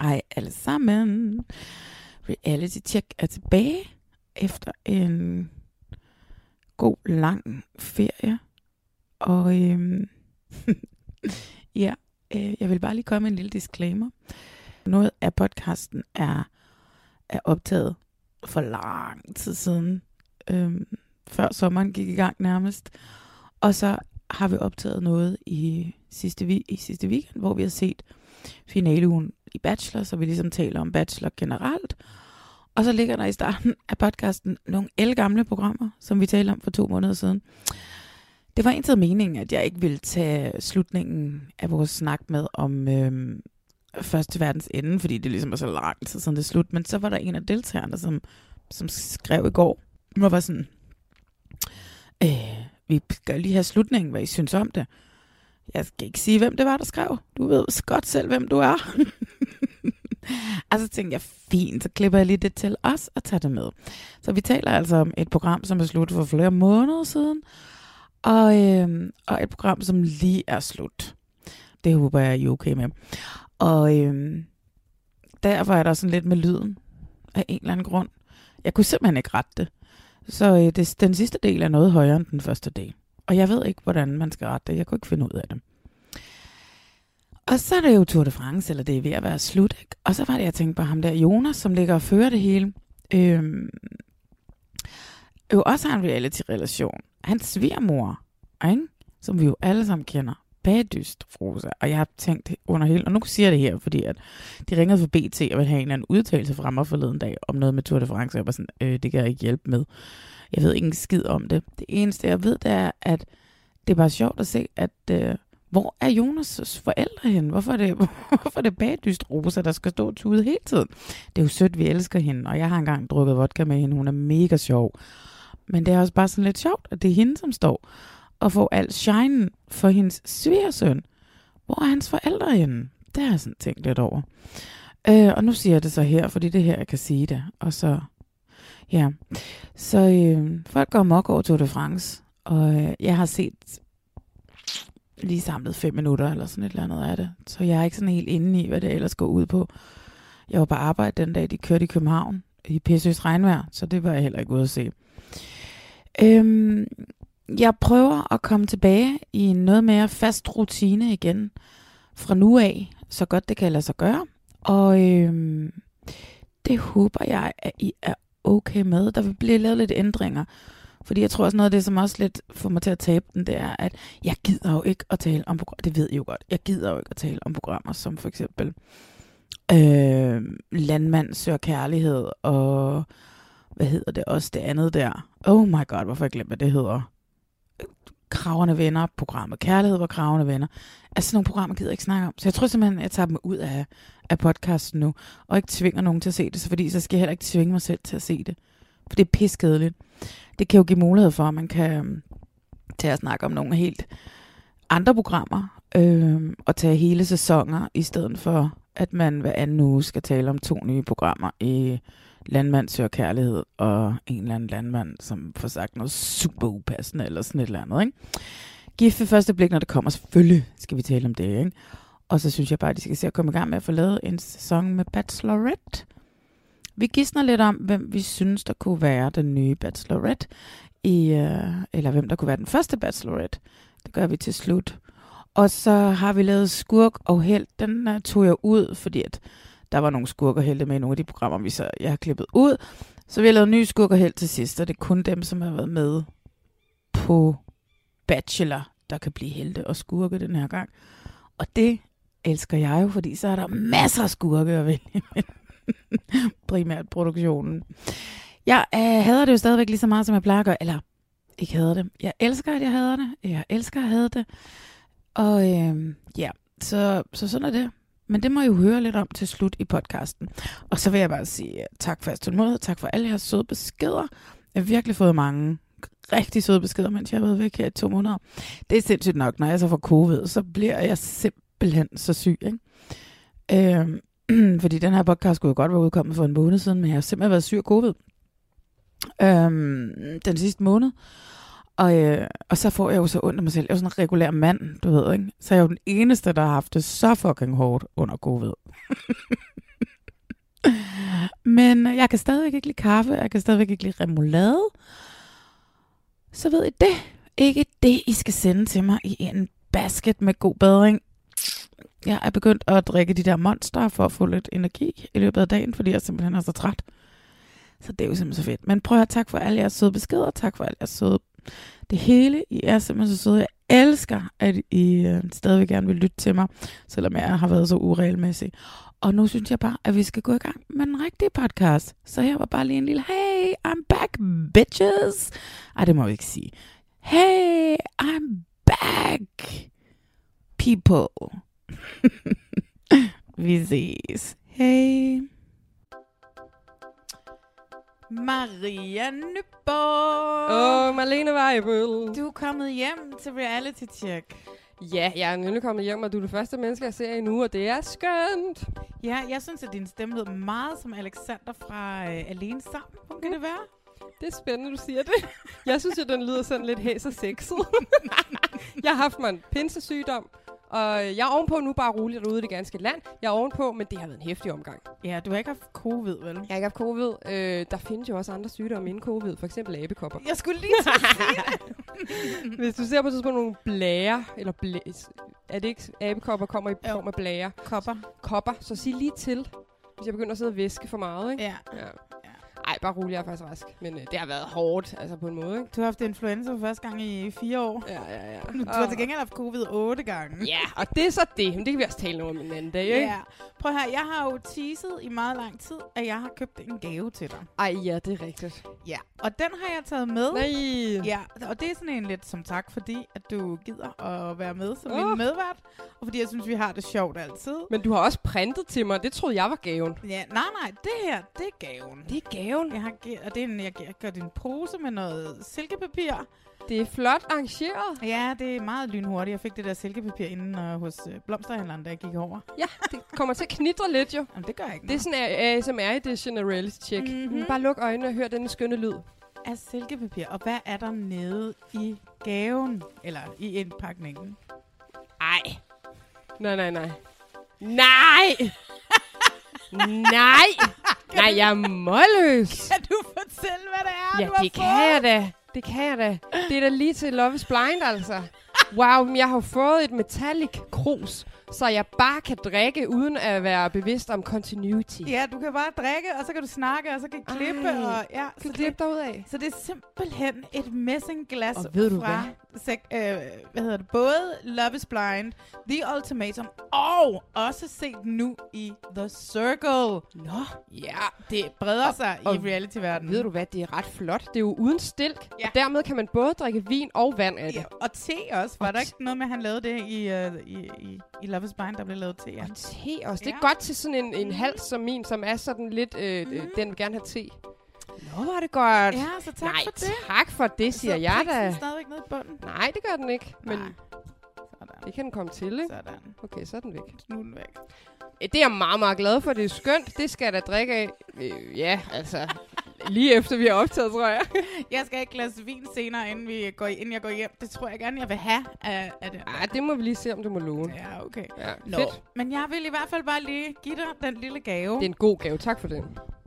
Hej alle sammen. Reality Check er tilbage efter en god lang ferie. Og øhm, ja, øh, jeg vil bare lige komme med en lille disclaimer. Noget af podcasten er, er optaget for lang tid siden. Øhm, før sommeren gik i gang nærmest. Og så har vi optaget noget i sidste, vi- i sidste weekend, hvor vi har set finaleugen i Bachelor, så vi ligesom taler om Bachelor generelt. Og så ligger der i starten af podcasten nogle gamle programmer, som vi talte om for to måneder siden. Det var egentlig meningen, at jeg ikke ville tage slutningen af vores snak med om øh, Første Verdens Ende, fordi det ligesom var så lang tid siden det er slut. Men så var der en af deltagerne, som, som skrev i går, hvor var sådan, øh, vi skal lige have slutningen, hvad I synes om det. Jeg skal ikke sige, hvem det var, der skrev. Du ved godt selv, hvem du er. og så tænkte jeg, fint, så klipper jeg lige det til os og tager det med. Så vi taler altså om et program, som er slut for flere måneder siden, og, øh, og et program, som lige er slut. Det håber jeg, I er okay med. Og øh, derfor er der sådan lidt med lyden af en eller anden grund. Jeg kunne simpelthen ikke rette det. Så øh, det, den sidste del er noget højere end den første del. Og jeg ved ikke, hvordan man skal rette det. Jeg kunne ikke finde ud af det. Og så er det jo Tour de France, eller det er ved at være slut. Ikke? Og så var det, jeg tænkte på ham der, Jonas, som ligger og fører det hele. Øhm, jo også har en reality-relation. Hans svigermor, ikke? som vi jo alle sammen kender, bagdyst Rosa. Og jeg har tænkt under hele, og nu siger jeg det her, fordi at de ringede for BT og ville have en eller anden udtalelse fra mig forleden dag om noget med Tour de France, og jeg var sådan, øh, det kan jeg ikke hjælpe med. Jeg ved ikke en skid om det. Det eneste, jeg ved, det er, at det er bare sjovt at se, at øh, hvor er Jonas' forældre hen? Hvorfor er det, hvorfor er det bagdyst Rosa, der skal stå og tude hele tiden? Det er jo sødt, vi elsker hende, og jeg har engang drukket vodka med hende. Hun er mega sjov. Men det er også bare sådan lidt sjovt, at det er hende, som står og får alt shine for hendes svigersøn. Hvor er hans forældre henne? Det har jeg sådan tænkt lidt over. Øh, og nu siger jeg det så her, fordi det her, jeg kan sige det. Og så, ja. Så øh, folk går mok over Tour de France, og øh, jeg har set lige samlet fem minutter eller sådan et eller andet af det. Så jeg er ikke sådan helt inde i, hvad det ellers går ud på. Jeg var på arbejde den dag, de kørte i København i pissøs regnvejr, så det var jeg heller ikke ude at se. Øhm, jeg prøver at komme tilbage i en noget mere fast rutine igen fra nu af, så godt det kan lade sig gøre. Og øhm, det håber jeg, at I er okay med. Der vil blive lavet lidt ændringer. Fordi jeg tror også noget af det, som også lidt får mig til at tabe den, det er, at jeg gider jo ikke at tale om programmer. Det ved I jo godt. Jeg gider jo ikke at tale om programmer som for eksempel øh, Landmand søger kærlighed og hvad hedder det også det andet der? Oh my god, hvorfor jeg glemt, hvad det hedder? Kraverne venner, programmet Kærlighed var Kraverne venner. Altså sådan nogle programmer gider jeg ikke snakke om. Så jeg tror simpelthen, at jeg tager dem ud af, af podcasten nu, og ikke tvinger nogen til at se det, så fordi så skal jeg heller ikke tvinge mig selv til at se det. For det er piskedeligt. Det kan jo give mulighed for, at man kan øhm, tage at snakke om nogle helt andre programmer, øh, og tage hele sæsoner, i stedet for, at man hver anden uge skal tale om to nye programmer i Landmand søger kærlighed, og en eller anden landmand, som får sagt noget super upassende, eller sådan et eller andet, ikke? Gift ved første blik, når det kommer, selvfølgelig skal vi tale om det, ikke? Og så synes jeg bare, at de skal se at komme i gang med at få lavet en sæson med Bachelorette. Vi gidsner lidt om, hvem vi synes, der kunne være den nye Bachelorette, i, øh, eller hvem der kunne være den første Bachelorette. Det gør vi til slut. Og så har vi lavet skurk og held. Den uh, tog jeg ud, fordi at der var nogle skurkerhelte med i nogle af de programmer, vi så, jeg har klippet ud. Så vi har lavet ny skurk til sidst, og det er kun dem, som har været med på Bachelor, der kan blive helte og skurke den her gang. Og det elsker jeg jo, fordi så er der masser af skurke at vælge. Primært produktionen. Jeg øh, hader det jo stadigvæk lige så meget, som jeg plejer at gøre. Eller, ikke hader det. Jeg elsker, at jeg hader det. Jeg elsker at have det. Og øh, ja, så, så sådan er det. Men det må I jo høre lidt om til slut i podcasten. Og så vil jeg bare sige øh, tak for jeres tålmodighed. Tak for alle jeres søde beskeder. Jeg har virkelig fået mange rigtig søde beskeder, mens jeg har været væk her i to måneder. Det er sindssygt nok, når jeg så får covid, så bliver jeg simpelthen så syg. Ikke? Øhm, fordi den her podcast skulle jo godt være udkommet for en måned siden, men jeg har simpelthen været syg af covid øhm, den sidste måned. Og, øh, og så får jeg jo så ondt af mig selv. Jeg er jo sådan en regulær mand, du ved, ikke? Så jeg er jo den eneste, der har haft det så fucking hårdt under covid. Men jeg kan stadigvæk ikke lide kaffe, jeg kan stadigvæk ikke lide remoulade. Så ved I det. Ikke det, I skal sende til mig i en basket med god bedring. Jeg er begyndt at drikke de der monster for at få lidt energi i løbet af dagen, fordi jeg simpelthen er så træt. Så det er jo simpelthen så fedt. Men prøv at tak for alle jeres søde beskeder. Tak for alle jeres søde... Det hele, I er simpelthen så søde. Jeg elsker, at I øh, stadigvæk gerne vil lytte til mig, selvom jeg har været så uregelmæssig. Og nu synes jeg bare, at vi skal gå i gang med den rigtige podcast. Så her var bare lige en lille, hey, I'm back, bitches. Ej, det må vi ikke sige. Hey, I'm back, people. vi ses. Hey. Maria Nyborg. Oh, Marlene Weibel. Du er kommet hjem til reality check. Ja, jeg er nemlig kommet hjem, og du er det første menneske, jeg ser endnu, og det er skønt. Ja, jeg synes, at din stemme lød meget som Alexander fra øh, Alene Sammen. Hvor kan det være? Det er spændende, du siger det. Jeg synes, at den lyder sådan lidt hæs og sexet. jeg har haft mig en pinsesygdom, og jeg er ovenpå nu bare roligt derude i det ganske land. Jeg er ovenpå, men det har været en hæftig omgang. Ja, du har ikke haft covid, vel? Jeg har ikke haft covid. Øh, der findes jo også andre sygdomme inden covid, for eksempel abekopper. Jeg skulle lige til at sige det. Hvis du ser på tidspunkt nogle blære, eller blæ er det ikke abekopper kommer i form af blære? Kopper. Kopper, så sig lige til, hvis jeg begynder at sidde og væske for meget, ikke? Ja. Ja. Ej, bare rolig, jeg er faktisk rask. Men øh, det har været hårdt, altså på en måde, ikke? Du har haft influenza for første gang i fire år. Ja, ja, ja. Du har til gengæld haft covid otte gange. Ja, og det er så det. Men det kan vi også tale om en anden dag, ikke? Ja. Prøv her, jeg har jo teaset i meget lang tid, at jeg har købt en gave til dig. Ej, ja, det er rigtigt. Ja. Og den har jeg taget med. Nej. Ja, og det er sådan en lidt som tak, fordi at du gider at være med som Åh. min medvært. Og fordi jeg synes, vi har det sjovt altid. Men du har også printet til mig. Det troede jeg var gaven. Ja, nej, nej, det her, det er gaven. Det er gaven. Jeg har og det er en, jeg, gør din pose med noget silkepapir. Det er flot arrangeret. Ja, det er meget lynhurtigt. Jeg fik det der silkepapir inden uh, hos uh, blomsterhandleren, da jeg gik over. Ja, det kommer til at knitre lidt, jo. Jamen, det gør jeg ikke Det er sådan en ASMR edition af reality check. Mhm. Mm-hmm. Bare luk øjnene og hør den skønne lyd. af silkepapir. Og hvad er der nede i gaven? Eller i indpakningen? Ej. Nej, nej, nej. Nej! Nej! Nej, jeg er målløs. Kan du fortælle, hvad det er, Ja, du har det kan fået? jeg da. Det kan jeg da. Det er da lige til Love is Blind, altså. Wow, men jeg har fået et metallic krus, så jeg bare kan drikke, uden at være bevidst om continuity. Ja, du kan bare drikke, og så kan du snakke, og så kan klippe. Ej, og, ja, Kan så, du klippe det, dig ud af? så det er simpelthen et messingglas Og ved du fra sek- øh, hvad hedder det? både Love is Blind, The Ultimatum, og også set nu i The Circle. Nå. Ja, det breder sig og i reality-verdenen. Ved du hvad, det er ret flot. Det er jo uden stilk, Ja. og dermed kan man både drikke vin og vand af det. Ja, og te også. Var Og der ikke noget med, at han lavede det i, uh, i, i, i Love is Blind, der blev lavet te? Ja. Og te også. Det er Ja. godt til sådan en, en hals som min, som er sådan lidt, øh, Mhm. øh, den vil gerne have te. Nå, var det godt. Ja, så tak Nej, for det. tak for det, siger så jeg da. stadigvæk nede i bunden. Nej, det gør den ikke. Men Nej. Sådan. det kan den komme til, ikke? Sådan. Okay, så er den væk. Nu er den væk. Det er jeg meget, meget glad for. Det er skønt. Det skal jeg da drikke af. Øh, ja, altså. Lige efter vi har optaget, tror jeg. Jeg skal have et glas vin senere, inden, vi går, inden jeg går hjem. Det tror jeg gerne, jeg vil have af, af det. Ej, det må vi lige se, om du må låne. Ja, okay. Ja, Nå. fedt. Men jeg vil i hvert fald bare lige give dig den lille gave. Det er en god gave. Tak for det.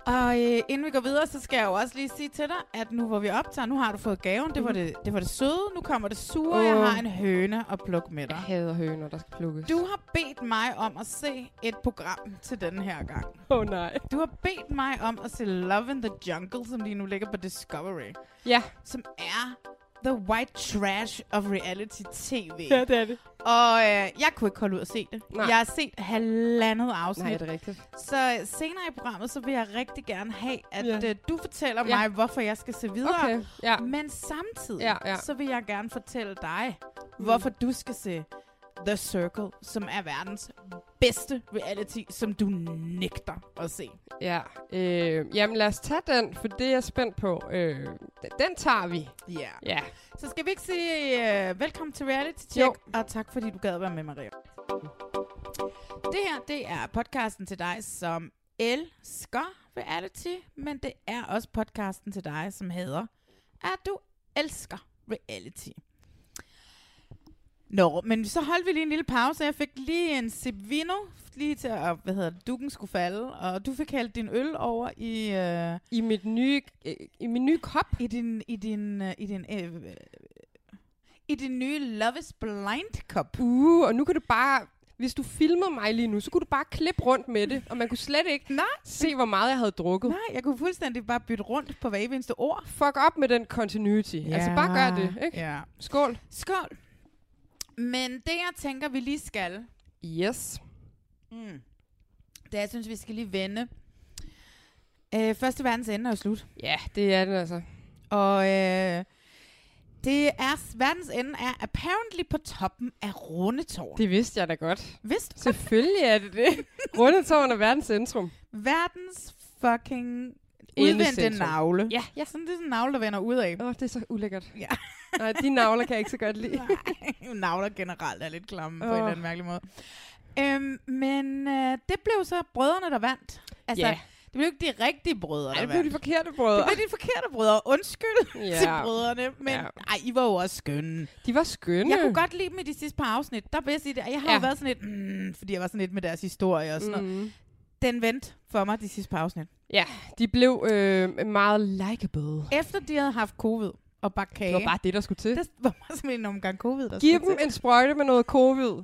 Og øh, inden vi går videre, så skal jeg jo også lige sige til dig, at nu hvor vi optager, nu har du fået gaven. Det var det, det, var det søde. Nu kommer det sure. Åh. Jeg har en høne at plukke med Jeg dig. hader høner, der skal plukkes. Du har bedt mig om at se et program til denne her gang. Åh oh, nej. Du har bedt mig om at se Love in the Jungle, som lige nu ligger på Discovery. Ja, Som er the white trash of reality tv. ja det er det. Og øh, jeg kunne ikke holde ud at se det. Nej. Jeg har set halvandet afsnit. Nej, det er rigtigt. Så øh, senere i programmet, så vil jeg rigtig gerne have, at Ja. øh, du fortæller Ja. mig, hvorfor jeg skal se videre. Okay, ja. Men samtidig, Ja, ja. så vil jeg gerne fortælle dig, hvorfor du skal se The Circle, som er verdens bedste reality, som du nægter at se. Ja, øh, jamen lad os tage den, for det er jeg spændt på. Øh, den tager vi. Ja. Ja. Så skal vi ikke sige uh, velkommen til Reality Check, Jo. og tak fordi du gad være med, Maria. Det her, det er podcasten til dig, som elsker reality, men det er også podcasten til dig, som hedder, at du elsker reality. Nå, men så holdt vi lige en lille pause. Jeg fik lige en sip vino, lige til at, hvad hedder det, dukken skulle falde, og du fik hældt din øl over i, øh, I mit nye, øh, i min nye kop. i din, i din, øh, i din, øh, øh, i din nye Love is Blind kop. Uh, og nu kan du bare... Hvis du filmede mig lige nu, så kunne du bare klippe rundt med det, og man kunne slet ikke Nej, se, hvor meget jeg havde drukket. nej, jeg kunne fuldstændig bare bytte rundt på hver eneste ord. Fuck op med den continuity. Ja. Altså bare gør det, ikke? Ja. Skål. Skål. Men det, jeg tænker, vi lige skal, Yes. mm, det er, jeg synes, vi skal lige vende. Øh, Første verdens ende er jo slut. Ja, det er det altså. Og øh, det er, verdens ende er apparently på toppen af Rundetårn. Det vidste jeg da godt. Vidste du? Selvfølgelig er det det. Rundetårn er verdens centrum. Verdens fucking udvendte navle. Ja, ja. Sådan, det er sådan en navle, der vender ud af. Åh, oh, det er så ulækkert. Ja. Nej, de navler kan jeg ikke så godt lide. Nej, navler generelt er lidt klamme oh. på en eller anden mærkelig måde. Øhm, men øh, det blev så brødrene, der vandt. Altså, Ja. det blev ikke de rigtige brødre, Ej, der det blev de forkerte brødre. Det blev de forkerte brødre. Undskyld Ja. til brødrene. Men Ja. ej, I var jo også skønne. De var skønne. Jeg kunne godt lide dem i de sidste par afsnit. Der vil jeg sige det. Jeg har Ja. jo været sådan lidt, mm, fordi jeg var sådan lidt med deres historie og sådan mm. noget. Den vendte for mig de sidste par afsnit. Ja, de blev øh, meget likable. Efter de havde haft covid og bagt kage. Det var bare det, der skulle til. Det var bare simpelthen en omgang covid, der Giv dem til. en sprøjte med noget covid.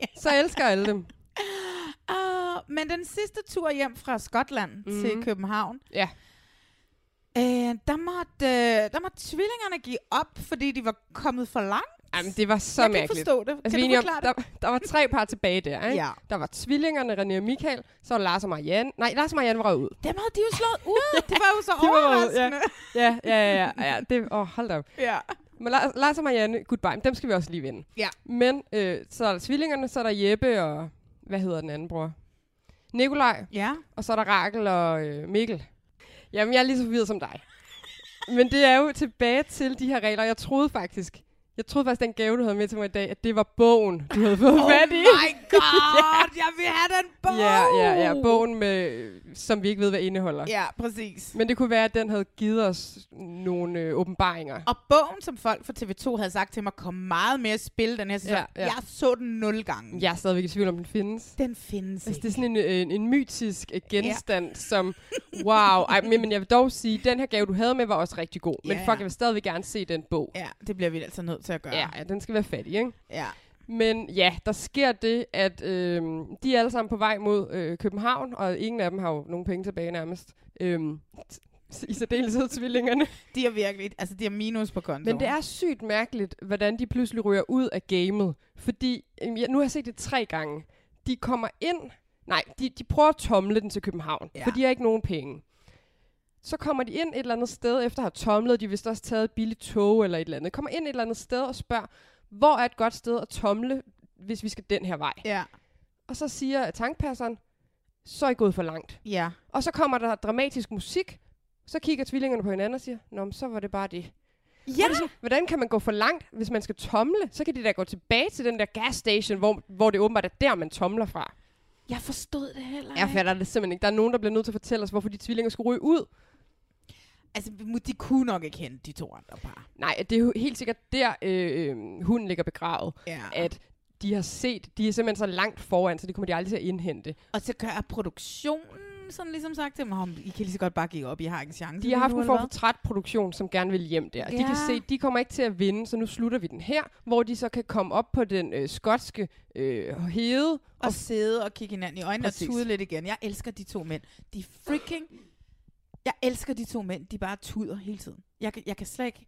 Ja. Så elsker alle dem. Uh, men den sidste tur hjem fra Skotland mm. Mhm. til København, Ja. øh, der, måtte, øh, der måtte tvillingerne give op, fordi de var kommet for langt. Jamen, det var så jeg kan ikke mærkeligt. forstå det. Altså, kan du enige om, forklare der, der var tre par tilbage der, ikke? Ja. Der var tvillingerne, René og Michael. Så var Lars og Marianne. Nej, Lars og Marianne var ud. det? Dem havde de jo slået ud. Det var jo så De var overraskende. Ja, ja, ja. ja, ja det, åh, hold da op. ja. Men Lars, Lars og Marianne, goodbye. Dem skal vi også lige vinde. Ja. Men øh, så er der tvillingerne, så er der Jeppe og... Hvad hedder den anden bror? Nikolaj. Ja. Og så er der Rakel og øh, Mikkel. Jamen, jeg er lige så forvirret som dig. Men det er jo tilbage til de her regler. Jeg troede faktisk, jeg troede faktisk, den gave, du havde med til mig i dag, at det var bogen, du havde fået Oh fat i. my god, jeg vil have den bog. Ja, ja, ja. Bogen, med, som vi ikke ved, hvad indeholder. Ja, præcis. Men det kunne være, at den havde givet os nogle øh, åbenbaringer. Og bogen, som folk fra TV2 havde sagt til mig, kom meget mere i spil den her sæson. Ja, ja. Jeg så den nul gange. Jeg er stadigvæk i tvivl om, den findes. Den findes Altså, ikke. det er sådan en, en, en mytisk øh, genstand, ja. som, wow. Ej, men, men jeg vil dog sige, den her gave, du havde med, var også rigtig god. Men Ja. fuck, jeg vil stadigvæk gerne se den bog. Ja, det bliver vi altså nødt til at gøre. Ja, ja den skal være fattig, ikke? ja. Men ja, der sker det, at øh, de er alle sammen på vej mod øh, København, og ingen af dem har jo nogen penge tilbage nærmest. T- I særdeleshed tvillingerne. De er virkelig, altså de har minus på kontoen. Men det er sygt mærkeligt, hvordan de pludselig ryger ud af gamet. Fordi, øhm, jeg, nu har jeg set det tre gange. De kommer ind, nej, de, de prøver at tomle den til København, ja. for de har ikke nogen penge. Så kommer de ind et eller andet sted, efter at have tomlet, de vist også taget et billigt tog eller et eller andet. Kommer ind et eller andet sted og spørger, hvor er et godt sted at tomle, hvis vi skal den her vej? Ja, Og så siger tankpasseren, så er I gået for langt. ja. Og så kommer der dramatisk musik, så kigger tvillingerne på hinanden og siger, Nå, men så var det bare det. Ja, det sådan, Hvordan kan man gå for langt, hvis man skal tomle? Så kan de da gå tilbage til den der gasstation, hvor, hvor det åbenbart er der, man tomler fra. jeg forstod det heller Jeg fatter det simpelthen ikke. Der er nogen, der bliver nødt til at fortælle os, hvorfor de tvillinger skulle ryge ud. Altså, de kunne nok ikke hente de to andre par. Nej, det er jo helt sikkert der, øh, øh, hunden ligger begravet. Ja. At de har set, de er simpelthen så langt foran, så det kommer de aldrig til at indhente. Og så gør produktionen sådan ligesom sagt til dem, "Nå, I kan lige så godt bare give op, I har ikke en chance. De har haft en form hvad?" for trætproduktion, som gerne vil hjem der. De kan Ja. se, de kommer ikke til at vinde, så nu slutter vi den her, hvor de så kan komme op på den øh, skotske øh, hede. og sidde og kigge hinanden i øjnene Præcis. og tude lidt igen. Jeg elsker de to mænd. De er freaking... Jeg elsker de to mænd. De bare tuder hele tiden. Jeg, kan- jeg kan slet ikke...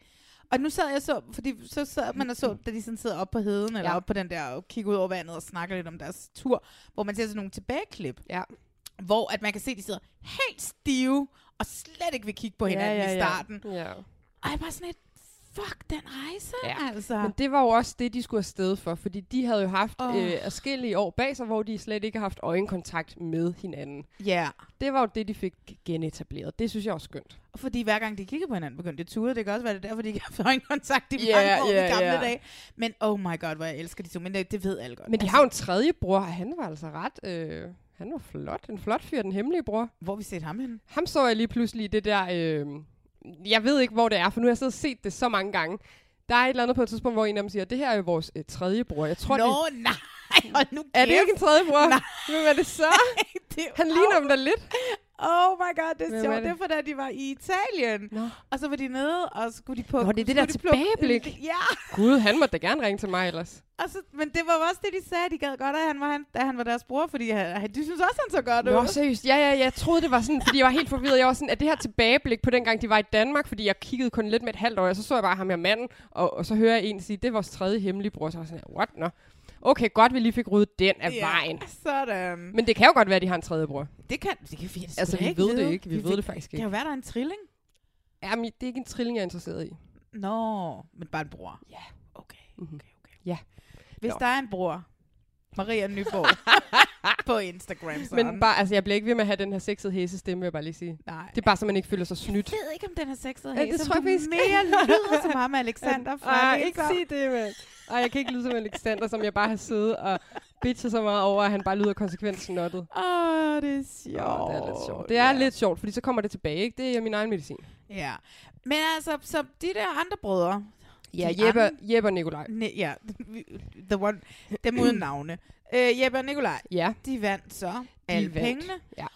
Og nu sad jeg så, fordi så sad man og så, da de sådan sidder op på heden, eller Ja. op på den der, og kigger ud over vandet og snakker lidt om deres tur, hvor man ser sådan nogle tilbageklip, Ja. hvor at man kan se, at de sidder helt stive, og slet ikke vil kigge på hinanden ja, i ja. starten. Ja. Og jeg bare sådan et, fuck den rejse, Ja. altså. Men det var jo også det, de skulle afsted for, fordi de havde jo haft oh. øh, forskellige år bag sig, hvor de slet ikke har haft øjenkontakt med hinanden. Ja, Det var jo det, de fik genetableret. Det synes jeg også skønt. Fordi hver gang de kigger på hinanden, begyndte de at tude. Det kan også være, det er derfor, de ikke har haft øjenkontakt i mange år ja, i gamle ja. dage. Men oh my god, hvor jeg elsker de to. Men det, det ved alle godt. Men de har jo en tredje bror, og han var altså ret... Øh, han var flot. En flot fyr, den hemmelige bror. Hvor vi set ham henne? Ham så jeg lige pludselig i det der... Øh, jeg ved ikke, hvor det er, for nu har jeg siddet og set det så mange gange. Der er et eller andet på et tidspunkt, hvor en af dem siger, det her er jo vores øh, tredje bror. Jeg tror, Nå, det, nej. Og nu er det kæft. ikke en tredje bror? Nej. Hvem er det så? det, Han ligner dem da lidt. Oh my god, det er Hvem sjovt. er Det det? er for, da de var i Italien. Nå. Og så var de nede, og så skulle de på... Nå, det er det der de plukke- tilbageblik. Ja, Gud, han måtte da gerne ringe til mig ellers. og så, men det var også det, de sagde. De gad godt, at han var, han, da han var deres bror, fordi han, de synes også, han så godt Nå, ud. seriøst. Ja, ja, jeg troede, det var sådan, fordi jeg var helt forvirret. Jeg var sådan, at det her tilbageblik på den gang, de var i Danmark, fordi jeg kiggede kun lidt med et halvt år, og så så jeg bare ham her manden, og, og så hører jeg en sige, det er vores tredje hemmelige bror. Så var jeg sådan, what, nå. Okay, godt, vi lige fik ryddet den af Ja, vejen. Sådan. Men det kan jo godt være, at de har en tredje bror. det kan, det kan vi Altså, vi ved det ikke. Vi ved det faktisk Det kan ikke. jo være, der er en trilling. Jamen, det er ikke en trilling, jeg er interesseret i. Nå, men bare en bror. Ja. Okay, Mhm. okay, okay. Ja. Hvis Nå. der er en bror, Maria Nyborg, på Instagram, så Men bare, altså, jeg bliver ikke ved med at have den her sexede hæsestemme, vil jeg bare lige sige. Nej. Det er bare, så man ikke føler sig snydt. Jeg ved ikke, om den er sexet. Ja, det tror jeg faktisk mere lyder som ham, Alexander fra Ej, Læser. ikke sige det, mand. Ej, jeg kan ikke lyde som Alexander, som jeg bare har siddet og bitchet så meget over, at han bare lyder konsekvent snottet. Åh, det er sjovt. Det er lidt sjovt. Det er ja. lidt sjovt, fordi så kommer det tilbage, ikke? Det er min egen medicin. Ja. Men altså, så de der andre brødre, Ja, Jeppe, andre- Jeppe og Nikolaj. ne- ja, the one, dem uden navne, øh, Jeppe og Nikolaj, Ja, de vandt så alle vandt. pengene. Ja.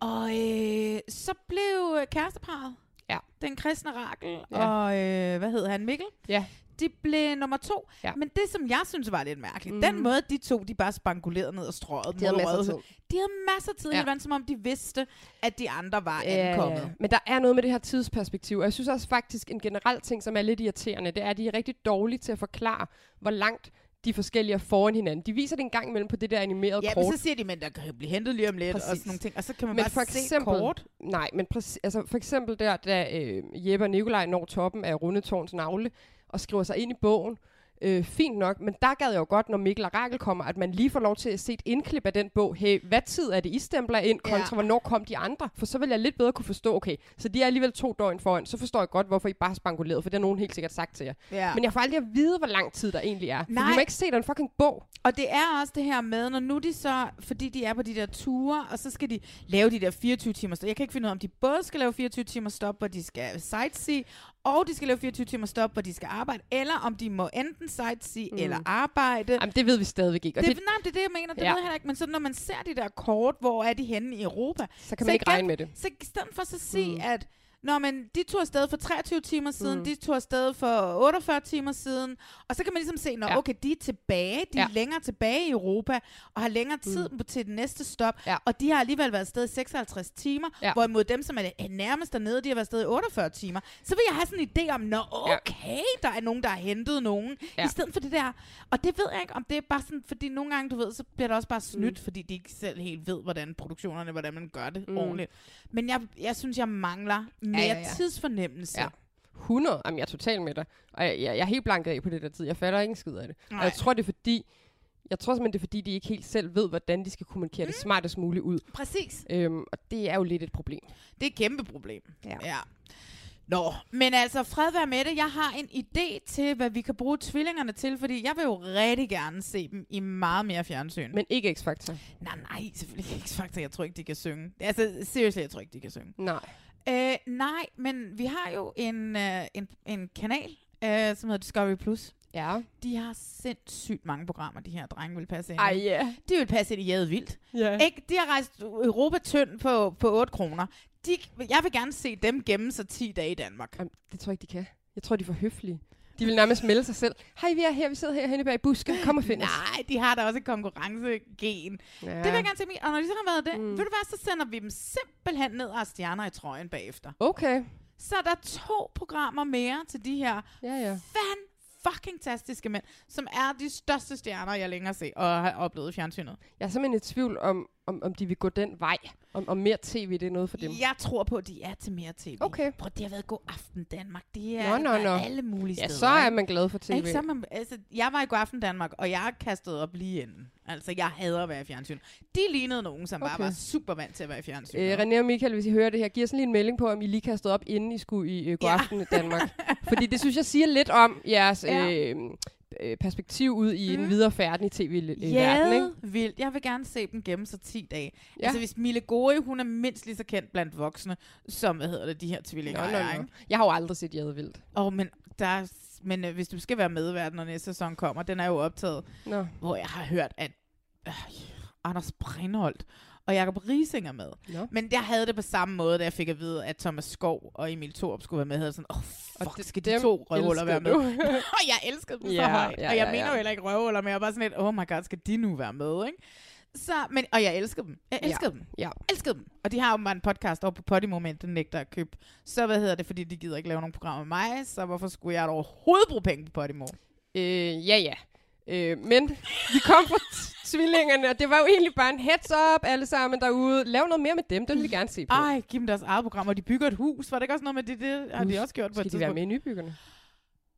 Og øh, så blev øh, kæresteparret, Ja. den kristne Rakel Ja. og, øh, hvad hed han, Mikkel? Ja. De blev nummer to. Ja. Men det, som jeg synes var lidt mærkeligt, Mhm. den måde, de to, de bare spankulerede ned og strøget de havde masser af Rådhuset. tid. De havde masser af tid, Ja. ja. helt som om de vidste, at de andre var Ja, ankommet. ja. Men der er noget med det her tidsperspektiv, og jeg synes også faktisk en generel ting, som er lidt irriterende, det er, at de er rigtig dårlige til at forklare, hvor langt de forskellige er foran hinanden. De viser det en gang imellem på det der animerede Ja, kort. men så siger de, men der kan blive hentet lige om lidt, Præcis. og sådan nogle ting. Og så kan man Men bare for se eksempel- kort. Nej, men præcis, altså for eksempel der, da øh, Jeppe og Nikolaj når toppen af Rundetårns navle og skriver sig ind i bogen, øh, fint nok, men der gad jeg jo godt, når Mikkel og Rakel kommer, at man lige får lov til at se et indklip af den bog. Hey, hvad tid er det, I stempler ind, kontra Ja. hvornår kom de andre? For så vil jeg lidt bedre kunne forstå, okay, så de er alligevel to døgn foran, så forstår jeg godt, hvorfor I bare har spankuleret, for det har nogen helt sikkert sagt til jer. Ja. Men jeg får aldrig at vide, hvor lang tid der egentlig er. For Nej. vi må ikke se den fucking bog. Og det er også det her med, når nu de så, fordi de er på de der ture, og så skal de lave de der 24 timer stop. Jeg kan ikke finde ud af, om de både skal lave 24 timer stop, hvor de skal sightsee, og de skal lave 24 timer stop, hvor de skal arbejde, eller om de må enten sightsee mm. eller arbejde. Jamen, det ved vi stadigvæk ikke. Og det, det, nej, det er det, jeg mener. Det Ja. ved jeg heller ikke. Men så når man ser de der kort, hvor er de henne i Europa, så kan man ikke igen, regne med det. Så i stedet for så Mm. mm. at Nå, men de tog afsted for 23 timer siden, Mm. mm. de tog afsted for 48 timer siden, og så kan man ligesom se, når Ja. okay, de er tilbage, de Ja. er længere tilbage i Europa, og har længere tid mm. til det næste stop, Ja. og de har alligevel været afsted i 56 timer, Ja. hvorimod dem, som er nærmest dernede, de har været afsted i 48 timer. Så vil jeg have sådan en idé om, nå okay, der er nogen, der har hentet nogen, Ja. i stedet for det der. Og det ved jeg ikke, om det er bare sådan, fordi nogle gange, du ved, så bliver der også bare snydt, mm. fordi de ikke selv helt ved, hvordan produktionerne, hvordan man gør det Mm. mm. ordentligt. Men jeg, jeg synes, jeg mangler mere ja, ja, ja. tidsfornemmelse. Ja. 100. Jamen, jeg er totalt med dig. Og jeg, jeg, jeg er helt blanket af på det der tid. Jeg fatter ikke en skid af det. Og Nej. jeg tror, det er fordi... Jeg tror simpelthen, det er fordi, de ikke helt selv ved, hvordan de skal kommunikere mm. det smartest muligt ud. Præcis. Øhm, og det er jo lidt et problem. Det er et kæmpe problem. Ja. ja. Nå, men altså, fred være med det. Jeg har en idé til, hvad vi kan bruge tvillingerne til, fordi jeg vil jo rigtig gerne se dem i meget mere fjernsyn. Men ikke X-Factor. Nej, nej, selvfølgelig ikke faktisk. Jeg tror ikke, de kan synge. Altså, seriously, jeg tror ikke, de kan synge. Nej. Øh, nej, men vi har jo en, øh, en, en kanal, øh, som hedder Discovery Plus. Ja. De har sindssygt mange programmer, de her drenge vil passe ind. i. Ej, ja. De vil passe ind i Jade Vildt. Ja. Ikke? De har rejst Europa tynd på, på 8 kroner. De, jeg vil gerne se dem gemme sig 10 dage i Danmark. Jamen, det tror jeg ikke, de kan. Jeg tror, de er for høflige. De vil nærmest melde sig selv. Hej, vi er her. Vi sidder herhenne bag busken. Kom og find os. Nej, de har da også et konkurrencegen. Ja. Det vil jeg gerne se mere. Og når de så har været det, Mm. ved du hvad, så sender vi dem simpelthen ned og stjerner i trøjen bagefter. Okay. Så er der to programmer mere til de her Ja, ja. fan fucking tastiske mænd, som er de største stjerner, jeg længere har set og har oplevet i fjernsynet. Jeg er simpelthen i tvivl om, om, om de vil gå den vej. Om, om mere tv, det er noget for dem. Jeg tror på, at de er til mere tv. Okay. Prøv, det har været God Aften Danmark. Det er, Nå, nå, nå. alle mulige Ja, steder. så er man glad for tv. Ikke, så man, altså, jeg var i God Aften Danmark, og jeg kastede op lige inden. Altså, jeg hader at være i fjernsyn. De lignede nogen, som okay. bare var super vant til at være i fjernsyn. Øh, René og Michael, hvis I hører det her, giver sådan lige en melding på, om I lige kastede op, inden I skulle i øh, God Ja. Aften Danmark. Fordi det synes jeg siger lidt om jeres Ja. øh, perspektiv ud i Mm. en videre færden i tv-verden, ikke? Ja, vildt. Jeg vil gerne se dem gemme sig 10 dage. Ja. Altså, hvis Mille Gori, hun er mindst lige så kendt blandt voksne, som, hvad hedder det, de her tvillinger er, nå. ikke? Jeg har jo aldrig set Jadevildt. Åh, men der er, men øh, hvis du skal være medvært, når næste sæson kommer, den er jo optaget, Nå. hvor jeg har hørt, at øh, Anders Breinholt og Jacob Rising er med. Nå. Men jeg havde det på samme måde, da jeg fik at vide, at Thomas Skov og Emil Thorup skulle være med. Jeg havde sådan, åh, oh, fuck, det- skal de to røvhuller være med? og jeg elskede dem Ja, så højt. ja, og jeg ja, mener ja. jo heller ikke røvhuller, men jeg var bare sådan lidt, oh my god, skal de nu være med, ikke? Så, men, og jeg elskede dem. Jeg Ja. elskede dem. Ja. Elskede dem. Og de har jo bare en podcast over på Podimo, men den nægter at købe. Så hvad hedder det, fordi de gider ikke lave nogen programmer med mig, så hvorfor skulle jeg overhovedet bruge penge på Podimo? Øh, ja, ja. Øh, men vi kom fra tvillingerne, og det var jo egentlig bare en heads up alle sammen derude. Lav noget mere med dem, det vil vi gerne se på. Ej, giv dem deres eget program, og de bygger et hus. Var det ikke også noget med det? Det har de også gjort på Skal et de være tidspunkt. med i nybyggerne?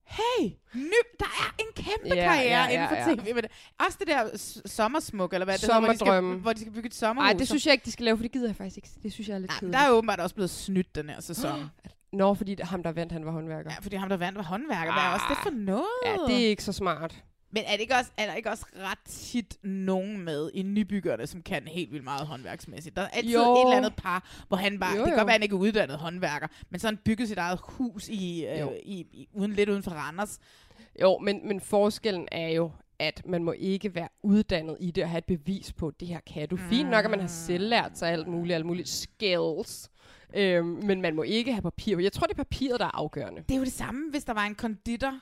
Hey, ny, der er en kæmpe Ja, karriere ja, ja, inden for ja. tv. med det. Også det der s- sommersmuk, eller hvad det hedder, hvor de, skal, hvor de skal bygge et sommerhus. Nej, det synes jeg ikke, de skal lave, for det gider jeg faktisk ikke. Det synes jeg er lidt men kedeligt. der er åbenbart også blevet snydt den her sæson. Nå, fordi det- ham, der vandt, han var håndværker. ja, fordi ham, der vandt, var håndværker. Hvad er også det for noget? Ja, det er ikke så smart. Men er, det ikke også, er der ikke også ret tit nogen med i nybyggerne, som kan helt vildt meget håndværksmæssigt? Der er altid Jo. et eller andet par, hvor han bare... Jo, det kan jo. godt være, at han ikke er uddannet håndværker, men så han bygget sit eget hus i, Jo. øh, i, i uden, lidt uden for Randers. Jo, men, men forskellen er jo, at man må ikke være uddannet i det og have et bevis på, at det her kan du. Fint nok, at man har selv lært sig alt muligt, alt muligt skills. Øhm, men man må ikke have papir. Jeg tror, det er papiret, der er afgørende. Det er jo det samme, hvis der var en konditor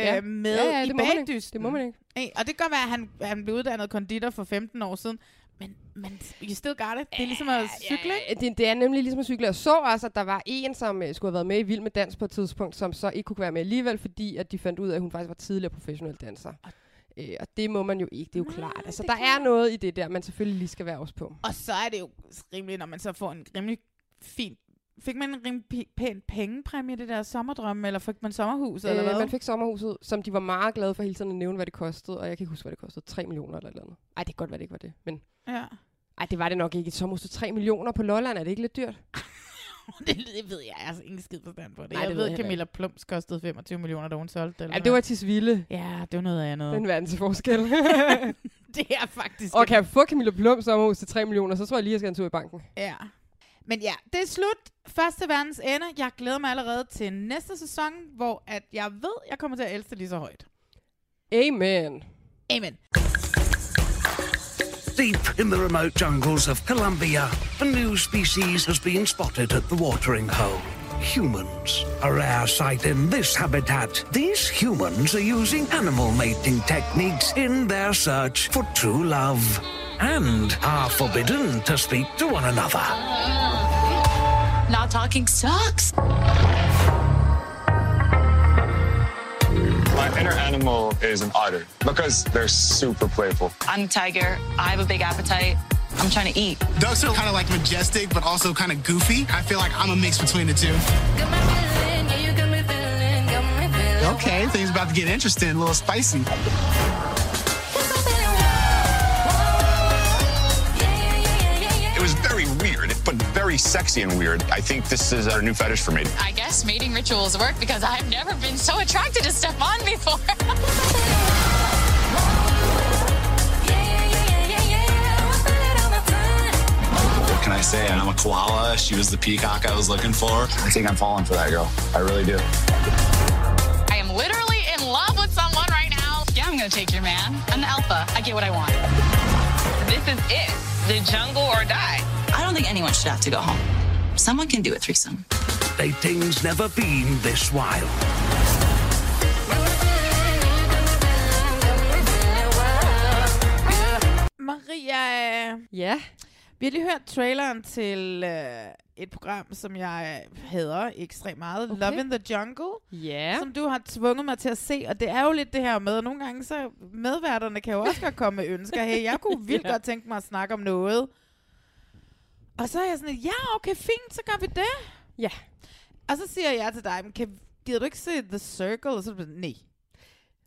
øh, Ja. med Ja, ja, i det må bagdysten. Det må man ikke. Ikke? Og det kan godt være, at han, han blev uddannet konditor for 15 år siden, men, men you still got it. Det er ligesom at cykle? Ja, det, det er nemlig ligesom at cykle. Jeg så også, at der var en, som øh, skulle have været med i Vild med Dans på et tidspunkt, som så ikke kunne være med alligevel, fordi at de fandt ud af, at hun faktisk var tidligere professionel danser. Øh, og det må man jo ikke, det er jo Nej, klart. Altså, der er noget i det der, man selvfølgelig lige skal være også på. Og så er det jo rimeligt, når man så får en rimelig fin... Fik man en rimelig pæn pengepræmie, det der sommerdrømme, eller fik man sommerhus, eller Øh, hvad? man fik sommerhuset, som de var meget glade for hele tiden at nævne, hvad det kostede. Og jeg kan ikke huske, hvad det kostede. 3 millioner eller et eller andet. Ej, det kan godt være, det ikke var det. Men Ja. ej, det var det nok ikke. Et sommerhus til 3 millioner på Lolland, er det ikke lidt dyrt? det, det ved jeg altså ingen skid forstand på det. Nej, jeg det ved, heller Camilla Plums kostede 25 millioner, da hun solgte det. eller Ja, det var til Vilde. Ja, det var noget andet. Den verden til forskel. det er faktisk... og kan jeg få Camilla Plum sommerhus til 3 millioner, så tror jeg lige, jeg skal en tur i banken. Ja. Men ja, det er slut. Første verdens ende. Jeg glæder mig allerede til næste sæson, hvor at jeg ved, jeg kommer til at elske lige så højt. Amen. Amen. Deep in the remote jungles of Colombia, a new species has been spotted at the watering hole. Humans. A rare sight in this habitat. These humans are using animal mating techniques in their search for true love and are forbidden to speak to one another. Not talking sucks. My inner animal is an otter because they're super playful. I'm a tiger. I have a big appetite. I'm trying to eat. Ducks are kind of like majestic, but also kind of goofy. I feel like I'm a mix between the two. Okay, things about to get interesting, a little spicy. It was very weird, but very sexy and weird. I think this is a new fetish for me. I guess mating rituals work because I've never been so attracted to Stefan before. What can I say? And I'm a koala. She was the peacock I was looking for. I think I'm falling for that girl. I really do. I am literally in love with someone right now. Yeah, I'm gonna take your man. I'm the alpha. I get what I want. This is it. The jungle or die. I don't think anyone should have to go home. Someone can do a threesome. Dating's never been this wild. Maria, eh? Ja. Vi har lige hørt traileren til øh, et program, som jeg hader ekstremt meget. Okay. Love in the Jungle. Ja. Som du har tvunget mig til at se. Og det er jo lidt det her med, at nogle gange så medværterne kan jo også godt komme med ønsker. Hey, jeg kunne vildt Ja. godt tænke mig at snakke om noget. Og så er jeg sådan, lidt, ja, okay, fint, så gør vi det. Ja. Og så siger jeg til dig, men kan, gider du ikke se The Circle? Og så er du sådan, nej.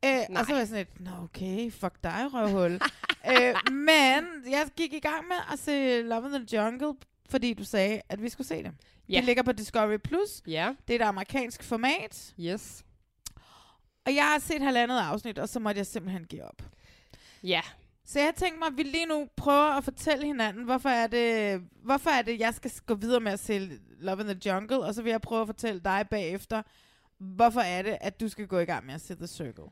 Øh, og så var jeg sådan lidt, nå okay, fuck dig, røvhul. øh, men jeg gik i gang med at se Love in the Jungle, fordi du sagde, at vi skulle se det. Ja. Det ligger på Discovery+. Plus. Ja. Det er et amerikansk format. Yes. Og jeg har set halvandet afsnit, og så måtte jeg simpelthen give op. Ja. Så jeg tænkte mig, at vi lige nu prøver at fortælle hinanden, hvorfor er det, hvorfor er det jeg skal gå videre med at se Love in the Jungle, og så vil jeg prøve at fortælle dig bagefter, hvorfor er det, at du skal gå i gang med at se The Circle.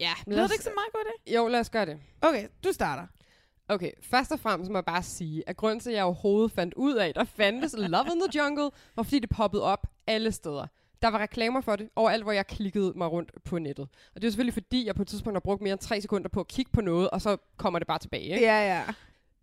Ja. Lyder det ikke så meget godt det? Jo, lad os gøre det. Okay, du starter. Okay, først og fremmest må jeg bare sige, at grunden til, at jeg overhovedet fandt ud af, at der fandtes Love in the Jungle, var fordi det poppede op alle steder. Der var reklamer for det overalt, hvor jeg klikkede mig rundt på nettet. Og det er selvfølgelig fordi, jeg på et tidspunkt har brugt mere end tre sekunder på at kigge på noget, og så kommer det bare tilbage. Ikke? Ja, ja.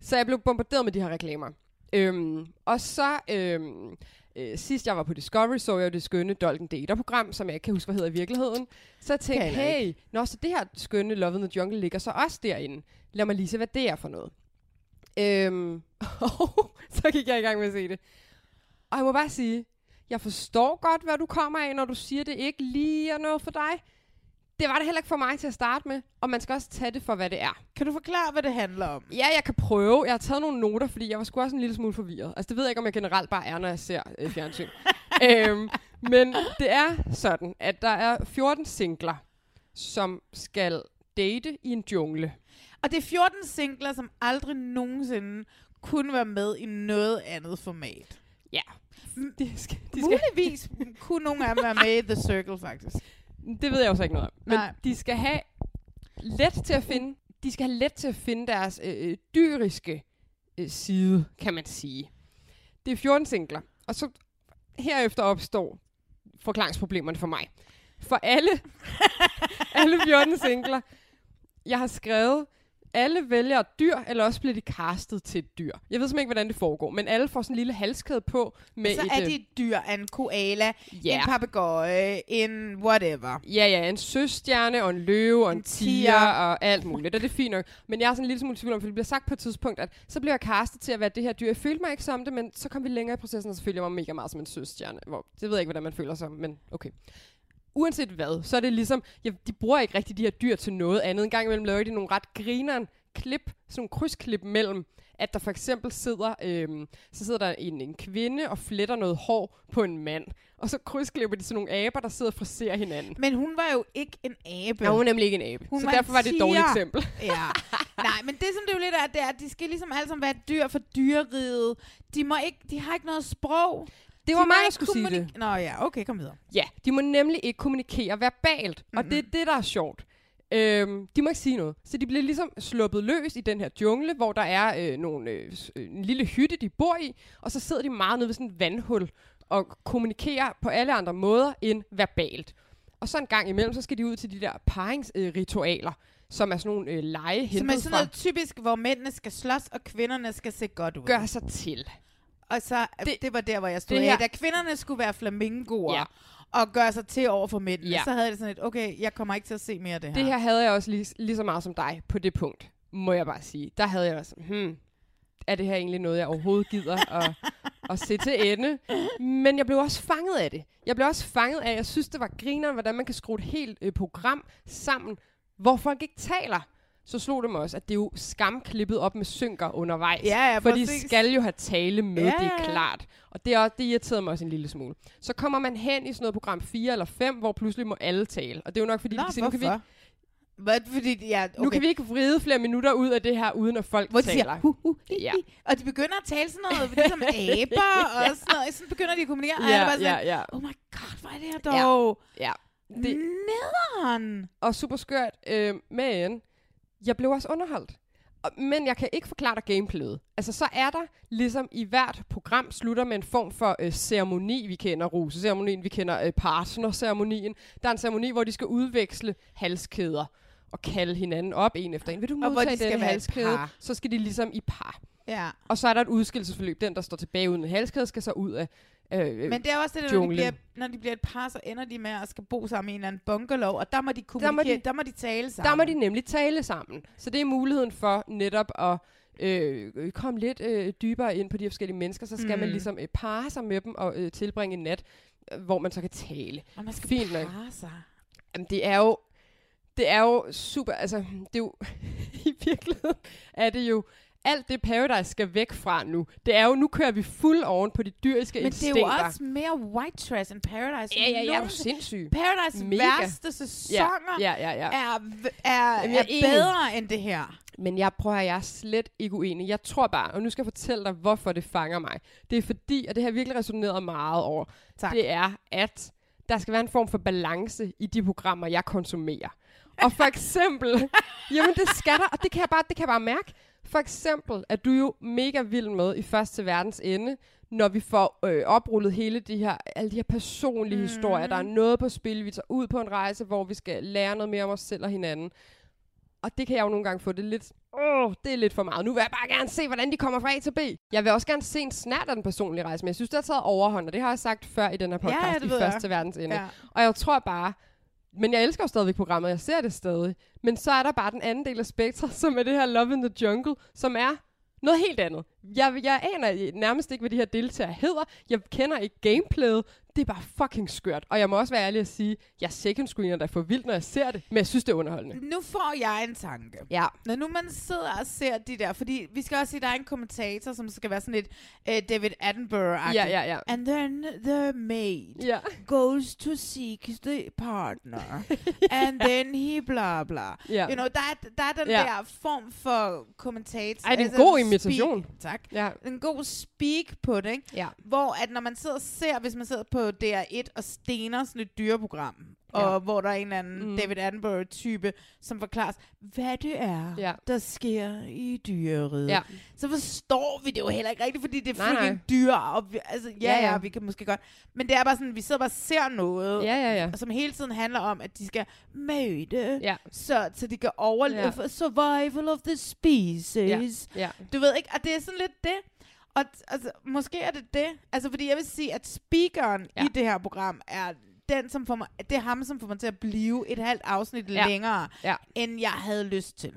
Så jeg blev bombarderet med de her reklamer. Øhm, og så øhm, øh, sidst jeg var på Discovery, så jeg jo det skønne Dolken Data-program, som jeg ikke kan huske, hvad hedder i virkeligheden. Så jeg tænkte, jeg hey, nå, så det her skønne Love in the Jungle ligger så også derinde. Lad mig lige se, hvad det er for noget. Øhm, så gik jeg i gang med at se det. Og jeg må bare sige, jeg forstår godt, hvad du kommer af, når du siger, det ikke lige er noget for dig. Det var det heller ikke for mig til at starte med, og man skal også tage det for, hvad det er. Kan du forklare, hvad det handler om? Ja, jeg kan prøve. Jeg har taget nogle noter, fordi jeg var sgu også en lille smule forvirret. Altså, det ved jeg ikke, om jeg generelt bare er, når jeg ser øh, fjernsyn. øhm, men det er sådan, at der er 14 singler, som skal date i en jungle. Og det er 14 singler, som aldrig nogensinde kunne være med i noget andet format. Ja. De skal, de skal, Muligvis kunne nogle af dem være med i The Circle, faktisk. det ved jeg jo så ikke noget om. Men Nej. de skal have let til at finde, de skal have let til at finde deres øh, øh, dyriske øh, side, kan man sige. Det er 14 singler, og så herefter opstår forklaringsproblemerne for mig. For alle, alle 14 singler, jeg har skrevet, alle vælger et dyr, eller også bliver de castet til et dyr. Jeg ved simpelthen ikke, hvordan det foregår, men alle får sådan en lille halskæde på med så et... er øh, det et dyr, en koala, Ja. en papegøje, en whatever. Ja, ja, en søstjerne og en løve og en, En tiger tiger. og alt muligt, og det er fint nok. Men jeg er sådan en lille smule tvivl om, for det bliver sagt på et tidspunkt, at så bliver jeg castet til at være det her dyr. Jeg følte mig ikke som det, men så kom vi længere i processen, og så følte jeg mig mega meget som en søstjerne. Hvor, det ved jeg ikke, hvordan man føler sig, men okay. Uanset hvad, så er det ligesom, ja, de bruger ikke rigtig de her dyr til noget andet. En gang imellem laver de nogle ret grineren klip, sådan nogle krydsklip mellem, at der for eksempel sidder, øhm, så sidder der en, en kvinde og fletter noget hår på en mand. Og så krydsklipper de sådan nogle aber, der sidder og friserer hinanden. Men hun var jo ikke en abe. Ja, hun er nemlig ikke en abe. Hun så var derfor var det et dårligt eksempel. Ja. Nej, men det som det jo lidt er, det er, at de skal ligesom alle sammen være dyr for dyreriget. De, må ikke, de har ikke noget sprog. Det De var må mig, der skulle sige det. Nå ja, okay, kom videre. Ja, de må nemlig ikke kommunikere verbalt. Mm-hmm. Og det er det, der er sjovt. Øhm, de må ikke sige noget. Så de bliver ligesom sluppet løs i den her jungle, hvor der er øh, nogle, øh, øh, en lille hytte, de bor i. Og så sidder de meget nede ved sådan et vandhul og kommunikerer på alle andre måder end verbalt. Og så en gang imellem, så skal de ud til de der paringsritualer, øh, som er sådan nogle øh, lege Som er sådan fra noget typisk, hvor mændene skal slås, og kvinderne skal se godt ud. gør sig til. Og så, det, det var der, hvor jeg stod af. Da kvinderne skulle være flamingoer Ja. og gøre sig til over for mændene, Ja. så havde det sådan et, okay, jeg kommer ikke til at se mere af det her. Det her havde jeg også lige, lige så meget som dig på det punkt, må jeg bare sige. Der havde jeg også, hmm, er det her egentlig noget, jeg overhovedet gider at, at se til ende? Men jeg blev også fanget af det. Jeg blev også fanget af, jeg synes, det var grineren, hvordan man kan skrue et helt øh, program sammen, hvor folk ikke taler. Så slog det mig også, at det er jo skamklippet op med synker undervejs. Ja, ja, for de skal jo have tale med, Ja, det er ja, ja. klart. Og det, er, også- det irriterede mig også en lille smule. Så kommer man hen i sådan noget program 4 eller 5, hvor pludselig må alle tale. Og det er jo nok, fordi Nå, de kan sige, nu kan vi hvorfor? Hvad, fordi, ja, okay. nu kan vi ikke vride flere minutter ud af det her, uden at folk Hvor de taler. siger, hu, hu, hi, Ja. Og de begynder at tale sådan noget, ligesom aber og sådan noget. Sådan begynder de at kommunikere. Og Ja, jeg er bare sådan, ja, ja. oh my god, hvor er det her dog? Ja. Det, Nederen! og super skørt, øh, men jeg blev også underholdt. Men jeg kan ikke forklare dig gameplayet. Altså, så er der ligesom i hvert program slutter med en form for øh, ceremoni, vi kender ruse-ceremonien, vi kender øh, partner-ceremonien. Der er en ceremoni, hvor de skal udveksle halskæder og kalde hinanden op en efter en. Vil du modtage de et halskæde? Så skal de ligesom i par. Ja. Og så er der et udskillelsesforløb. Den, der står tilbage uden en halskæde, skal så ud af øh, Men det er også det, der, når de, bliver, når de bliver et par, så ender de med at skal bo sammen i en eller anden bungalow, og der må de kommunikere, der de- må de, der må de tale sammen. Der må de nemlig tale sammen. Så det er muligheden for netop at øh, øh, komme lidt øh, dybere ind på de forskellige mennesker. Så skal mm. man ligesom øh, parre sig med dem og øh, tilbringe en nat, øh, hvor man så kan tale. Og man skal Fint nok. parre sig. Jamen, det er jo... Det er jo super... Altså, det er jo... I virkeligheden er det jo... Alt det Paradise skal væk fra nu. Det er jo, nu kører vi fuld oven på de dyriske Men instinkter. det er jo også mere white trash end Paradise. Ja, ja, ja, er du nogensinde. sindssyg. Paradise Mega. værste sæsoner Ja, ja, ja, ja. er, er, Jamen, er, er bedre end det her. Men jeg prøver, jeg er slet ikke uenig. Jeg tror bare, og nu skal jeg fortælle dig, hvorfor det fanger mig. Det er fordi, og det har virkelig resoneret meget over, Tak. det er, at der skal være en form for balance i de programmer, jeg konsumerer. Og for eksempel, jamen det skal der, og det kan jeg bare, det kan jeg bare mærke. For eksempel er du jo mega vild med i Først til verdens ende, når vi får øh, oprullet hele de her, alle de her personlige mm. historier. Der er noget på spil. Vi tager ud på en rejse, hvor vi skal lære noget mere om os selv og hinanden. Og det kan jeg jo nogle gange få det lidt, åh, det er lidt for meget. Nu vil jeg bare gerne se, hvordan de kommer fra A til B. Jeg vil også gerne se en snært af den personlige rejse, men jeg synes, det har taget overhånd, og det har jeg sagt før i den her podcast, Ja, ja, i ved Først jeg. verdens ende. Ja. Og jeg tror bare, men jeg elsker jo stadigvæk programmet, jeg ser det stadig. Men så er der bare den anden del af spektret, som er det her Love in the Jungle, som er noget helt andet. Jeg, jeg aner nærmest ikke, hvad de her deltagere hedder. Jeg kender ikke gameplayet. Det er bare fucking skørt. Og jeg må også være ærlig at sige, jeg second screener der for vildt, når jeg ser det. Men jeg synes, det er underholdende. Nu får jeg en tanke. Ja. Når nu man sidder og ser de der, fordi vi skal også sige, der er en kommentator, som skal være sådan lidt uh, David Attenborough-agtig. Ja, ja, ja. And then the maid Ja. goes to seek the partner. and then he bla bla. Ja. You know, der er, der er den Ja. der form for kommentator. Ej, det er en altså god speak- imitation. Tak. Ja. En god speak på det, ikke? Ja. Hvor at når man sidder og ser, hvis man sidder på DR1 og stener sådan et dyreprogram, Ja. og hvor der er en eller anden Mm. David Attenborough-type, som forklarer, hvad det er, Ja. der sker i dyreriget. Ja. Så forstår vi det jo heller ikke rigtigt, fordi det er freaking nej. dyr. Og vi, altså, ja, Ja, ja, ja. ja, vi kan måske godt. Men det er bare sådan, vi sidder bare og ser noget, Ja, ja, ja. som hele tiden handler om, at de skal møde, Ja. så, så de kan overleve. Ja. Ja. Survival of the species. Ja. Du ved ikke, og det er sådan lidt det. Og altså, måske er det det. Altså, fordi jeg vil sige, at speakeren Ja. ja. i det her program er den, som får mig, det er ham, som får mig til at blive et halvt afsnit Ja. ja. længere, Ja. end jeg havde lyst til.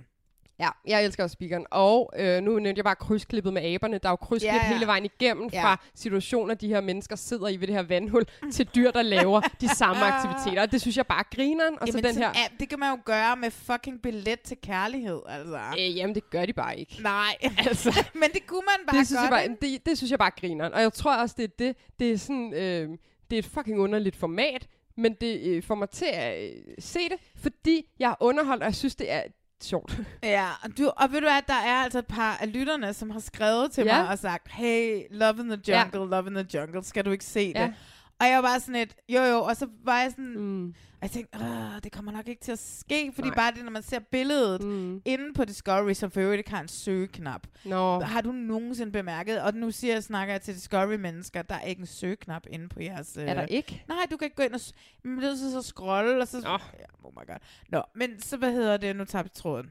Ja, jeg elsker også speakeren. Og øh, nu nævnte jeg bare krydsklippet med aberne. Der er jo krydsklip Ja, ja. hele vejen igennem Ja. fra situationer, de her mennesker sidder i ved det her vandhul, til dyr, der laver de samme aktiviteter. Og det synes jeg bare er grineren. Og så Jamen, den her... er- det kan man jo gøre med fucking billet til kærlighed, altså. Øh, jamen, det gør de bare ikke. Nej, altså. men det kunne man bare det, synes jeg godt, bare, det, det synes jeg bare er grineren. Og jeg tror også, det er det. Det er sådan... Øh, det er et fucking underligt format, men det øh, får mig til at øh, se det, fordi jeg er underholdt, og jeg synes, det er sjovt. Ja, og, du, og ved du hvad, der er altså et par af lytterne, som har skrevet til Ja. mig og sagt, hey, Love in the Ja. Jungle, Love in the Jungle, skal du ikke se Ja. det? Og jeg var bare sådan et, jo jo, og så var jeg sådan, Mm. og jeg tænkte, det kommer nok ikke til at ske, fordi Nej. bare det, når man ser billedet Mm. inde på Discovery, som for øvrigt ikke har en søgeknap. Nå. Har du nogensinde bemærket, og nu siger jeg, snakker jeg til Discovery-mennesker, der er ikke en søgeknap inde på jeres... Er der øh, ikke? Nej, du kan ikke gå ind og... s- Men det er så, så scrolle, og så... Nå. Ja, oh my god. Nå, men så hvad hedder det? Nu tager vi tråden.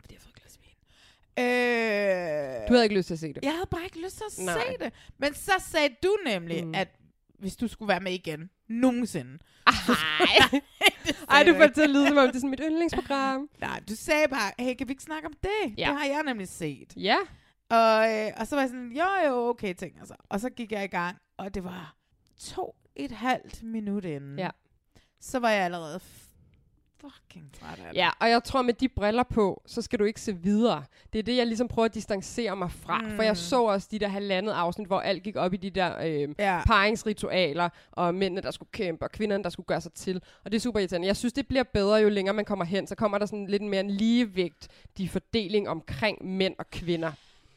Fordi jeg har fået et glas vin. Øh, Du havde ikke lyst til at se det. Jeg havde bare ikke lyst til at Nej. se det. Men så sagde du nemlig, mm. at hvis du skulle være med igen, nogensinde. Ej. Det Ej, du får det til at lyde, som om det er sådan mit yndlingsprogram. Nej, du sagde bare, hey, kan vi ikke snakke om det? Ja. Det har jeg nemlig set. Ja. Og, øh, og så var jeg sådan, jo jo, okay, ting altså. Og så gik jeg i gang, og det var to et halvt minut inden. Ja. Så var jeg allerede fucking træt af det. Ja, og jeg tror, med de briller på, så skal du ikke se videre. Det er det, jeg ligesom prøver at distancere mig fra. Mm. For jeg Mm. så også de der halvandet afsnit, hvor alt gik op i de der øh, Ja. paringsritualer, og mændene, der skulle kæmpe, og kvinderne, der skulle gøre sig til. Og det er super irriterende. Jeg synes, det bliver bedre, jo længere man kommer hen. Så kommer der sådan lidt mere en ligevægt, de fordeling omkring mænd og kvinder.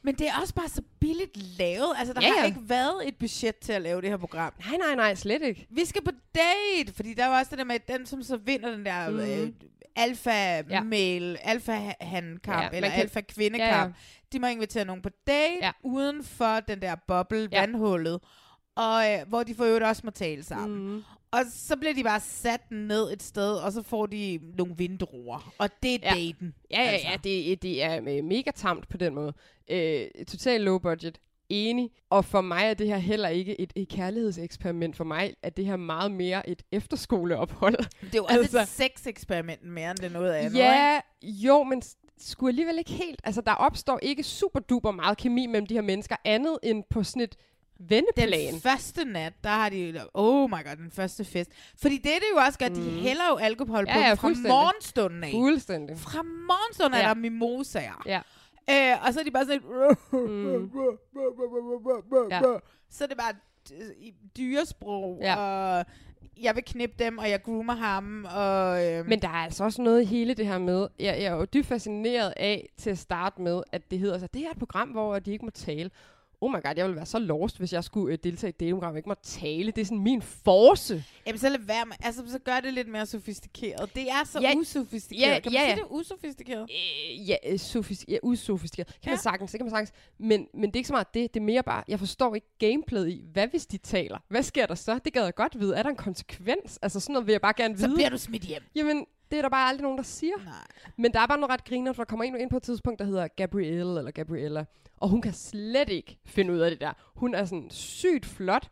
Men det er også bare så billigt lavet. Altså, der Ja, ja, har ja. ikke været et budget til at lave det her program. Nej, nej, nej, slet ikke. Vi skal på date, fordi der var også det der med, at den, som så vinder den der mm. øh, alfa-mail, alfa-han-kamp, Ja, eller kan- alfa-kvindekamp. Ja, ja. De må invitere nogen på date, Ja. ja. uden for den der boble, Ja. ja. vandhullet, og øh, hvor de for øvrigt også må tale sammen. Mm. Og så bliver de bare sat ned et sted, og så får de nogle vindruer. Og det er Ja. daten. Ja, ja, altså. ja, det, det er øh, mega tamt på den måde. Øh, total low budget. Enig. Og for mig er det her heller ikke et, et kærlighedseksperiment. For mig er det her meget mere et efterskoleophold. Det er jo også altså, et sex-eksperiment mere, end det noget andet. ikke? Ja, jo, men skulle alligevel ikke helt. Altså, der opstår ikke super duper meget kemi mellem de her mennesker, andet end på sådan et vendeplan. Den første nat, der har de, oh my god, den første fest. Fordi det, det jo også gør, de Mm. hælder jo alkohol Ja, på ja, fra morgenstunden af. Fuldstændig. Fra morgenstunden ja. Er der mimosaer. Ja. Øh, og så er de bare sådan lidt... Ja. Så er det bare dyresprog, Ja. og jeg vil knippe dem, og jeg groomer ham, og... Øh, Men der er altså også noget i hele det her med, jeg, jeg er jo dybt fascineret af til at starte med, at det hedder sig, det er et program, hvor de ikke må tale. Oh my god, jeg ville være så lost, hvis jeg skulle øh, deltage i et og ikke må tale. Det er sådan min force. Jamen, så lad være med, altså, så gør det lidt mere sofistikeret. Det er så Ja, usofistikeret. ja, kan man ja, sige, det er usofistikeret? Øh, ja, øh, sofis- ja, usofistikeret. Kan ja. Man sagtens, det kan man sagtens. Men, men det er ikke så meget det. Det er mere bare, jeg forstår ikke gameplayet i, hvad hvis de taler? Hvad sker der så? Det gad jeg godt vide. Er der en konsekvens? Altså sådan noget vil jeg bare gerne Så vide. bliver du smidt hjem. Jamen, det er der bare aldrig nogen, der siger. Nej. Men der er bare noget ret griner, for der kommer en ind på et tidspunkt, der hedder Gabrielle eller Gabriella. Og hun kan slet ikke finde ud af det der. Hun er sådan sygt flot,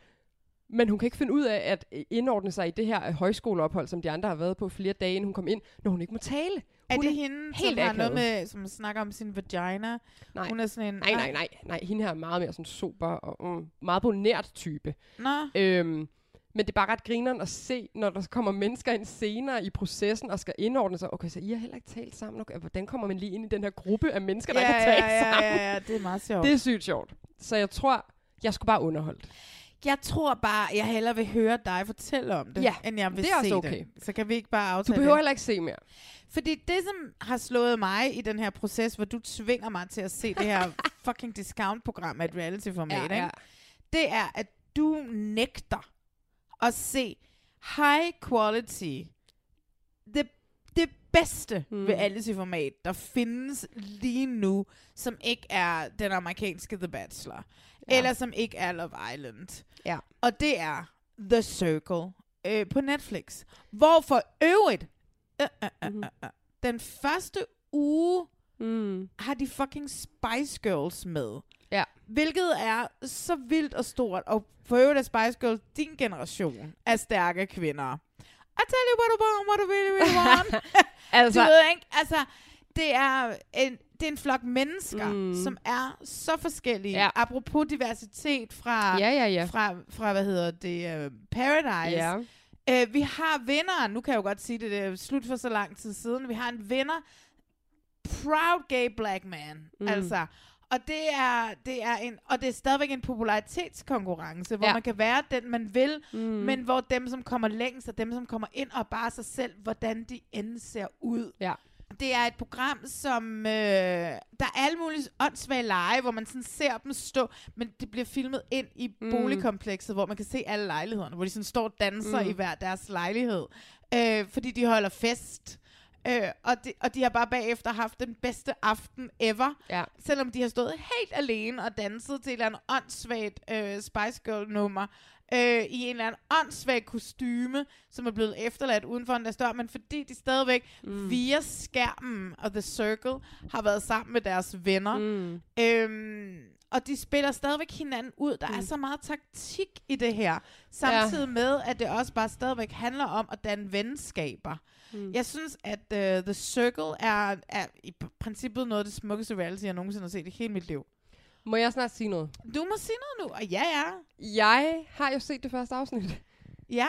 men hun kan ikke finde ud af at øh, indordne sig i det her øh, højskoleophold, som de andre har været på flere dage, inden hun kom ind, når hun ikke må tale. Er Hun det hende, helt som har noget med, som snakker om sin vagina? Nej. Hun er sådan en... Nej, nej, nej, nej. Hende her er meget mere sådan sober og mm, meget bonært type. Nå. Øhm, men det er bare ret grineren at se, når der kommer mennesker ind senere i processen og skal indordne sig. Okay, så I har heller ikke talt sammen. Okay, hvordan kommer man lige ind i den her gruppe af mennesker, der Ja, ikke har talt ja, ja, sammen? ja, ja, det er meget sjovt. Det er sygt sjovt. Så jeg tror, jeg skulle bare underholdt. Jeg tror bare, jeg hellere vil høre dig fortælle om det, Ja, end jeg vil det er også se okay. det. Så kan vi ikke bare Du aftale behøver det? heller ikke se mere. Fordi det, som har slået mig i den her proces, hvor du tvinger mig til at se det her fucking discount-program af et reality-format, Ja, ikke? ja. det er, at du nægter at se high quality, det, det bedste Mm. mm. reality-format, der findes lige nu, som ikke er den amerikanske The Bachelor, Ja. eller som ikke er Love Island. Ja. Og det er The Circle øh, på Netflix. Hvor for øvrigt, øh, øh, øh, Mhm. øh, øh, den første uge Mm. har de fucking Spice Girls med. Ja. Hvilket er så vildt og stort. Og for øvrigt er Spice Girls din generation af stærke kvinder. I tell you what I want, what I really, really want. Altså- du ved ikke? Altså, det er en, det er en flok mennesker, Mm. som er så forskellige. Ja. Apropos diversitet fra, Ja, ja, ja. fra, fra hvad hedder det, uh, Paradise. Ja. Uh, vi har vinderen, nu kan jeg jo godt sige det, det er slut for så lang tid siden. Vi har en vinder, proud gay black man. Mm. Altså, og det er, det er en, og det er stadigvæk en popularitetskonkurrence, hvor Ja. man kan være den, man vil, Mm. men hvor dem, som kommer længst, og dem, som kommer ind og bare sig selv, hvordan de end ser ud. Ja. Det er et program, som... Øh, der er alle mulige åndssvage lege, hvor man sådan ser dem stå, men det bliver filmet ind i Mm. boligkomplekset, hvor man kan se alle lejlighederne, hvor de sådan står og danser mm. i hver deres lejlighed, øh, fordi de holder fest. Øh, og, de, og de har bare bagefter haft den bedste aften ever, Ja. selvom de har stået helt alene og danset til et eller andet åndssvagt øh, Spice Girl-nummer, øh, i en eller anden åndssvag kostyme, som er blevet efterladt uden for en dør, men fordi de stadigvæk Mm. via skærmen og The Circle har været sammen med deres venner. Mm. Øhm, og de spiller stadigvæk hinanden ud. Der mm. er så meget taktik i det her. Samtidig ja. med, at det også bare stadigvæk handler om at danne venskaber. Mm. Jeg synes, at uh, The Circle er, er i princippet noget af det smukkeste reality, jeg nogensinde har set i hele mit liv. Må jeg snart sige noget? Du må sige noget nu. Og ja, ja. Jeg har jo set det første afsnit, Ja.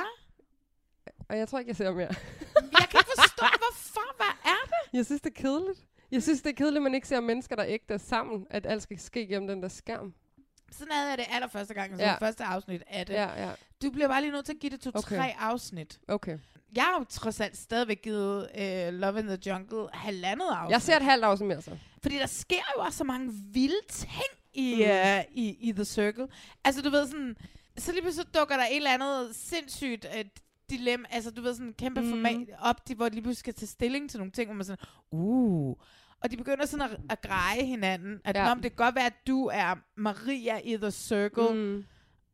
og jeg tror ikke, jeg ser mere. Jeg kan ikke forstå, hvorfor. Hvad er det? Jeg synes, det er kedeligt. Jeg synes, det er kedeligt, at man ikke ser mennesker, der ægte er sammen, at alt skal ske gennem den der skærm. Sådan havde jeg det allerførste gang, så Ja. første afsnit af det. Ja, ja. Du bliver bare lige nødt til at give det to-tre Okay. afsnit. Okay. Jeg har jo trods alt stadigvæk givet uh, Love in the Jungle halvandet afsnit. Jeg ser et halvt afsnit mere så. Fordi der sker jo også så mange vilde ting i, Mm. uh, i, i The Circle. Altså, du ved sådan, så lige pludselig dukker der et eller andet sindssygt uh, dilemma, altså du ved sådan en kæmpe mm. format op, de, hvor de lige pludselig skal tage stilling til nogle ting, hvor man sådan, uh, og de begynder sådan at, at greje hinanden, at Ja. det kan godt være, at du er Maria i The Circle, Mm.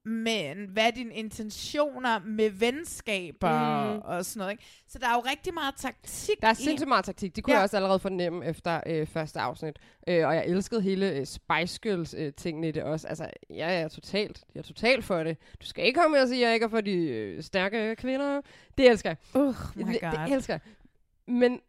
men hvad er dine intentioner med venskaber Mm. og sådan noget, ikke? Så der er jo rigtig meget taktik Der er sindssygt meget taktik. Det kunne ja. Jeg også allerede fornemme efter øh, første afsnit. Øh, og jeg elskede hele øh, Spice Girls øh, tingene i det også. Altså, jeg er totalt, jeg er totalt for det. Du skal ikke komme og sige, at jeg ikke er for de øh, stærke kvinder. Det elsker jeg. Oh my det, god. det elsker jeg. Men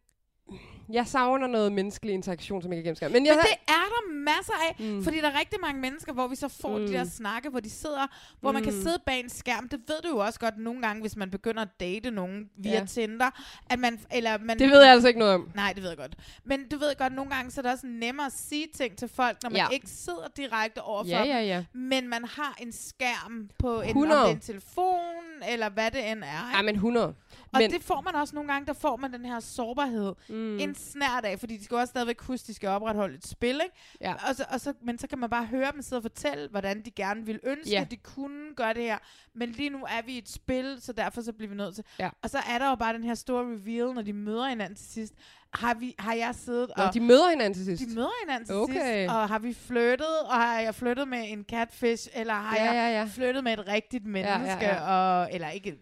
jeg savner noget menneskelig interaktion, som jeg ikke gennemsker. Men, jeg, Men det er der masser af, Mm. fordi der er rigtig mange mennesker, hvor vi så får mm. de der Mm. snakke, hvor de sidder, hvor mm. man kan Mm. sidde bag en skærm. Det ved du jo også godt nogle gange, hvis man begynder at date nogen via Ja. Tinder. At man, eller man, det ved jeg altså ikke noget om. Nej, det ved jeg godt. Men du ved godt, nogle gange så er det også nemmere at sige ting til folk, når man Ja. ikke sidder direkte overfor Ja, ja, dem, ja. men man har en skærm på en, om 100. det er en telefon, eller hvad det end er. Ja, men 100. Og men, det får man også nogle gange, der får man den her sårbarhed. Mm. En snært af, fordi de skal også stadigvæk huske, de skal opretholde et spil, ikke? Ja. Og så, og så, men så kan man bare høre dem sidde og fortælle, hvordan de gerne vil ønske, Ja. at de kunne gøre det her. Men lige nu er vi i et spil, så derfor så bliver vi nødt til. Ja. Og så er der jo bare den her store reveal, når de møder hinanden til sidst. Har, vi, har jeg siddet Nå, og... de møder hinanden til sidst. De møder hinanden til Okay. sidst, og har vi flyttet, og har jeg flyttet med en catfish, eller har Ja, jeg ja, ja. flyttet med et rigtigt menneske, ja, ja. Og, eller ikke, øh,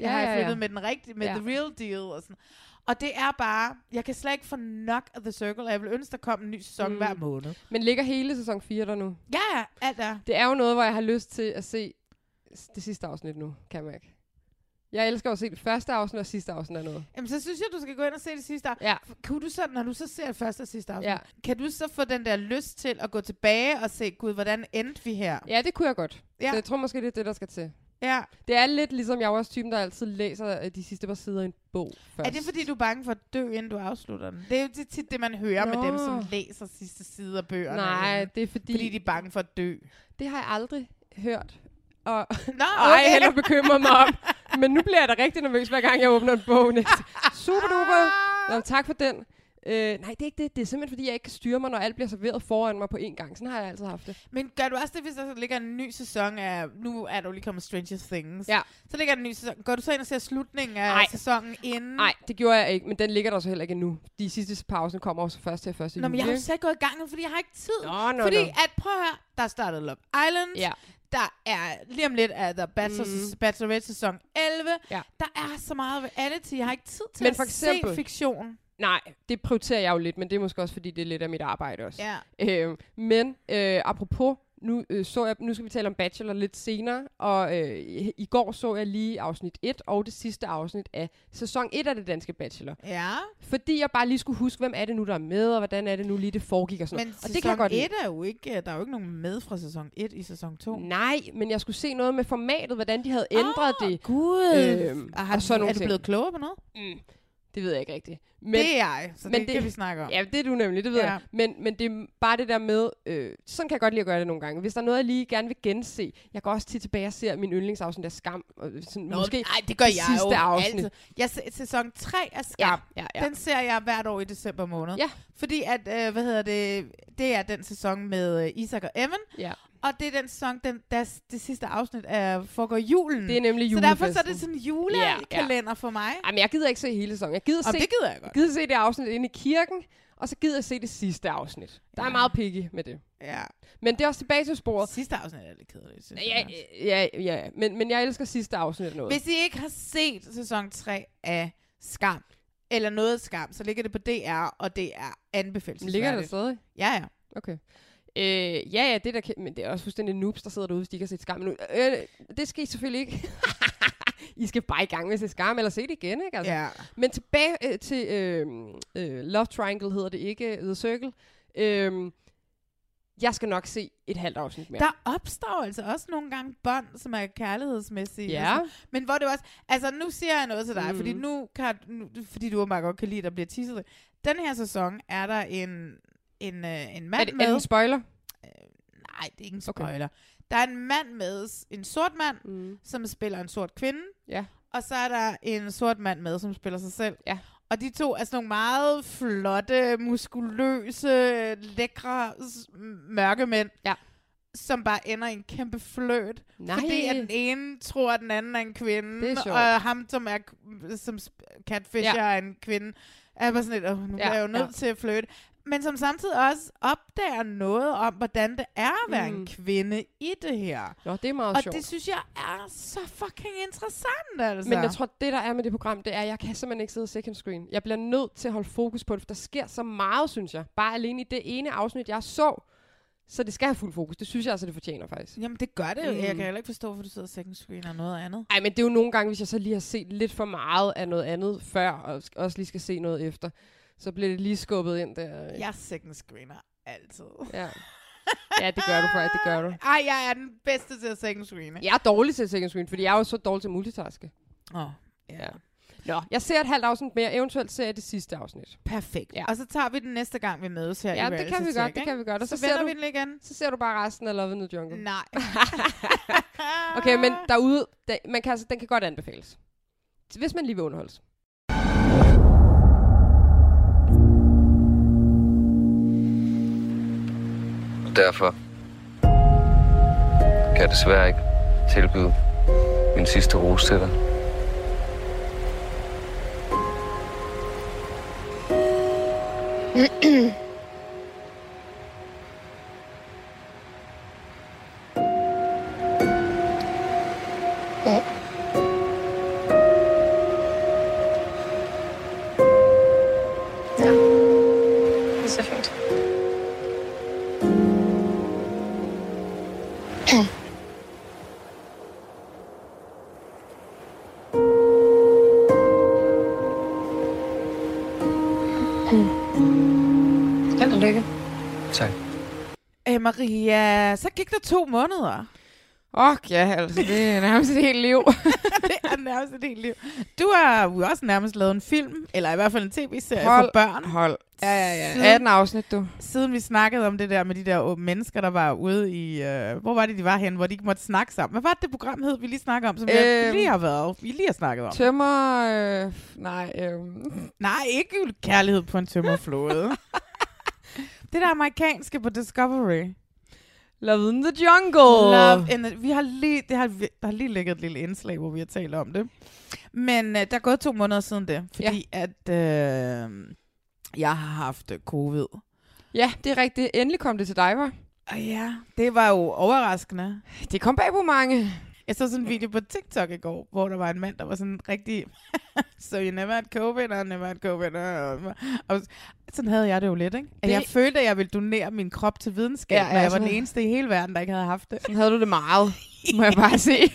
Ja, har jeg ja, ja. flyttet med den rigtige, med Ja. the real deal, og sådan. Og det er bare, jeg kan slet ikke få nok af The Circle, og jeg vil ønske, der kom en ny sæson Mm. hver måned. Men ligger hele sæson 4 der nu? Ja, ja, alt er. Det er jo noget, hvor jeg har lyst til at se det sidste afsnit nu, kan jeg mærke. Jeg elsker at se det første afsnit og sidste afsnit af noget. Jamen, så synes jeg, du skal gå ind og se det sidste afsnit. Ja. Kunne du så, når du så ser det første og sidste afsnit, Ja. kan du så få den der lyst til at gå tilbage og se, gud, hvordan endte vi her? Ja, det kunne jeg godt. Ja. Så jeg tror måske, det er det, der skal til. Ja. Det er lidt ligesom, jeg er også typen, der altid læser øh, de sidste par sider i en bog først. Er det fordi, du er bange for at dø, inden du afslutter den? Det er jo tit- det, man hører Nå. med dem, som læser sidste side af bøgerne. Nej, det er fordi... Fordi de er bange for at dø. Det har jeg aldrig hørt. Og Nå, ej, okay. heller bekymret mig om. Men nu bliver jeg da rigtig nervøs, hver gang jeg åbner en bog. Næste. Super duper. Nå, tak for den. Øh, nej, det er ikke det. Det er simpelthen, fordi jeg ikke kan styre mig, når alt bliver serveret foran mig på én gang. Sådan har jeg altid haft det. Men gør du også det, hvis der ligger en ny sæson af... Nu er jo lige kommet Stranger Things. Ja. Så ligger der en ny sæson. Går du så ind og ser slutningen af Ej. sæsonen inden? Nej, det gjorde jeg ikke, men den ligger der så heller ikke endnu. De sidste pausen kommer også først til første Nå, men jeg har juli. jo selv gået i gang, nu, fordi jeg har ikke tid. Nå, nå, fordi nå. at, prøv at høre, der startede Love Island. Ja. Der er lige om lidt af The Bachelor, Mm. Bachelorette sæson 11. Ja. Der er så meget reality. Jeg har ikke tid til Men at for eksempel- se fiktion. Nej, det prioriterer jeg jo lidt, men det er måske også, fordi det er lidt af mit arbejde også. Ja. Øh, men øh, apropos, nu, øh, så jeg, nu skal vi tale om Bachelor lidt senere, og øh, i, går så jeg lige afsnit 1 og det sidste afsnit af sæson 1 af det danske Bachelor. Ja. Fordi jeg bare lige skulle huske, hvem er det nu, der er med, og hvordan er det nu lige, det foregik og sådan Men noget. Og sæson det kan jeg godt lide. 1 er jo ikke... Der er jo ikke nogen med fra sæson 1 i sæson 2. Nej, men jeg skulle se noget med formatet, hvordan de havde ændret Åh, det. Gud. Øhm, og har, og sådan er du blevet klogere på noget? Mm, det ved jeg ikke rigtigt. Men, det er jeg, så det, kan vi snakke om. Ja, det er du nemlig, det ved Ja. jeg. Men, men det er bare det der med, øh, sådan kan jeg godt lide at gøre det nogle gange. Hvis der er noget, jeg lige gerne vil gense, jeg går også tit tilbage og ser min yndlingsafsnit af Skam. Og sådan, Nå, måske nej, det gør det jeg sidste jo afsnit. altid. Jeg, sæson 3 af Skam, Ja, ja, ja. den ser jeg hvert år i december måned. Ja. Fordi at, øh, hvad hedder det, det er den sæson med øh, Isak og Evan. Ja. Og det er den sæson, den, der, det sidste afsnit er, foregår julen. Det er nemlig Så derfor så er julefesten. det sådan en Ja, ja. julekalender for mig. Jamen, jeg gider ikke se hele sæsonen. Jeg gider Om se, det gider jeg godt. Gider se det afsnit inde i kirken, og så gider jeg se det sidste afsnit. Der er Ja. meget picky med det. Ja. Men det er også tilbage til sporet. Sidste afsnit er lidt kedeligt. synes Ja, jeg. ja, ja, ja. Men, men jeg elsker sidste afsnit af noget. Hvis I ikke har set sæson 3 af Skam, eller noget Skam, så ligger det på DR, og det er anbefalelsesværdigt. Ligger der stadig? Ja, ja. Okay. Øh, ja, ja, det der, kan- men det er også fuldstændig noobs, der sidder derude, hvis de ikke har set skam nu. Øh, det skal I selvfølgelig ikke. I skal bare i gang med at se skam, eller se det igen, ikke? Altså. Ja. Men tilbage øh, til øh, øh, Love Triangle hedder det ikke, The Circle. Øh, jeg skal nok se et halvt afsnit mere. Der opstår altså også nogle gange bånd, som er kærlighedsmæssige. Ja. sådan. Men hvor det også... Altså, nu siger jeg noget til dig, mm. fordi nu kan... Nu, fordi du meget godt kan lide, at der bliver teaset. Den her sæson er der en, en, øh, en mand er, det, med... er det en spoiler? Nej, det er ikke en Okay. spoiler. Der er en mand med, en sort mand, Mm. som spiller en sort kvinde. Ja. Og så er der en sort mand med, som spiller sig selv. Ja. Og de to er sådan nogle meget flotte, muskuløse, lækre, mørke mænd. Ja. Som bare ender i en kæmpe fløt. Nej. Fordi at den ene tror, at den anden er en kvinde. Det er sjovt. og ham, som er som catfisher Ja. er en kvinde, er bare sådan lidt, oh, nu Ja, er jeg jo nødt ja. til at flytte. Men som samtidig også opdager noget om, hvordan det er at være mm. En kvinde i det her. Nå, det er meget og sjovt. det synes jeg er så fucking interessant, altså. Men jeg tror, det der er med det program, det er, at jeg kan simpelthen ikke sidde second screen. Jeg bliver nødt til at holde fokus på det, for der sker så meget, synes jeg. Bare alene i det ene afsnit, jeg så. Så det skal have fuld fokus. Det synes jeg altså, det fortjener faktisk. Jamen, det gør det jo. Mm. Jeg kan heller ikke forstå, hvorfor du sidder second screen og noget andet. Ej, men det er jo nogle gange, hvis jeg så lige har set lidt for meget af noget andet før, og også lige skal se noget efter, så bliver det lige skubbet ind der. Jeg second screener altid. Ja. Ja, det gør du faktisk, det gør du. Ej, jeg er den bedste til at second screene. Jeg er dårlig til second screen, fordi jeg er jo så dårlig til at multitaske. Åh, oh, ja. Nå, jeg ser et halvt afsnit mere, eventuelt ser jeg det sidste afsnit. Perfekt. Ja. Og så tager vi den næste gang, vi mødes her Ja, i det kan vi godt, det ikke? kan vi godt. Og så, så vender vi den igen. Så ser du bare resten af Love in the Jungle. Nej. Okay, men derude, der, man kan, altså, den kan godt anbefales. Hvis man lige vil underholdes. Derfor kan jeg desværre ikke tilbyde min sidste rose til dig. Det Maria, så gik der to måneder. Åh, ja, altså, det er nærmest et helt liv. det er nærmest et helt liv. Du har jo også nærmest lavet en film, eller i hvert fald en tv-serie Hold, for børn. hold. Ja, ja, ja. Siden- 18 afsnit, du. Siden vi snakkede om det der med de der mennesker, der var ude i... Øh, hvor var det, de var hen, hvor de ikke måtte snakke sammen? Hvad var det, det program hed, vi lige snakkede om, som Øhm, vi lige har været, vi lige har snakket om? Tømmer... Øh, nej, øh, Nej, ikke kærlighed på en tømmerflåde. det der amerikanske på Discovery. Love in the Jungle. Love in the, vi har lige, det har, der har lige ligget et lille indslag, hvor vi har talt om det. Men øh, der er gået to måneder siden det, fordi ja. at øh, jeg har haft øh, covid. Ja, det er rigtigt. Endelig kom det til dig, var. Og ja, det var jo overraskende. Det kom bag på mange. Jeg så sådan en video på TikTok i går, hvor der var en mand, der var sådan rigtig... so you never had COVID, I never had COVID. uh, Og sådan havde jeg det jo lidt, ikke? At Det- jeg følte, at jeg ville donere min krop til videnskab, Ja, ja, når jeg var den eneste i hele verden, der ikke havde haft det. Sådan havde du det meget, må jeg bare sige.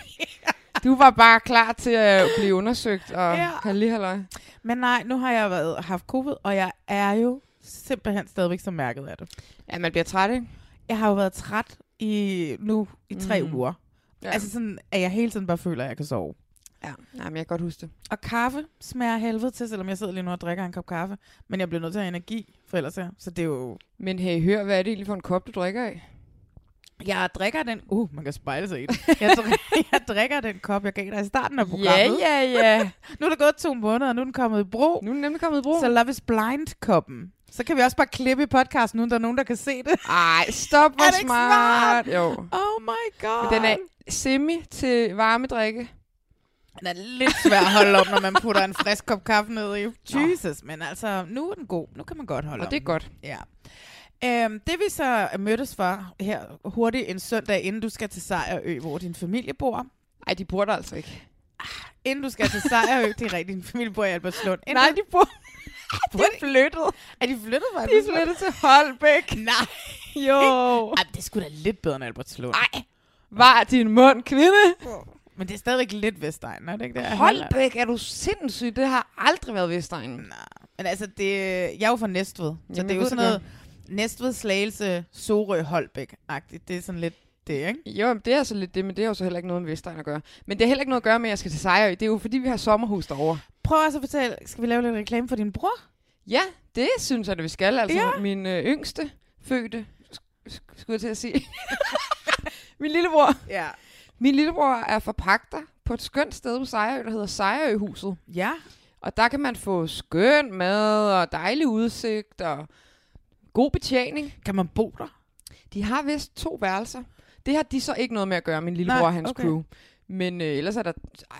Du var bare klar til at blive undersøgt og Ja. lige halløj. Men nej, nu har jeg været, haft covid, og jeg er jo simpelthen stadigvæk så mærket af det. Ja, man bliver træt, ikke? Jeg har jo været træt i nu i tre Mm. uger. Ja. Altså sådan, at jeg hele tiden bare føler, at jeg kan sove. Ja, Nej, men jeg kan godt huske det. Og kaffe smager helvede til, selvom jeg sidder lige nu og drikker en kop kaffe. Men jeg bliver nødt til at have energi, for ellers er. Så det er jo... Men hey, hør, hvad er det egentlig for en kop, du drikker af? Jeg drikker den... Uh, man kan spejle sig i det. Jeg, drik, jeg drikker den kop, jeg gav dig i starten af programmet. Ja, ja, ja. Nu er der gået to måneder, og nu er den kommet i brug. Nu er den nemlig kommet i brug. Så Love is Blind-koppen. Så kan vi også bare klippe i podcasten, uden der er nogen, der kan se det. Ej, stop, hvor det smart. smart? Jo. Oh my god. Men den er semi til varme drikke. Den er lidt svær at holde om, når man putter en frisk kop kaffe ned i. Jesus, men altså, nu er den god. Nu kan man godt holde Og om det er godt. Ja. Øhm, det vi så mødtes for her hurtigt en søndag, inden du skal til Sejrø, hvor din familie bor. Ej, de bor der altså ikke. Inden du skal til Sejrø, det er rigtigt, din familie bor i Albertslund. Inden Nej, de bor... de er flyttet. Er de flyttet fra De er flyttet til Holbæk. Nej. Jo. Ej, det er sgu da lidt bedre end Albertslund. Ej, var din mund, kvinde? Men det er stadigvæk lidt Vestegn, er det ikke det? Holbæk, er du sindssyg? Det har aldrig været Vestegnen. Nej. Men altså, det, jeg er jo fra Næstved, så Jamen, det er jo sådan det noget Næstved, Slagelse, Sorø, Holbæk-agtigt. Det er sådan lidt det, ikke? Jo, det er så lidt det, men det har jo så heller ikke noget med Vestegn at gøre. Men det har heller ikke noget at gøre med, at jeg skal til Sejrø. Det er jo fordi, vi har sommerhus derovre. Prøv også at fortælle, skal vi lave lidt reklame for din bror? Ja, det synes jeg, at vi skal. Altså, Ja. min øh, yngste fødte, sk- sk- skulle jeg til at sige. min lillebror. Ja. Min lillebror er forpagter på et skønt sted på Sejrø, der hedder Sejrøhuset. Ja. Og der kan man få skøn mad og dejlig udsigt og god betjening. Kan man bo der? De har vist to værelser. Det har de så ikke noget med at gøre, min lillebror Nej, og hans okay. crew. Men øh, ellers er der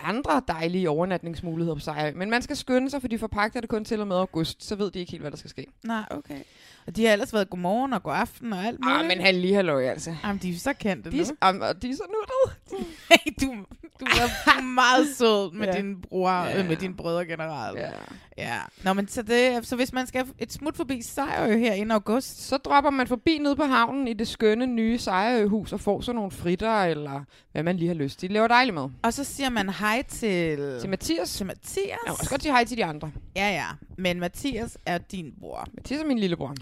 andre dejlige overnatningsmuligheder på Sejrø. Men man skal skynde sig, for de forpagter det kun til og med august. Så ved de ikke helt, hvad der skal ske. Nej, okay. Og de har ellers været godmorgen og god aften og alt muligt. Ah, men han lige halløj, altså. Jamen, de er så kendte De, nu. am- og de er så nuttede. Hey, du, du er meget sød med Ja. ja. din bror, Ja. ja. øh, med dine brødre generelt. Ja. ja. Nå, men så, det, så hvis man skal et smut forbi Sejrø her i august, Så dropper man forbi nede på havnen i det skønne nye Sejrøhus og får sådan nogle fritter, eller hvad man lige har lyst til. De laver dejligt mad. og så siger man hej til... Til Mathias. Til Mathias. Jeg må også godt sige hej til de andre. Ja, ja. Men Mathias er din bror. Mathias er min lillebror.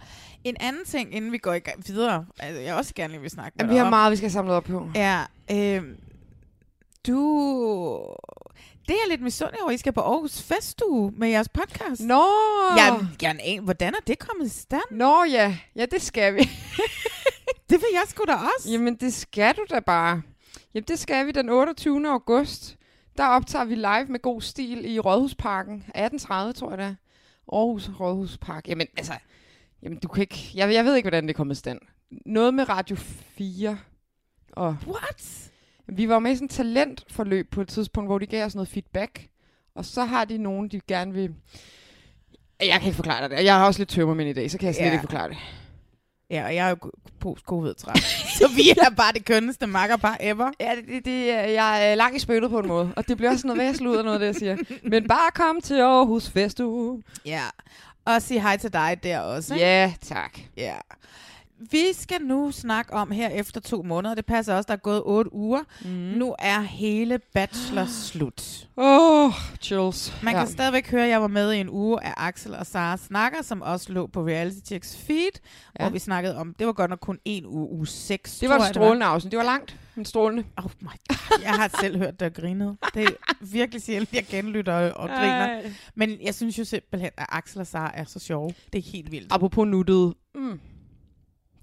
En anden ting, inden vi går i gang videre, altså jeg også gerne lige vil snakke med Jamen, dig vi har om. meget, vi skal have samlet op på. Ja, øh, du... Det er jeg lidt misundelig over, I skal på Aarhus Festuge med jeres podcast. Nå! Jeg vil gerne an, hvordan er det kommet i stand? Nå ja, ja det skal vi. Det vil jeg sgu da også. Jamen det skal du da bare. Jamen det skal vi den 28. august. Der optager vi live med god stil i Rådhusparken. 18.30 tror jeg det. Aarhus Rådhuspark. Jamen altså, jamen, du kan ikke, jeg, jeg ved ikke, hvordan det er kommet i stand. Noget med Radio 4. Og What? Vi var med i sådan et talentforløb på et tidspunkt, hvor de gav os noget feedback. Og så har de nogen, de gerne vil... Jeg kan ikke forklare dig det. Jeg har også lidt tømmermænd i dag, så kan jeg slet Ja. ikke forklare det. Ja, og jeg er jo post-covid-træt. så vi er bare det kønneste makkerpar ever. Ja, det, det, det, er- jeg er lang i spyttet på en måde. Og det bliver også noget væsentligt ud af noget, det jeg siger. Men bare kom til Aarhus Festuge. Ja. Og sige hej til dig der også. ikke? Ja, tak. Ja. Vi skal nu snakke om her efter to måneder. Det passer også, der er gået otte uger. Mm. Nu er hele bachelor slut. Åh, oh, chills. Man ja. kan stadigvæk høre, at jeg var med i en uge af Axel og Sara Snakker, som også lå på Reality Checks feed, ja. hvor vi snakkede om, det var godt nok kun en uge, uge 6. Det var et strålende afsnit. Det var langt, men strålende. Oh my God. Jeg har selv hørt det og grinet. Det er virkelig sjældent, jeg genlytter og, og griner. Ej. Men jeg synes jo simpelthen, at Axel og Sara er så sjove. Det er helt vildt. Apropos nuttet. Mm.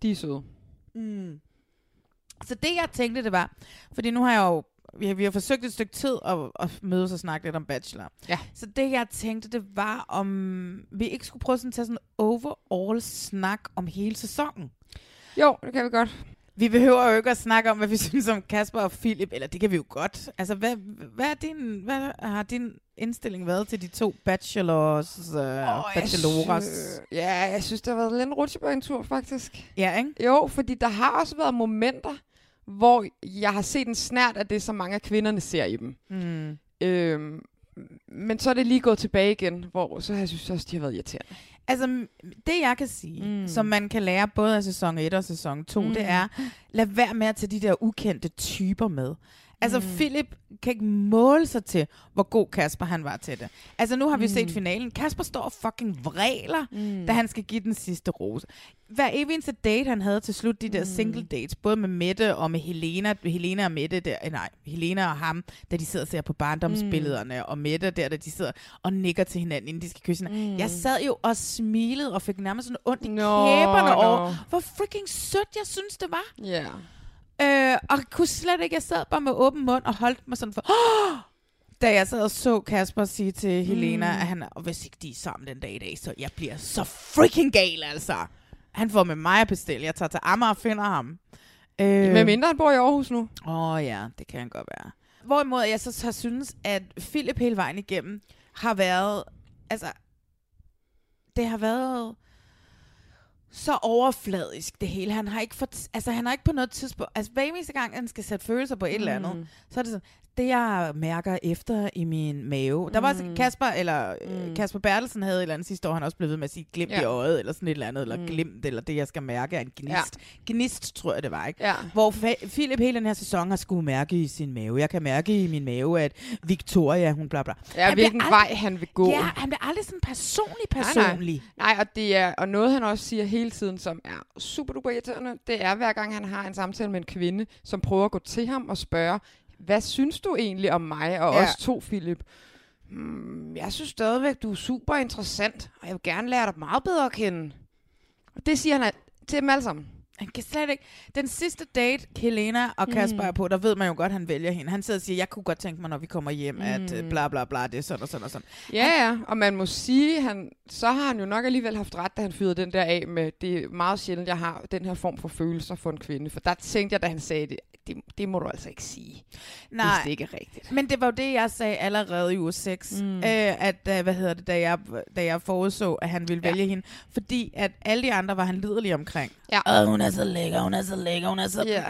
De er søde. Mm. Så det, jeg tænkte, det var, fordi nu har jeg jo, vi har, vi har forsøgt et stykke tid at, at mødes og snakke lidt om Bachelor. Ja. Så det, jeg tænkte, det var, om vi ikke skulle prøve sådan at tage sådan en overall snak om hele sæsonen. Jo, det kan vi godt. Vi behøver jo ikke at snakke om, hvad vi synes om Kasper og Philip, eller det kan vi jo godt. Altså, hvad, hvad, er din, hvad har din indstilling været til de to bachelors, uh, oh, bacheloras? Synes, ja, jeg synes, det har været lidt en rutsjebane-tur, faktisk. Ja, ikke? Jo, fordi der har også været momenter, hvor jeg har set en snært af det, som mange af kvinderne ser i dem. Mm. Øhm, men så er det lige gået tilbage igen, hvor så har jeg synes også, de har været irriterende. Altså, det jeg kan sige, Mm. som man kan lære både af sæson 1 og sæson 2, Mm. mm. det er, lad være med at tage de der ukendte typer med. Altså, Mm. Philip kan ikke måle sig til, hvor god Kasper han var til det. Altså, nu har vi Mm. set finalen. Kasper står og fucking vræler, Mm. da han skal give den sidste rose. Hver evig eneste date, han havde til slut, de der Mm. single dates, både med Mette og med Helena, Helena og Mette, der, nej, Helena og ham, da de sidder og ser på barndomsbillederne, mm. og Mette der, da de sidder og nikker til hinanden, inden de skal kysse hinanden. Mm. Jeg sad jo og smilede og fik nærmest sådan ondt i Nå, kæberne nå. over, hvor freaking sødt jeg synes, det var. Ja. Øh, og kunne slet ikke, jeg sad bare med åben mund og holdt mig sådan for, oh! da jeg sad og så Kasper sige til Helena, Mm. at han, og hvis ikke de er sammen den dag i dag, så jeg bliver så freaking gal, altså. Han får med mig at bestille. Jeg tager til Amager og finder ham. Øh, Med mindre han bor i Aarhus nu. Åh oh, ja, det kan han godt være. Hvorimod jeg så har synes, at Philip hele vejen igennem har været, altså, det har været så overfladisk det hele. Han har ikke fået, altså han har ikke på noget tidspunkt, altså hver eneste gang, han skal sætte følelser på et mm. eller andet, Mm. så er det sådan, det jeg mærker efter i min mave. Der var også Mm. Kasper, eller Mm. mm. Kasper Bertelsen havde et eller andet sidste år, han også blev ved med at sige glimt Ja. i øjet, eller sådan et eller andet, eller Mm. glimt, eller det jeg skal mærke er en gnist. Ja. Gnist, tror jeg det var, ikke? Ja. Hvor Philip hele den her sæson har skulle mærke i sin mave. Jeg kan mærke i min mave, at Victoria, hun bla bla. Ja, Han hvilken aldrig- vej han vil gå. Ja, han bliver aldrig sådan personlig Nej, personlig. Nej, nej, og det er og noget, han også siger hele tiden, som er super duper irriterende, det er hver gang, han har en samtale med en kvinde, som prøver at gå til ham og spørge, hvad synes du egentlig om mig og Ja. os to, Philip? Hmm, jeg synes stadigvæk, du er super interessant, og jeg vil gerne lære dig meget bedre at kende. Og det siger han til dem alle sammen. Han kan slet ikke... Den sidste date, Helena og Kasper Mm. er på, der ved man jo godt, at han vælger hende. Han sidder og siger, jeg kunne godt tænke mig, når vi kommer hjem, mm. at øh, Mm. bla bla bla, det er sådan og sådan og sådan. Ja, ja, og man må sige, han, så har han jo nok alligevel haft ret, da han fyrede den der af med, det er meget sjældent, jeg har den her form for følelser for en kvinde. For der tænkte jeg, da han sagde det, det, det må du altså ikke sige, Nej. hvis det ikke er rigtigt. Men det var jo det, jeg sagde allerede i uge 6, mm. øh, at, øh, hvad hedder det, da jeg, da jeg forudså, at han ville Ja. vælge hende. Fordi at alle de andre var han liderlig omkring. Ja. Åh, hun er så lækker, hun er så lækker, hun er så... Ja,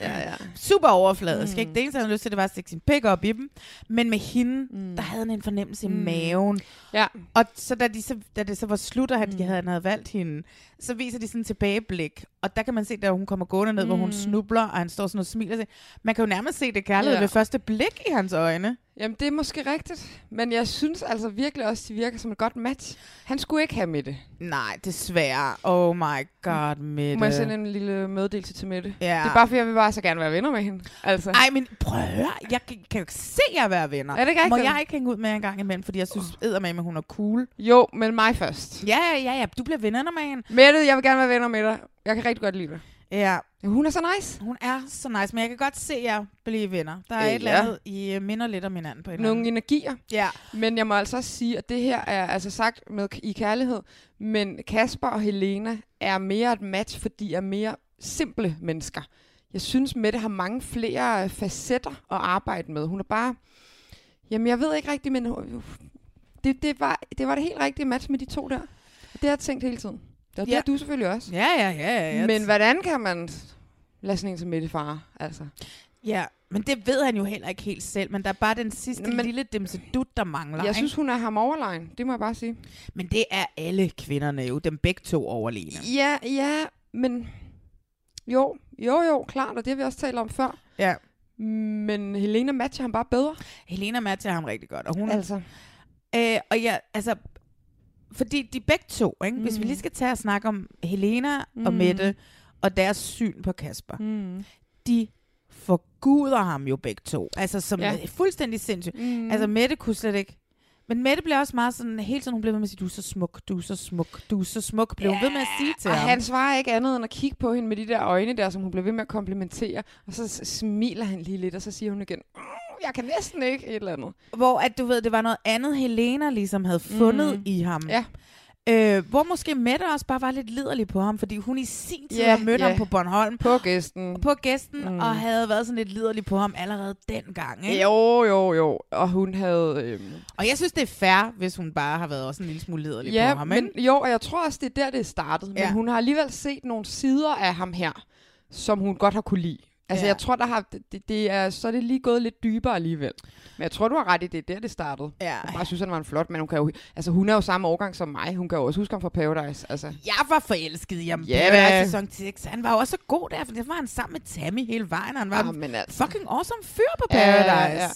ja, ja. Super overfladisk, mm. ikke? Det eneste, han havde lyst til, det var at stikke sin pik op i dem. Men med hende, mm. der havde han en fornemmelse i Mm. maven. Ja. Og så da, de så, da det så var slut, og han, mm. havde, han havde valgt hende, så viser de sådan en tilbageblik. Og der kan man se, da hun kommer gående ned, mm. hvor hun Mm. snubler, og han står sådan og smiler. sig. Man kan jo nærmest se det kærlighed Ja. ved første blik i hans øjne. Jamen, det er måske rigtigt. Men jeg synes altså virkelig også, de virker som et godt match. Han skulle ikke have med det. Nej, desværre. Oh my god, Mette. Må jeg sende en lille meddelelse til Mette? Ja. Det er bare, fordi jeg vil bare så gerne være venner med hende. Altså. Ej, men prøv at høre. Jeg kan, kan jo ikke se jer være venner. Er det ikke Må jeg ikke hænge ud med en gang imellem, fordi jeg synes oh. med, at hun er cool? Jo, men mig først. Ja, ja, ja, ja. Du bliver venner med hende. Mette, jeg vil gerne være venner med dig. Jeg kan rigtig godt lide dig. Ja. Hun er så nice. Hun er så nice, men jeg kan godt se jer blive venner. Der er Øh, et eller ja. andet, I øh, minder lidt om hinanden på en eller Nogle anden. energier. Ja. Men jeg må altså også sige, at det her er altså sagt med i kærlighed, men Kasper og Helena er mere et match, for de er mere simple mennesker. Jeg synes, Mette har mange flere øh, facetter at arbejde med. Hun er bare... Jamen, jeg ved ikke rigtigt, men hun- det, det, var, det var det helt rigtige match med de to der. Det har jeg tænkt hele tiden. Det har Ja. ja. du selvfølgelig også. Ja, ja, ja. ja. Men hvordan kan man lade sådan en som Mette fare? Altså. Ja, men det ved han jo heller ikke helt selv, men der er bare den sidste men, lille dimsedut, der mangler. Jeg ikke? synes, hun er ham overlegen. Det må jeg bare sige. Men det er alle kvinderne jo, dem begge to overlegne. Ja, ja, men... Jo, jo, jo, klart, og det har vi også talt om før. Ja. Men Helena matcher ham bare bedre. Helena matcher ham rigtig godt, og hun Altså. Øh, og ja, altså, fordi de begge to, ikke? Mm. hvis vi Mm. lige skal tage og snakke om Helena mm. og Mm. Mette, og deres syn på Kasper, Mm. de forguder ham jo begge to. Altså som Ja. ja. fuldstændig sindssygt. Mm. Mm. Altså Mette kunne slet ikke... Men Mette blev også meget sådan, hele tiden hun blev ved med at sige, du er så smuk, du er så smuk, du er så smuk, blev hun ved med at sige til og ham. han svarer ikke andet end at kigge på hende med de der øjne der, som hun bliver ved med at komplimentere. Og så smiler han lige lidt, og så siger hun igen, "Mm, jeg kan næsten ikke et eller andet. Hvor at du ved, det var noget andet, Helena ligesom havde fundet Mm. i ham. Ja. Øh, hvor måske Mette også bare var lidt liderlig på ham, fordi hun i sin tid yeah, mødte ja. ham på Bornholm. På gæsten. På gæsten, Mm. og havde været sådan lidt liderlig på ham allerede dengang. Ikke? Jo, jo, jo. Og hun havde... Øhm, Og jeg synes, det er fair, hvis hun bare har været også en lille smule liderlig ja, på ham. men ikke? jo, og jeg tror også, det er der, det er startet. Men Ja. hun har alligevel set nogle sider af ham her, som hun godt har kunne lide. Altså, Ja. jeg tror, der har, det, det er, så er det lige gået lidt dybere alligevel. Men jeg tror, du har ret i, det er der, det startede. Ja. Jeg bare synes, han var en flot, men hun kan jo, altså, hun er jo samme årgang som mig. Hun kan jo også huske ham fra Paradise. Altså. Jeg var forelsket i ham. Ja, Yeah, da. sæson 6. Han var jo også så god der, for det var han sammen med Tammy hele vejen. Han var Ah, en men altså. fucking awesome fyr på Ja, Paradise. ja.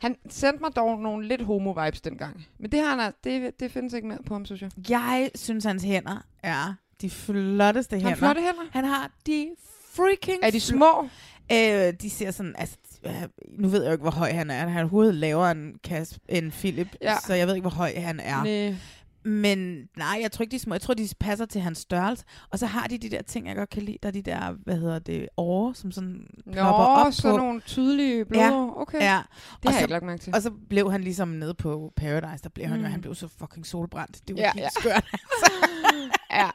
Han sendte mig dog nogle lidt homo-vibes dengang. Men det, har han, det, det findes ikke mere på ham, synes jeg. Jeg synes, hans hænder er de flotteste hænder. han flotte hænder? Han har de freaking... Er de små? Øh, de ser sådan, altså, øh, nu ved jeg jo ikke, hvor høj han er. Han er hovedet lavere end, Kasp, end Philip, Ja. så jeg ved ikke, hvor høj han er. Næ. Men nej, jeg tror ikke, de er små. Jeg tror, de passer til hans størrelse. Og så har de de der ting, jeg godt kan lide. Der er de der, hvad hedder det, åre, som sådan plopper op sådan på. nogle tydelige blå. Ja, Okay. Ja. Det Og har jeg så- ikke lagt mærke til. Og så blev han ligesom nede på Paradise, der blev han jo, Mm. han blev så fucking solbrændt. Det var Ja, helt ja. skørt. altså. ja.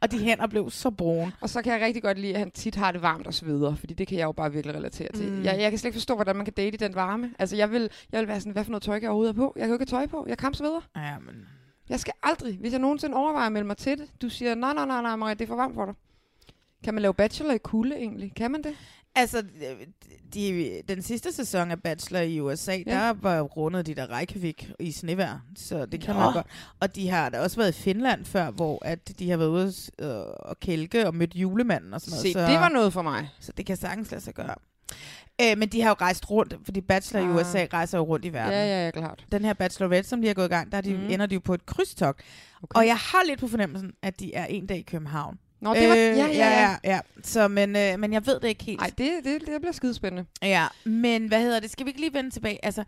Og de hænder blev så brune. Og så kan jeg rigtig godt lide, at han tit har det varmt og sveder, fordi det kan jeg jo bare virkelig relatere til. Mm. Jeg, jeg kan slet ikke forstå, hvordan man kan date i den varme. Altså, jeg vil, jeg vil være sådan, hvad for noget tøj kan jeg overhovedet på? Jeg kan jo ikke have tøj på. Jeg kampsveder. Ja, men... Jeg skal aldrig, hvis jeg nogensinde overvejer at melde mig til det, du siger, nej, nej, nej, nej, Maria, det er for varmt for dig. Kan man lave bachelor i kulde egentlig? Kan man det? Altså, de, den sidste sæson af Bachelor i USA, Ja. ja. der var rundet de der Reykjavik i snevejr, så det kan Nå. man godt. Og de har da også været i Finland før, hvor at de har været ude øh, og kælke og mødt julemanden og sådan noget. Se, så, det var noget for mig. Så det kan sagtens lade sig gøre. Øh, men de har jo rejst rundt, fordi Bachelor ah. i. USA rejser jo rundt i verden. Ja, ja, ja, klart. Den her Bachelorette, som de har gået i gang, der er de, mm. ender de jo på et krydstogt. Okay. Og jeg har lidt på fornemmelsen, at de er en dag i København. Nå, det var- ja, ja, ja. ja, ja. Så, men, øh, men jeg ved det ikke helt. Nej, det, det, det bliver skidespændende. Ja, men hvad hedder det? Skal vi ikke lige vende tilbage? Altså,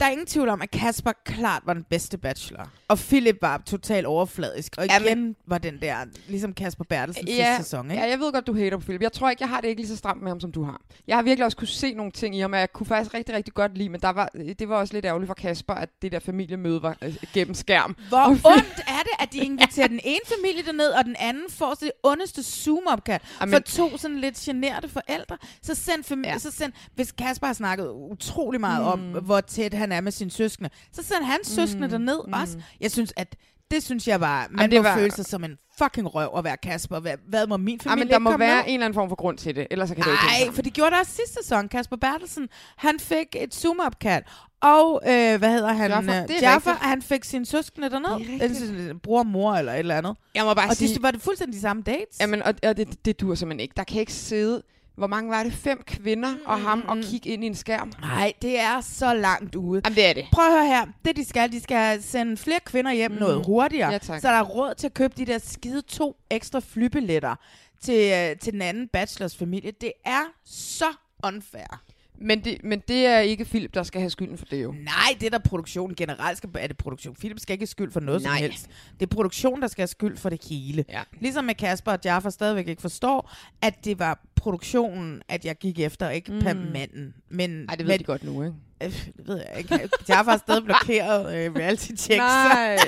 der er ingen tvivl om, at Kasper klart var den bedste bachelor. Og Philip var totalt overfladisk. Og igen var den der, ligesom Kasper Bertelsen ja, sidste sæson, ikke? Ja, jeg ved godt, du hater på Philip. Jeg tror ikke, jeg har det ikke lige så stramt med ham, som du har. Jeg har virkelig også kunne se nogle ting i ham, og jeg kunne faktisk rigtig, rigtig godt lide, men der var, det var også lidt ærgerligt for Kasper, at det der familiemøde var øh, gennem skærm. Hvor ondt er det, at de inviterer den ene familie derned, og den anden får så det ondeste zoom-opkald Jamen- for to sådan lidt generte forældre. Så send, familie, ja. så send hvis Kasper har snakket utrolig meget mm. om, hvor tæt han er med sine søskende, så send hans mm. søskende derned mm. også. Jeg synes, at det synes jeg var, man Jamen, det må var- føle sig som en fucking røv at være Kasper. Hvad, hvad må min familie men der må være med? en eller anden form for grund til det, ellers så kan det ikke Nej, for det gjorde der også sidste sæson. Kasper Bertelsen, han fik et zoom-opkald. Og, øh, hvad hedder han? Jaffer, Øh, det han fik søskende derned. Det er rigtigt. Eller sin bror, mor eller et eller andet. Jeg må bare og sige- de, var det fuldstændig de samme dates. Jamen, og, og det, det dur simpelthen ikke. Der kan ikke sidde, hvor mange var det? Fem kvinder og ham og kigge ind i en skærm. Nej, det er så langt ude. Jamen, det er det. Prøv at høre her. Det de skal, de skal sende flere kvinder hjem mm. noget hurtigere. Ja, tak. så der er råd til at købe de der skide to ekstra flybilletter til, øh, til den anden bachelors familie. Det er så unfair. Men det, men det er ikke Philip, der skal have skylden for det jo. Nej, det er der produktionen generelt skal, er det produktion. Philip skal ikke have skyld for noget Nej. som helst. Det er produktion, der skal have skyld for det hele. Ja. Ligesom med Kasper og Jaffa stadigvæk ikke forstår, at det var produktionen, at jeg gik efter, ikke mm. per manden. Men, Ej, det ved men, de godt nu, ikke? Øh, det ved jeg ikke. Jaffa er stadig blokeret øh, reality checks. Nej.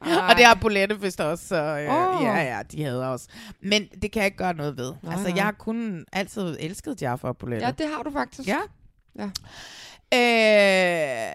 og det har Bolette vist også, så øh, Åh. ja, ja, de havde også. Men det kan jeg ikke gøre noget ved. Nej, altså, jeg har kun altid elsket Jaffa og Bolette. Ja, det har du faktisk. Ja. Ja. Øh,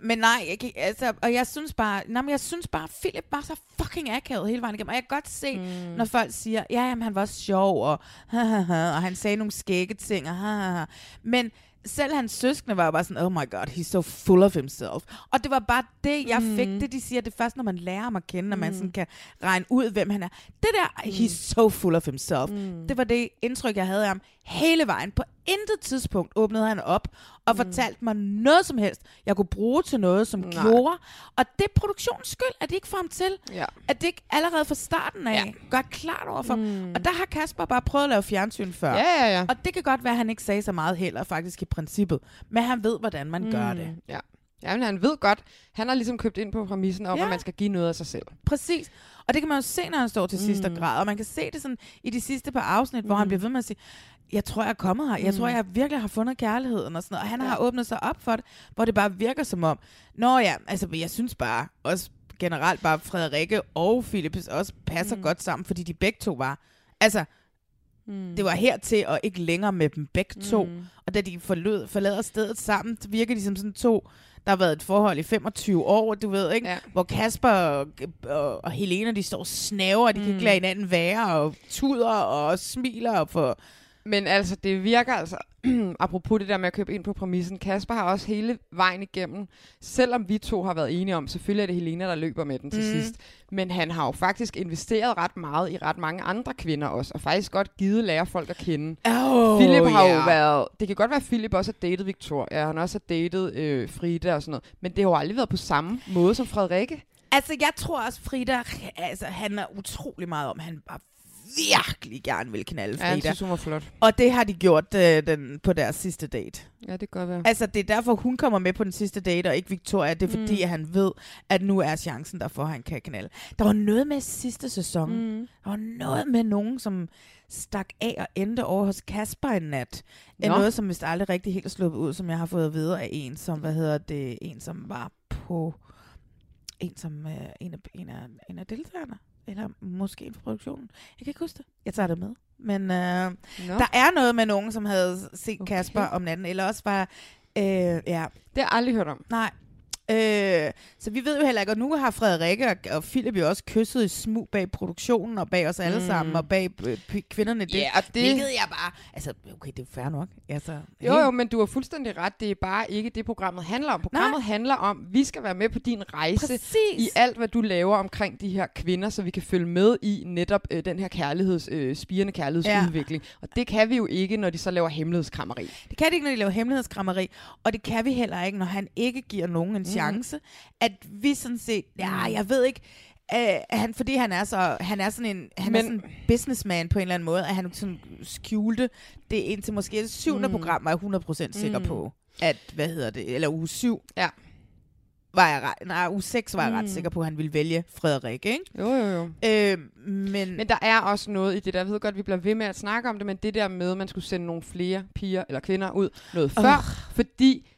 men nej, jeg altså, og jeg synes bare, nej, men jeg synes bare, Philip var så fucking akavet hele vejen igennem. Og jeg kan godt se, mm. når folk siger, ja, jamen, han var sjov, og, og han sagde nogle skægge ting, og, men selv hans søskende var jo bare sådan, oh my god, he's so full of himself. Og det var bare det, jeg fik. Mm. Det, de siger, det er først, når man lærer ham at kende, når man sådan kan regne ud, hvem han er. Det der, he's so full of himself. Mm. Det var det indtryk, jeg havde af ham hele vejen. På intet tidspunkt åbnede han op og fortalte mig noget som helst, jeg kunne bruge til noget, som Nej. gjorde. Og det er produktionens skyld, at de ikke får ham til. Ja. At det ikke allerede fra starten af ja. gør klart over for mm. Og der har Kasper bare prøvet at lave fjernsyn før. Ja, ja, ja. Og det kan godt være, at han ikke sagde så meget heller, faktisk i princippet. Men han ved, hvordan man mm. gør det. Ja. Ja, men han ved godt, han har ligesom købt ind på præmissen om, Ja. at man skal give noget af sig selv. Præcis. Og det kan man jo se, når han står til mm. sidste grad. Og man kan se det sådan i de sidste par afsnit, mm. hvor han bliver ved med at sige, jeg tror, jeg er kommet her. Jeg Mm. tror, jeg virkelig har fundet kærligheden og sådan noget. Og han ja. har åbnet sig op for det, hvor det bare virker som om, nå ja, altså jeg synes bare, også generelt bare Frederikke og Philippes også passer mm. godt sammen, fordi de begge to var, altså, Mm. det var hertil og ikke længere med dem begge to. Mm. Og da de forlod, forlader stedet sammen, så virker de som sådan to, der har været et forhold i 25 år, du ved, ikke? Ja. Hvor Kasper og, og, og Helena, de står og snaver, og de mm. kan ikke lade hinanden være, og tuder og smiler og for... Men altså, det virker altså, apropos det der med at købe ind på præmissen, Kasper har også hele vejen igennem, selvom vi to har været enige om, selvfølgelig er det Helena, der løber med den til Mm. sidst, men han har jo faktisk investeret ret meget i ret mange andre kvinder også, og faktisk godt givet lære folk at kende. Oh, Philip har ja. jo været, det kan godt være, at Philip også har datet Victoria, han også har datet øh, Frida og sådan noget, men det har jo aldrig været på samme måde som Frederikke. Altså, jeg tror også, Frida altså, handler utrolig meget om, at han bare virkelig gerne vil knalde Frida. Ja, jeg synes, hun var flot. Og det har de gjort øh, den, på deres sidste date. Ja, det kan godt være. Altså, det er derfor, hun kommer med på den sidste date, og ikke Victoria. Det er fordi, Mm. at han ved, at nu er chancen der for, at han kan knalde. Der var noget med sidste sæson. Mm. Der var noget med nogen, som stak af og endte over hos Kasper en nat. Nå. Noget, som vist aldrig rigtig helt er sluppet ud, som jeg har fået at vide af en, som, hvad hedder det, en, som var på, en, som, øh, en, af, en, af, en af deltagerne. Eller måske en fra produktionen. Jeg kan ikke huske det. Jeg tager det med. Men øh, Nå. der er noget med nogen, som havde set Okay. Kasper om natten. Eller også var, øh, ja, Det har jeg aldrig hørt om. Nej. Øh, så vi ved jo heller ikke, og nu har Frederikke og, og Philip jo også kysset i smug bag produktionen og bag os alle Mm. sammen og bag øh, kvinderne. Det, Ja, og det- Hvilket jeg bare... Altså, okay, det er jo fair nok. Altså, Jo, hey. jo, men du har fuldstændig ret. Det er bare ikke det, programmet handler om. Programmet Nej. handler om, at vi skal være med på din rejse Præcis. i alt, hvad du laver omkring de her kvinder, så vi kan følge med i netop øh, den her kærligheds, øh, spirende kærlighedsudvikling. Ja. Og det kan vi jo ikke, når de så laver hemmelighedskrammeri. Det kan de ikke, når de laver hemmelighedskrammeri, og det kan vi heller ikke, når han ikke giver nogen en chance. At vi sådan set, ja, jeg ved ikke, øh, han, fordi han er så, han er sådan en, han Men, er sådan en businessman på en eller anden måde, at han sådan skjulte det indtil måske det syvende mm. Mm. program, var jeg 100% sikker Mm. på. at, hvad hedder det, eller uge 7, Ja. var jeg ret, nej, uge 6 var jeg ret Mm. sikker på, at han ville vælge Frederik, ikke? Jo, jo, jo. Øh, men, Men der er også noget i det der, jeg ved godt, vi bliver ved med at snakke om det, men det der med, at man skulle sende nogle flere piger eller kvinder ud noget før, fordi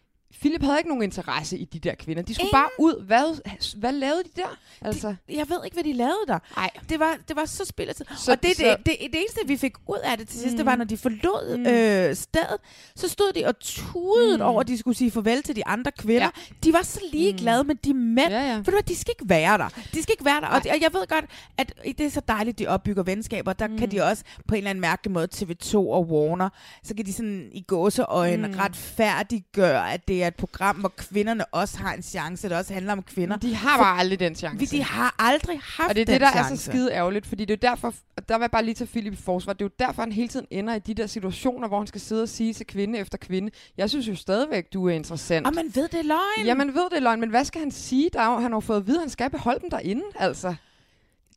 Philip havde ikke nogen interesse i de der kvinder. De skulle Ingen. bare ud. Hvad, hvad lavede de der? Altså, de, jeg ved ikke, hvad de lavede der. Nej. Det var, det var så spilletid. Så- og det, så- det, det, det eneste, vi fik ud af det til sidst, Mm. det var, når de forlod Mm. øh, stedet, så stod de og tudede Mm. over, at de skulle sige farvel til de andre kvinder. Ja. De var så ligeglade med de mænd. Ja, ja. For du hvad, de skal ikke være der. De skal ikke være der. Og, og jeg ved godt, at det er så dejligt, de opbygger venskaber. Der mm. kan de også på en eller anden mærkelig måde, TV2 og Warner, så kan de sådan i gåseøjne Mm. mm. retfærdiggøre, at det er et program, hvor kvinderne også har en chance. Det også handler om kvinder. de har bare aldrig den chance. Vi, de har aldrig haft Og det er det, der chance. er så skide ærgerligt, fordi det er jo derfor, der vil jeg bare lige tage Philip i forsvar, det er jo derfor, han hele tiden ender i de der situationer, hvor han skal sidde og sige til kvinde efter kvinde, jeg synes jo stadigvæk, du er interessant. Og man ved, det er løgn. Ja, man ved, det er løgn, men hvad skal han sige? Der er han har fået at vide, at han skal beholde dem derinde, altså.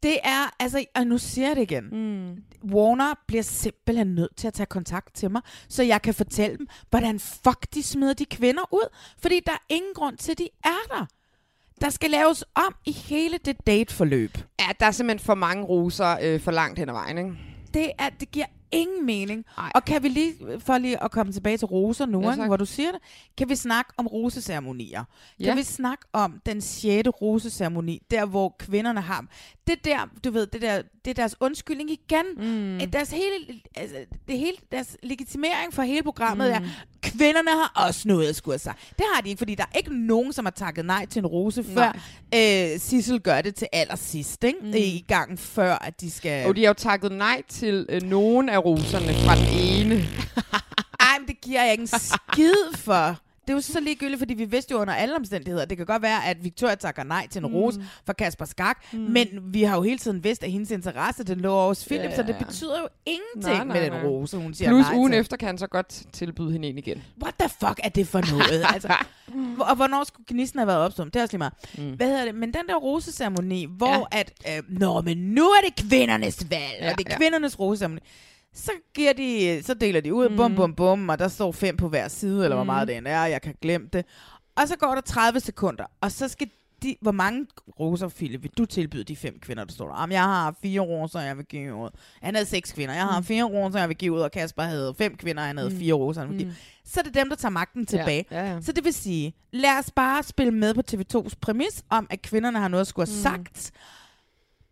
Det er, altså, og nu siger jeg det igen. Mm. Warner bliver simpelthen nødt til at tage kontakt til mig, så jeg kan fortælle dem, hvordan fuck de smider de kvinder ud. Fordi der er ingen grund til, at de er der. Der skal laves om i hele det dateforløb. Ja, der er simpelthen for mange roser øh, for langt hen ad vejen, ikke? Det, er, det giver ingen mening. Ej. Og kan vi lige, for lige at komme tilbage til roser nu, Ja, hvor du siger det, kan vi snakke om roseceremonier? Kan Ja. vi snakke om den sjette roseceremoni, der hvor kvinderne har... Det der, du ved, det der, det er deres undskyldning igen. Mm. Deres hele, altså, det hele, deres legitimering for hele programmet Mm. er, kvinderne har også noget at skulle sig. Det har de ikke, fordi der er ikke nogen, som har takket nej til en rose, før øh, Sissel gør det til allersidst, ikke? Mm. I gangen før, at de skal... Og de har jo takket nej til øh, nogen af roserne fra den ene. Ej, men det giver jeg ikke en skid for. Det er jo så ligegyldigt, fordi vi vidste jo under alle omstændigheder, det kan godt være, at Victoria takker nej til en Mm. rose fra Kasper Skak, mm. men vi har jo hele tiden vidst, at hendes interesse, den lå over hos Philip, Ja, så det ja. betyder jo ingenting Nej, nej, med den rose, hun siger Plus nej ugen til. efter kan han så godt tilbyde hende en igen. What the fuck er det for noget? altså, og hvornår skulle gnisten have været opstået? Det er også lige meget. Mm. Hvad hedder det? Men den der roseceremoni, hvor ja. at, øh, nå, men nu er det kvindernes valg, Ja, og det er ja. kvindernes roseceremoni. Så, giver de, så deler de ud, mm. bum, bum, bum, og der står fem på hver side, eller hvor Mm. meget det end er, jeg kan glemme det. Og så går der 30 sekunder, og så skal de, hvor mange roser, Philip, vil du tilbyde de fem kvinder, der står der? Jamen, jeg har fire roser, jeg vil give ud. Han havde seks kvinder. Jeg har Mm. fire roser, jeg vil give ud, og Kasper havde fem kvinder, han havde Mm. fire roser, han ville give. Mm. Så er det dem, der tager magten tilbage. Ja, ja, ja. Så det vil sige, lad os bare spille med på TV2's præmis om, at kvinderne har noget at skulle have Mm. sagt.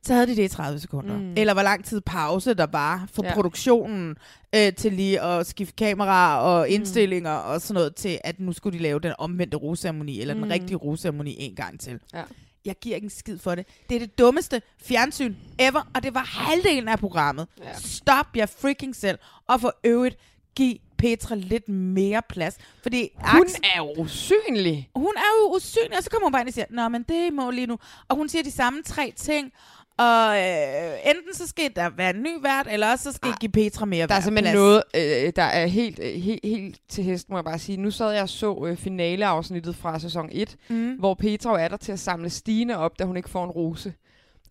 Så havde de det i 30 sekunder. Mm. Mm. Eller hvor lang tid pause der var for Ja. produktionen øh, til lige at skifte kamera og indstillinger og sådan noget til, at nu skulle de lave den omvendte roseremoni, eller mm. Mm. den rigtige roseremoni en gang til. Ja. Jeg giver ikke en skid for det. Det er det dummeste fjernsyn ever, og det var halvdelen af programmet. Ja. Stop jer freaking selv, og for øvrigt giv Petra lidt mere plads. Fordi Hun Axel- er jo usynlig. hun er jo usynlig, og så kommer hun bare ind og siger, Nå, men det må lige nu. Og hun siger de samme tre ting, og øh, enten så skal der være en ny vært, eller også så skal I give Petra mere Der er simpelthen plads. noget, øh, der er helt, øh, helt, helt til hest, må jeg bare sige. Nu sad jeg og så øh, finaleafsnittet fra sæson 1, Mm. hvor Petra er der til at samle Stine op, da hun ikke får en rose.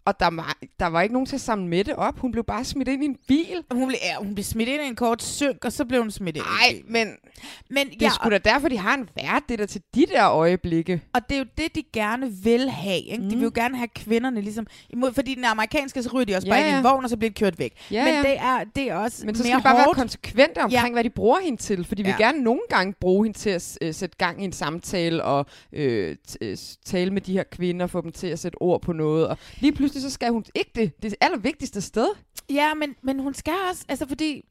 Og der var, der var ikke nogen til at samle Mette op. Hun blev bare smidt ind i en bil. Hun blev, ja, hun blev smidt ind i en kort synk, og så blev hun smidt ind i Nej, men Men det ja, er sgu da derfor, de har en vært, det der til de der øjeblikke. Og det er jo det, de gerne vil have. Ikke? Mm. De Mm. vil jo gerne have kvinderne ligesom imod, fordi den amerikanske, så ryger de også Ja, bare ind i ja. en vogn, og så bliver de kørt væk. Ja, Men ja. det er, det er også Men så skal mere de bare hårdt. være konsekvente omkring, ja. hvad de bruger hende til. For de vil Ja. gerne nogle gange bruge hende til at øh, sætte gang i en samtale og øh, øh, tale med de her kvinder, få dem til at sætte ord på noget. Og lige pludselig så skal hun ikke det. Det allervigtigste sted. Ja, men, men hun skal også, altså fordi,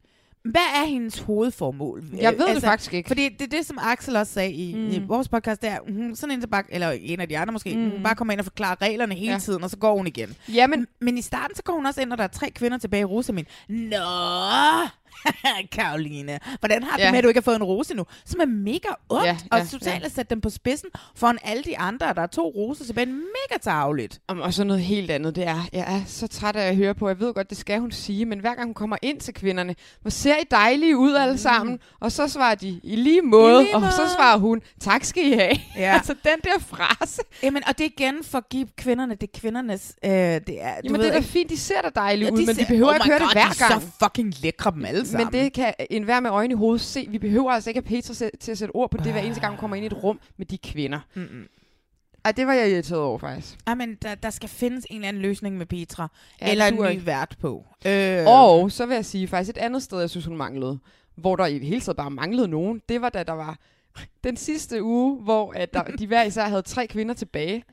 hvad er hendes hovedformål? Jeg ved altså, det faktisk ikke. Fordi det er det, som Axel også sagde i, mm. i vores podcast, det er, hun sådan en, der bare, eller en af de andre måske, mm. Hun bare kommer ind og forklarer reglerne hele Ja. ja. tiden, og så går hun igen. Jamen, Men i starten, så går hun også ind, og der er tre kvinder tilbage i Rosamin. Nå, Karoline, hvordan har du Ja. med, at du ikke har fået en rose nu? Som er mega ondt, Ja, og ja, totalt ja. at sætte dem på spidsen foran alle de andre, der er to roser tilbage. Mega tageligt. Og så noget helt andet, det er, jeg er så træt af at høre på, jeg ved godt, det skal hun sige, men hver gang hun kommer ind til kvinderne, hvor ser I dejlige ud alle sammen, og så svarer de, i lige måde, Mm. lige og så måde. svarer hun, tak skal I have. Ja. altså den der frase. Jamen, og det er igen for at give kvinderne, det er kvindernes, øh, det er, du Jamen ved det er da fint, de ser da dejlige Ja, ud, men ser- de behøver oh ikke høre God, det hver de er gang. så fucking lækre dem alle alle sammen. Men det kan enhver med øjne i hovedet se. Vi behøver altså ikke have Petra til at sætte ord på det, hver eneste gang hun kommer ind i et rum med de kvinder. Mm-mm. Ej, det var jeg irriteret over, faktisk. Ja, men der, der skal findes en eller anden løsning med Petra. Ja, eller en ny ikke. vært på. Øh, Og så vil jeg sige faktisk et andet sted, jeg synes, hun manglede. Hvor der i det hele taget bare manglede nogen. Det var da der var den sidste uge, hvor at der, de hver især havde tre kvinder tilbage.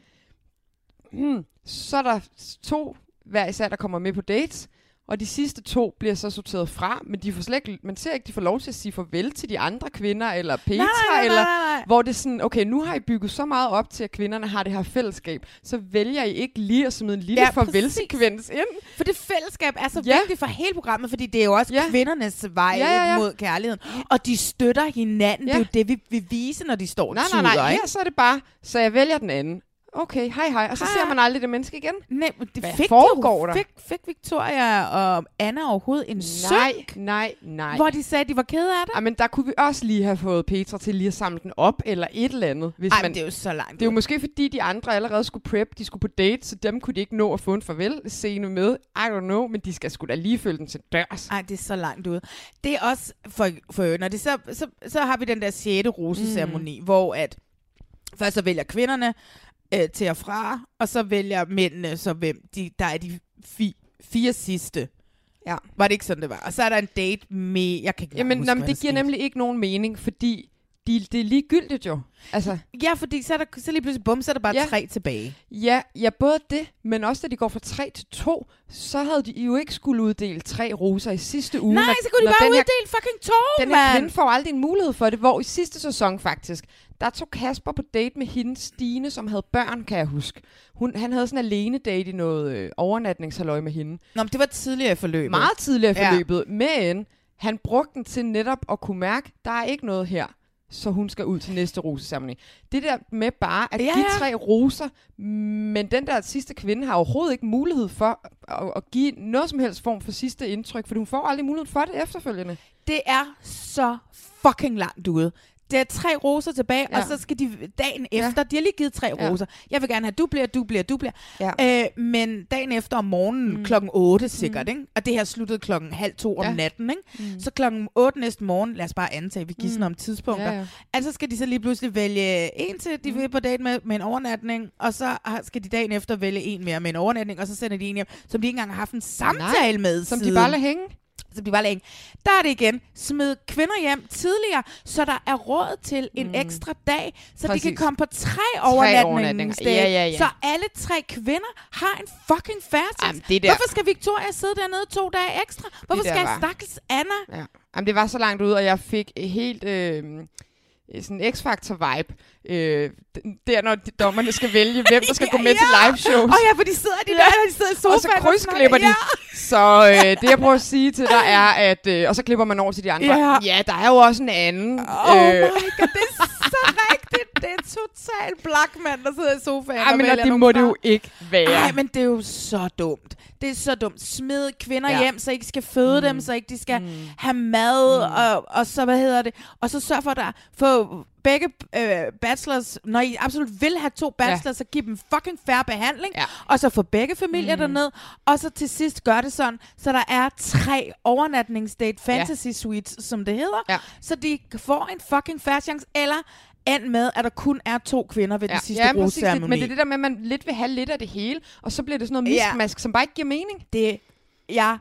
Hmm. Så er der to hver især, der kommer med på dates. Og de sidste to bliver så sorteret fra, men de får slet ikke, man ser ikke, de får lov til at sige farvel til de andre kvinder, eller Petra, nej, nej, eller nej, nej. hvor det er sådan, okay, nu har I bygget så meget op til, at kvinderne har det her fællesskab, så vælger I ikke lige at smide en lille Ja, ja, farvelsekvens ind. For det fællesskab er så Ja. ja. vigtigt for hele programmet, fordi det er jo også Ja. ja. kvindernes vej Ja, ja, ja. mod kærligheden. Og de støtter hinanden. Ja. Ja. Det er jo det, vi vil vise, når de står Nej, nej, nej, her ikke? så er det bare, så jeg vælger den anden. Okay, hej hej, og så Hej, ser man aldrig det menneske igen. Nej, det Hvad fik foregår de der? Fik, fik Victoria og Anna overhovedet en Nej, synk, nej, nej. hvor de sagde, at de var kede af det? Ej, men der kunne vi også lige have fået Petra til lige at samle den op, eller et eller andet. Hvis Ej, man, det er jo så langt det er jo måske fordi, de andre allerede skulle prep, de skulle på date, så dem kunne de ikke nå at få en farvel-scene med. I don't know, men de skal sgu da lige følge den til dørs. Ej, det er så langt ude. Det er også for, for når det så, så, så har vi den der 6. roseceremoni, mm. hvor at først så vælger kvinderne øh, til og fra, og så vælger mændene så hvem de, der er de fi, fire sidste. Ja. Var det ikke sådan, det var? Og så er der en date med... Jeg kan ikke Jamen, huske, jamen det giver nemlig ikke nogen mening, fordi de, det er ligegyldigt jo. Altså, Ja, fordi så, er der, så lige pludselig, bum, så er der bare Ja. tre tilbage. Ja, ja, både det, men også da de går fra 3 til 2, så havde de jo ikke skulle uddele tre roser i sidste uge. Nej, når- så kunne de bare her- uddele fucking to, Den her mand! kvinde får aldrig en mulighed for det, hvor i sidste sæson faktisk, der tog Kasper på date med hende, Stine, som havde børn, kan jeg huske. Hun, han havde sådan en alene date i noget øh, overnatningshalløj med hende. Nå, men det var tidligere i forløbet. Meget tidligere i Ja. forløbet, men han brugte den til netop at kunne mærke, der er ikke noget her så hun skal ud til næste roseceremoni. Det der med bare at Ja, ja, give ja. tre roser, men den der sidste kvinde har overhovedet ikke mulighed for at, at give noget som helst form for sidste indtryk, for hun får aldrig mulighed for det efterfølgende. Det er så fucking langt ude. Der er tre roser tilbage, ja. Ja. og så skal de dagen Ja. efter, de har lige givet tre Ja. roser. Jeg vil gerne have, du bliver, du bliver, du bliver. Ja. Øh, men dagen efter om morgenen, Mm. mm. klokken 8 sikkert, ikke? og det her sluttede klokken halv to om Ja. natten. Ikke? Mm. Så klokken 8 næste morgen, lad os bare antage, vi giver Mm. om tidspunkter. Ja, ja. Altså skal de så lige pludselig vælge en til, de vil på date med, med en overnatning, og så skal de dagen efter vælge en mere med en overnatning, og så sender de en hjem, som de ikke engang har haft en samtale Nej, med Som de siden. bare lader hænge. Som de bare. Der er det igen. Smid kvinder hjem tidligere, så der er råd til en Mm. ekstra dag, så de Præcis. kan komme på tre overnatningsdage. Ja, ja, ja. Så alle tre kvinder har en fucking det der- Hvorfor skal Victoria sidde dernede to dage ekstra? Hvorfor der skal var- stakkels Anna? Ja. Jamen, det var så langt ud, og jeg fik helt øh, sådan en X-Factor-vibe. Øh, der, når dommerne skal vælge, hvem der skal gå med Ja. til live shows. Åh ja, for de sidder, de der, de sidder i sofaen. og så krydsklipper de. Ja. Så øh, det, jeg prøver at sige til dig, er, at... Øh, og så klipper man over til de andre. Ja. ja der er jo også en anden. Oh øh. my god, det er så rigtigt. Det er totalt black mand, der sidder i sofaen Ej, men og det må det fra. jo ikke være. Ej, men det er jo så dumt. Det er så dumt. Smid kvinder Ja. ja. hjem, så I ikke skal føde mm. dem, så ikke de skal mm. have mad, mm. og, og så, hvad hedder det, og så sørg for, at få begge øh, bachelors, når I absolut vil have to bachelors, ja. så giv dem fucking færre behandling, Ja. og så få begge familier mm. derned, og så til sidst gør det sådan, så der er tre overnatningsdate fantasy ja. suites, som det hedder, Ja. så de får en fucking færre chance, eller end med, at der kun er to kvinder ved den sidste ja, præcis. Det, roseceremoni. men det er det der med, at man lidt vil have lidt af det hele, og så bliver det sådan noget Ja. miskmask, som bare ikke giver mening. det, jeg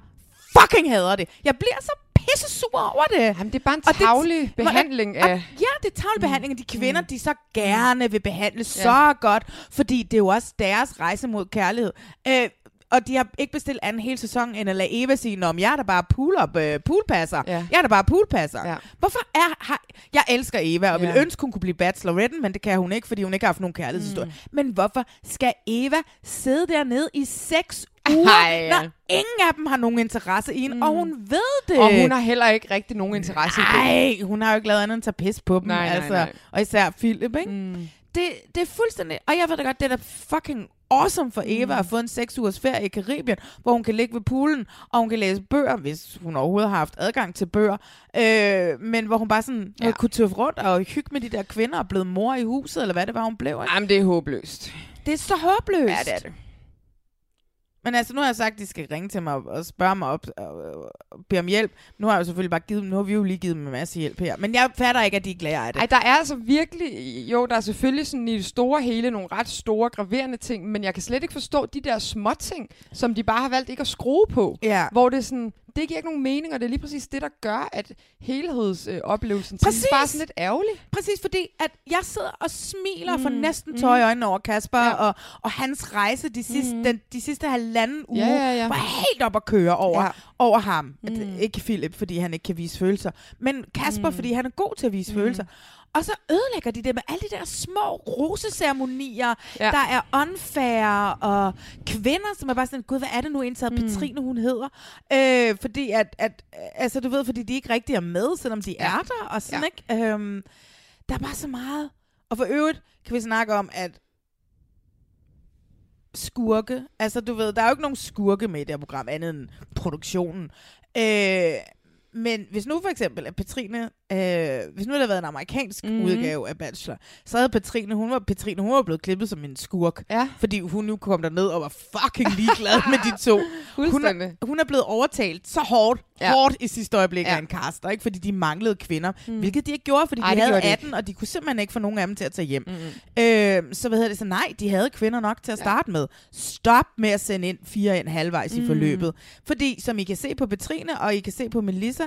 fucking hader det. Jeg bliver så pisse sur over det. Jamen, det er bare en tavlig behandling og, af... Ja, det er tavlig behandling af de kvinder, de så gerne vil behandle Ja. så godt, fordi det er jo også deres rejse mod kærlighed. Øh, og de har ikke bestilt anden hele sæsonen, end at lade Eva sige, om jeg er da bare pool up, uh, poolpasser. Ja. Jeg er da bare poolpasser. Ja. Hvorfor er... Har, jeg elsker Eva, og Ja. vil ønske, hun kunne blive bacheloretten, men det kan hun ikke, fordi hun ikke har haft nogen kærlighedshistorie. Mm. Men hvorfor skal Eva sidde dernede i seks uger, Ej. når ingen af dem har nogen interesse i hende, mm. og hun ved det. Og hun har heller ikke rigtig nogen interesse i det. Nej, hun har jo ikke lavet andet end at tage pis på dem. Nej, nej, altså. nej. Og især Philip, ikke? Mm. Det, det er fuldstændig... Og jeg ved da godt, det er da fucking awesome for Eva Mm. at få en seks ugers ferie i Karibien, hvor hun kan ligge ved poolen, og hun kan læse bøger, hvis hun overhovedet har haft adgang til bøger. Øh, men hvor hun bare sådan ja. kunne tøffe rundt og hygge med de der kvinder og blevet mor i huset, eller hvad det var, hun blev. Ikke? Jamen, det er håbløst. Det er så håbløst. Ja, det er det. Men altså, nu har jeg sagt, at de skal ringe til mig og, spørge mig op og, og, og bede om hjælp. Nu har jeg jo selvfølgelig bare givet dem, nu har vi jo lige givet dem en masse hjælp her. Men jeg fatter ikke, at de er glade af det. Ej, der er altså virkelig, jo, der er selvfølgelig sådan i det store hele nogle ret store, graverende ting, men jeg kan slet ikke forstå de der små ting, som de bare har valgt ikke at skrue på. Ja. Hvor det er sådan, det giver ikke nogen mening, og det er lige præcis det, der gør, at helhedsoplevelsen øh, sidst bare er sådan lidt ærgerlig. Præcis, fordi at jeg sidder og smiler Mm, næsten tår i øjnene over Kasper Ja. og, og hans rejse de sidste, Mm. den, de sidste halvanden uge, Ja, ja, ja. var helt op at køre over, Ja. over ham. Mm. Mm. At, ikke Philip, fordi han ikke kan vise følelser, men Kasper, Mm. fordi han er god til at vise Mm. følelser. Og så ødelægger de det med alle de der små roseceremonier, Ja. der er unfair, og kvinder, som er bare sådan, gud, hvad er det nu indtaget, mm. Petrine hun hedder? Øh, fordi at, at, altså du ved, fordi de ikke rigtig er med, selvom de Ja. er der, og sådan, Ja. ikke? Øhm, der er bare så meget. Og for øvrigt kan vi snakke om, at skurke, altså du ved, der er jo ikke nogen skurke med i det her program, andet end produktionen. Øh, men hvis nu for eksempel, at Petrine, øh, hvis nu det havde været en amerikansk Mhm. mm. udgave af Bachelor, så havde Petrine, hun var, Petrine, hun var blevet klippet som en skurk. Ja. Fordi hun nu kom derned og var fucking ligeglad med de to. Hun er, hun er blevet overtalt så hårdt, Ja. hårdt i sidste øjeblik Ja. af en caster, ikke? fordi de manglede kvinder. Mm. Hvilket de ikke gjorde, fordi Ej, de havde gjorde de 18, og de kunne simpelthen ikke få nogen af dem til at tage hjem. Mm. Øh, så hvad hedder det så? Nej, de havde kvinder nok til at starte ja. med. Stop med at sende ind fire ind halvvejs mm. Mm. i forløbet. Fordi, som I kan se på Petrine, og I kan se på Melissa,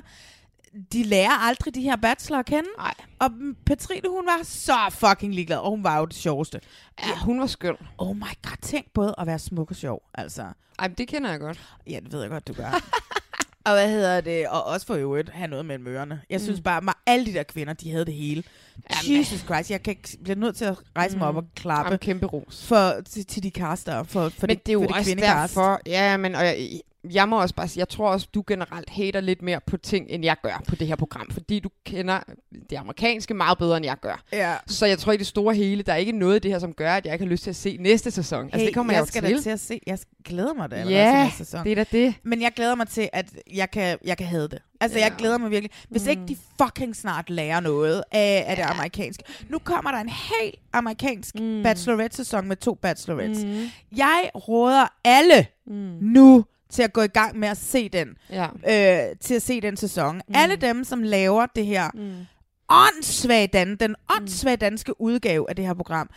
de lærer aldrig de her bachelor at kende. Nej. Og Petrine, hun var så fucking ligeglad, og hun var jo det sjoveste. Ja, hun var skøn. Oh my god, tænk både at være smuk og sjov, altså. Ej, det kender jeg godt. Ja, det ved jeg godt, du gør. og hvad hedder det? Og også for øvrigt have noget mellem ørerne. Jeg synes Mm. bare, at alle de der kvinder, de havde det hele. Jamen. Jesus Christ, jeg kan bliver nødt til at rejse mig op og klappe Jamen, kæmpe ros. for, til, til de caster, for, for men det, det er jo for også kvindecast. derfor, ja, men og jeg, jeg må også bare sige, jeg tror også, du generelt hater lidt mere på ting, end jeg gør på det her program, fordi du kender det amerikanske meget bedre, end jeg gør. Ja. Så jeg tror i det store hele, der er ikke noget af det her, som gør, at jeg ikke har lyst til at se næste sæson. altså, Hey, det kommer jeg jeg, skal til. da til at se. Jeg glæder mig da allerede Ja, til næste sæson. det er da det. Men jeg glæder mig til, at jeg kan, jeg kan have det. Altså, Ja. jeg glæder mig virkelig. Hvis ikke de fucking snart lærer noget af, af det amerikanske. Nu kommer der en helt amerikansk mm. bachelorette-sæson med to bachelorettes. Mm. Jeg råder alle Mm. nu til at gå i gang med at se den. Ja. Øh, til at se den sæson. Mm. Alle dem, som laver det her Mm. åndssvage dan, den åndssvage danske udgave af det her program,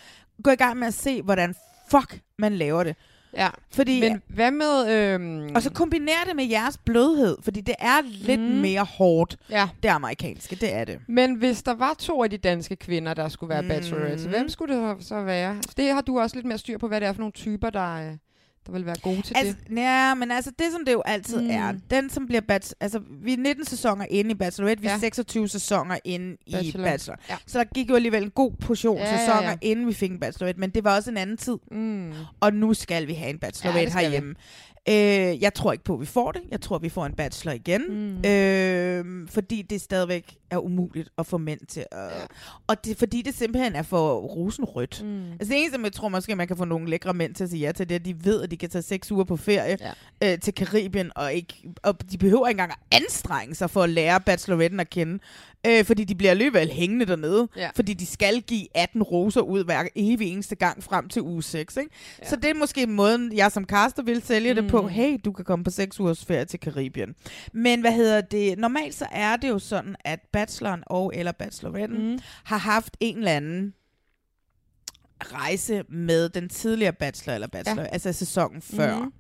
gå i gang med at se, hvordan fuck man laver det. Ja, Fordi, men hvad med... Øhm, og så kombiner det med jeres blødhed, fordi det er lidt Mm. mere hårdt, ja. det amerikanske, det er det. Men hvis der var to af de danske kvinder, der skulle være Mm. bachelorettes, hvem skulle det så- så være? Det har du også lidt mere styr på, hvad det er for nogle typer, der, øh, der vil være gode til Altså, det. ja, men altså det, som det jo altid Mm. er, den som bliver bachelor, altså vi er 19 sæsoner inde i Bachelorette, vi er Ja. 26 sæsoner inde i Bachelor. Bachelor. Ja. Så der gik jo alligevel en god portion Ja, ja, ja, sæsoner, ja. inden vi fik en Bachelorette, men det var også en anden tid. Mm. Og nu skal vi have en Ja, Bachelorette det skal vi. Øh, jeg tror ikke på, at vi får det. Jeg tror, vi får en bachelor igen. Mm. Øh, fordi det stadigvæk er umuligt at få mænd til at... Ja. Og det, fordi det simpelthen er for rosenrødt. Mm. Altså det eneste, jeg tror måske, man kan få nogle lækre mænd til at sige ja til, det er, at de ved, at de kan tage seks uger på ferie ja. øh, til Karibien, og, ikke, og de behøver ikke engang at anstrenge sig for at lære bacheloretten at kende. Øh, fordi de bliver alligevel hængende dernede. Ja. Fordi de skal give 18 roser ud hver evig eneste gang frem til uge 6. Ikke? Ja. Så det er måske måden, jeg som caster vil sælge mm. det på. Mm. Hey, du kan komme på 6 ugers ferie til Karibien. Men hvad hedder det? Normalt så er det jo sådan, at bacheloren og eller bacheloretten mm. har haft en eller anden rejse med den tidligere bachelor eller bachelor, ja. altså sæsonen før. Mm.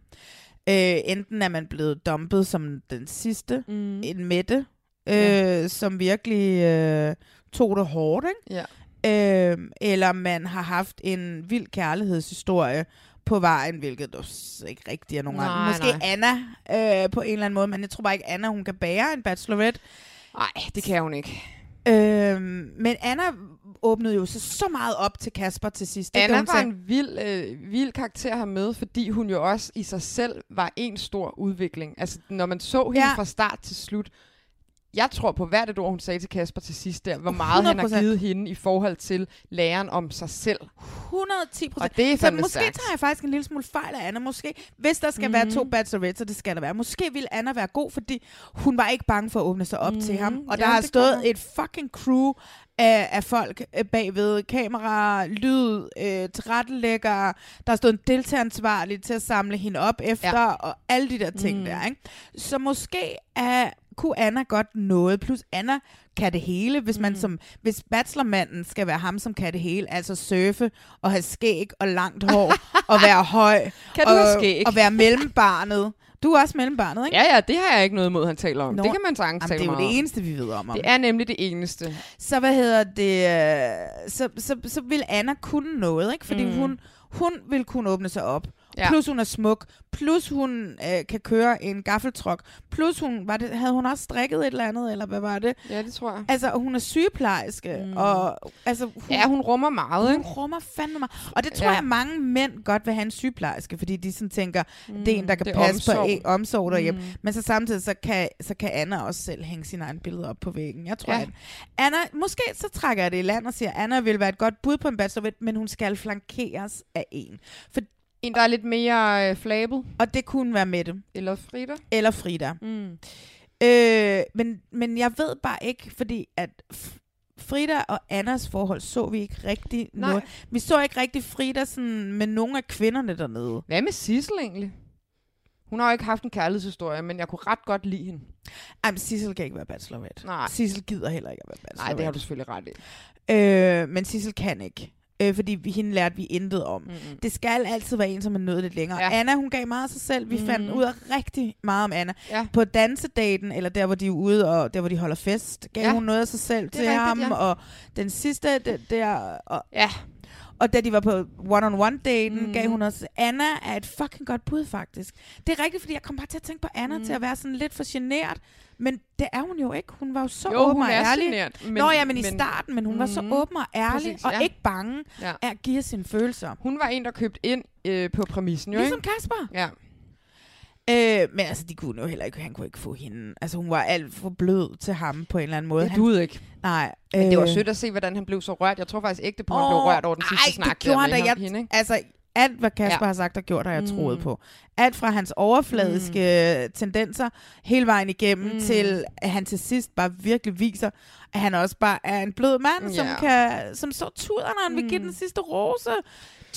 Øh, enten er man blevet dumpet som den sidste, Mm. en Mette, øh, Ja. som virkelig øh, tog det hårdt, ikke? Ja. Øh, eller man har haft en vild kærlighedshistorie på vejen, hvilket du ikke rigtig er nogen Nej, andre. Måske nej. Anna øh, på en eller anden måde, men jeg tror bare ikke, Anna hun kan bære en bachelorette. Nej, det kan hun ikke. Øh, men Anna åbnede jo så, så meget op til Kasper til sidst. Anna var sagde- en vild, øh, vild karakter her med, fordi hun jo også i sig selv var en stor udvikling. Altså, når man så hende ja. fra start til slut, jeg tror på hvert et ord, hun sagde til Kasper til sidst der, hvor meget han har 100%. givet hende i forhold til læren om sig selv. 110 procent. Og det er Så måske stærkt. tager jeg faktisk en lille smule fejl af Anna. Måske, hvis der skal mm. være Mhm. to bachelorettes, og det skal der være. Måske ville Anna være god, fordi hun var ikke bange for at åbne sig op mm. til ham. Og der Ja, har det stået et fucking crew af, af folk øh, bagved. Kamera, lyd, øh, tilrettelæggere. Der har stået en deltageransvarlig til at samle hende op efter, ja. og alle de der ting mm. der. Ikke? Så måske er, kunne Anna godt noget. Plus Anna kan det hele, hvis man Mm. som hvis bachelormanden skal være ham, som kan det hele, altså surfe og have skæg og langt hår og være høj Kan du og, have skæg? og være mellembarnet. Du er også mellembarnet, ikke? Ja, ja, det har jeg ikke noget imod, han taler om. Nå, det kan man sagtens tale det er jo det om. eneste, vi ved om. Det er nemlig det eneste. Så hvad hedder det? øh, Så, så, så vil Anna kunne noget, ikke? Fordi mm. hun, hun vil kunne åbne sig op. Ja. Plus hun er smuk. Plus hun øh, kan køre en gaffeltruck. Plus hun, var det, havde hun også strikket et eller andet, eller hvad var det? Ja, det tror jeg. Altså, hun er sygeplejerske, Mm. og altså, hun, Ja, hun rummer meget, hun ikke? rummer fandme meget. Og det tror Ja. jeg, mange mænd godt vil have en sygeplejerske, fordi de sådan tænker, mm. det er en, der kan passe omsorg. på en, omsorg derhjemme. Mm. Men så samtidig, så kan, så kan Anna også selv hænge sine egne billeder op på væggen. Jeg tror, Ja. at Anna, måske så trækker jeg det i land og siger, Anna vil være et godt bud på en bachelorette, men hun skal flankeres af en. For, En, der er lidt mere øh, flabet. og det kunne være Mette. Eller Frida. Eller Frida. Mm. Øh, men, men jeg ved bare ikke, fordi at Frida og Annas forhold så vi ikke rigtig Nej. noget. Vi så ikke rigtig Frida sådan med nogle af kvinderne dernede. Hvad med Sissel egentlig? Hun har jo ikke haft en kærlighedshistorie, men jeg kunne ret godt lide hende. Ej, men Sissel kan ikke være bachelorette. Nej. Sissel gider heller ikke at være bachelorette. Nej, det har du selvfølgelig ret i. Øh, men Sissel kan ikke. Øh, fordi vi, hende lærte vi intet om. Mm-mm. Det skal altid være en, som er nået lidt længere. Ja. Anna, hun gav meget af sig selv. Vi mm. fandt Mhm. ud af rigtig meget om Anna. Ja. På dansedaten, eller der, hvor de er ude, og der, hvor de holder fest, gav Ja. hun noget af sig selv til rigtigt, ham. ja. Og den sidste, det, der... Og, Ja. Og da de var på one-on-one-daten, mm. gav hun også... Anna er et fucking godt bud, faktisk. Det er rigtigt, fordi jeg kom bare til at tænke på Anna Mm. mm. til at være sådan lidt for genert. Men det er hun jo ikke. Hun var jo så Jo, åben og ærlig. genert, men- Nå ja, men, i men- starten, men hun var så Mhm. åben og ærlig, Præcis, og ja. ikke bange Ja. af at give sine følelser. Hun var en, der købte ind øh, på præmissen, jo Ligesom ikke? Kasper. Ja. Øh, men altså, de kunne jo heller ikke, han kunne ikke få hende. Altså, hun var alt for blød til ham på en eller anden måde. Det duede ikke. Nej. Men det var sødt at se, hvordan han blev så rørt. Jeg tror faktisk ikke, på, at han blev rørt over den sidste ej, snak. det gjorde der han da. Jeg, hende, ikke? altså, alt hvad Kasper Ja. har sagt og gjort, har jeg Mm. troet på. Alt fra hans overfladiske mm. tendenser hele vejen igennem, Mm. mm. til at han til sidst bare virkelig viser, at han også bare er en blød mand, som, Ja. kan, som så tuder, når han vil give Mm. den sidste rose.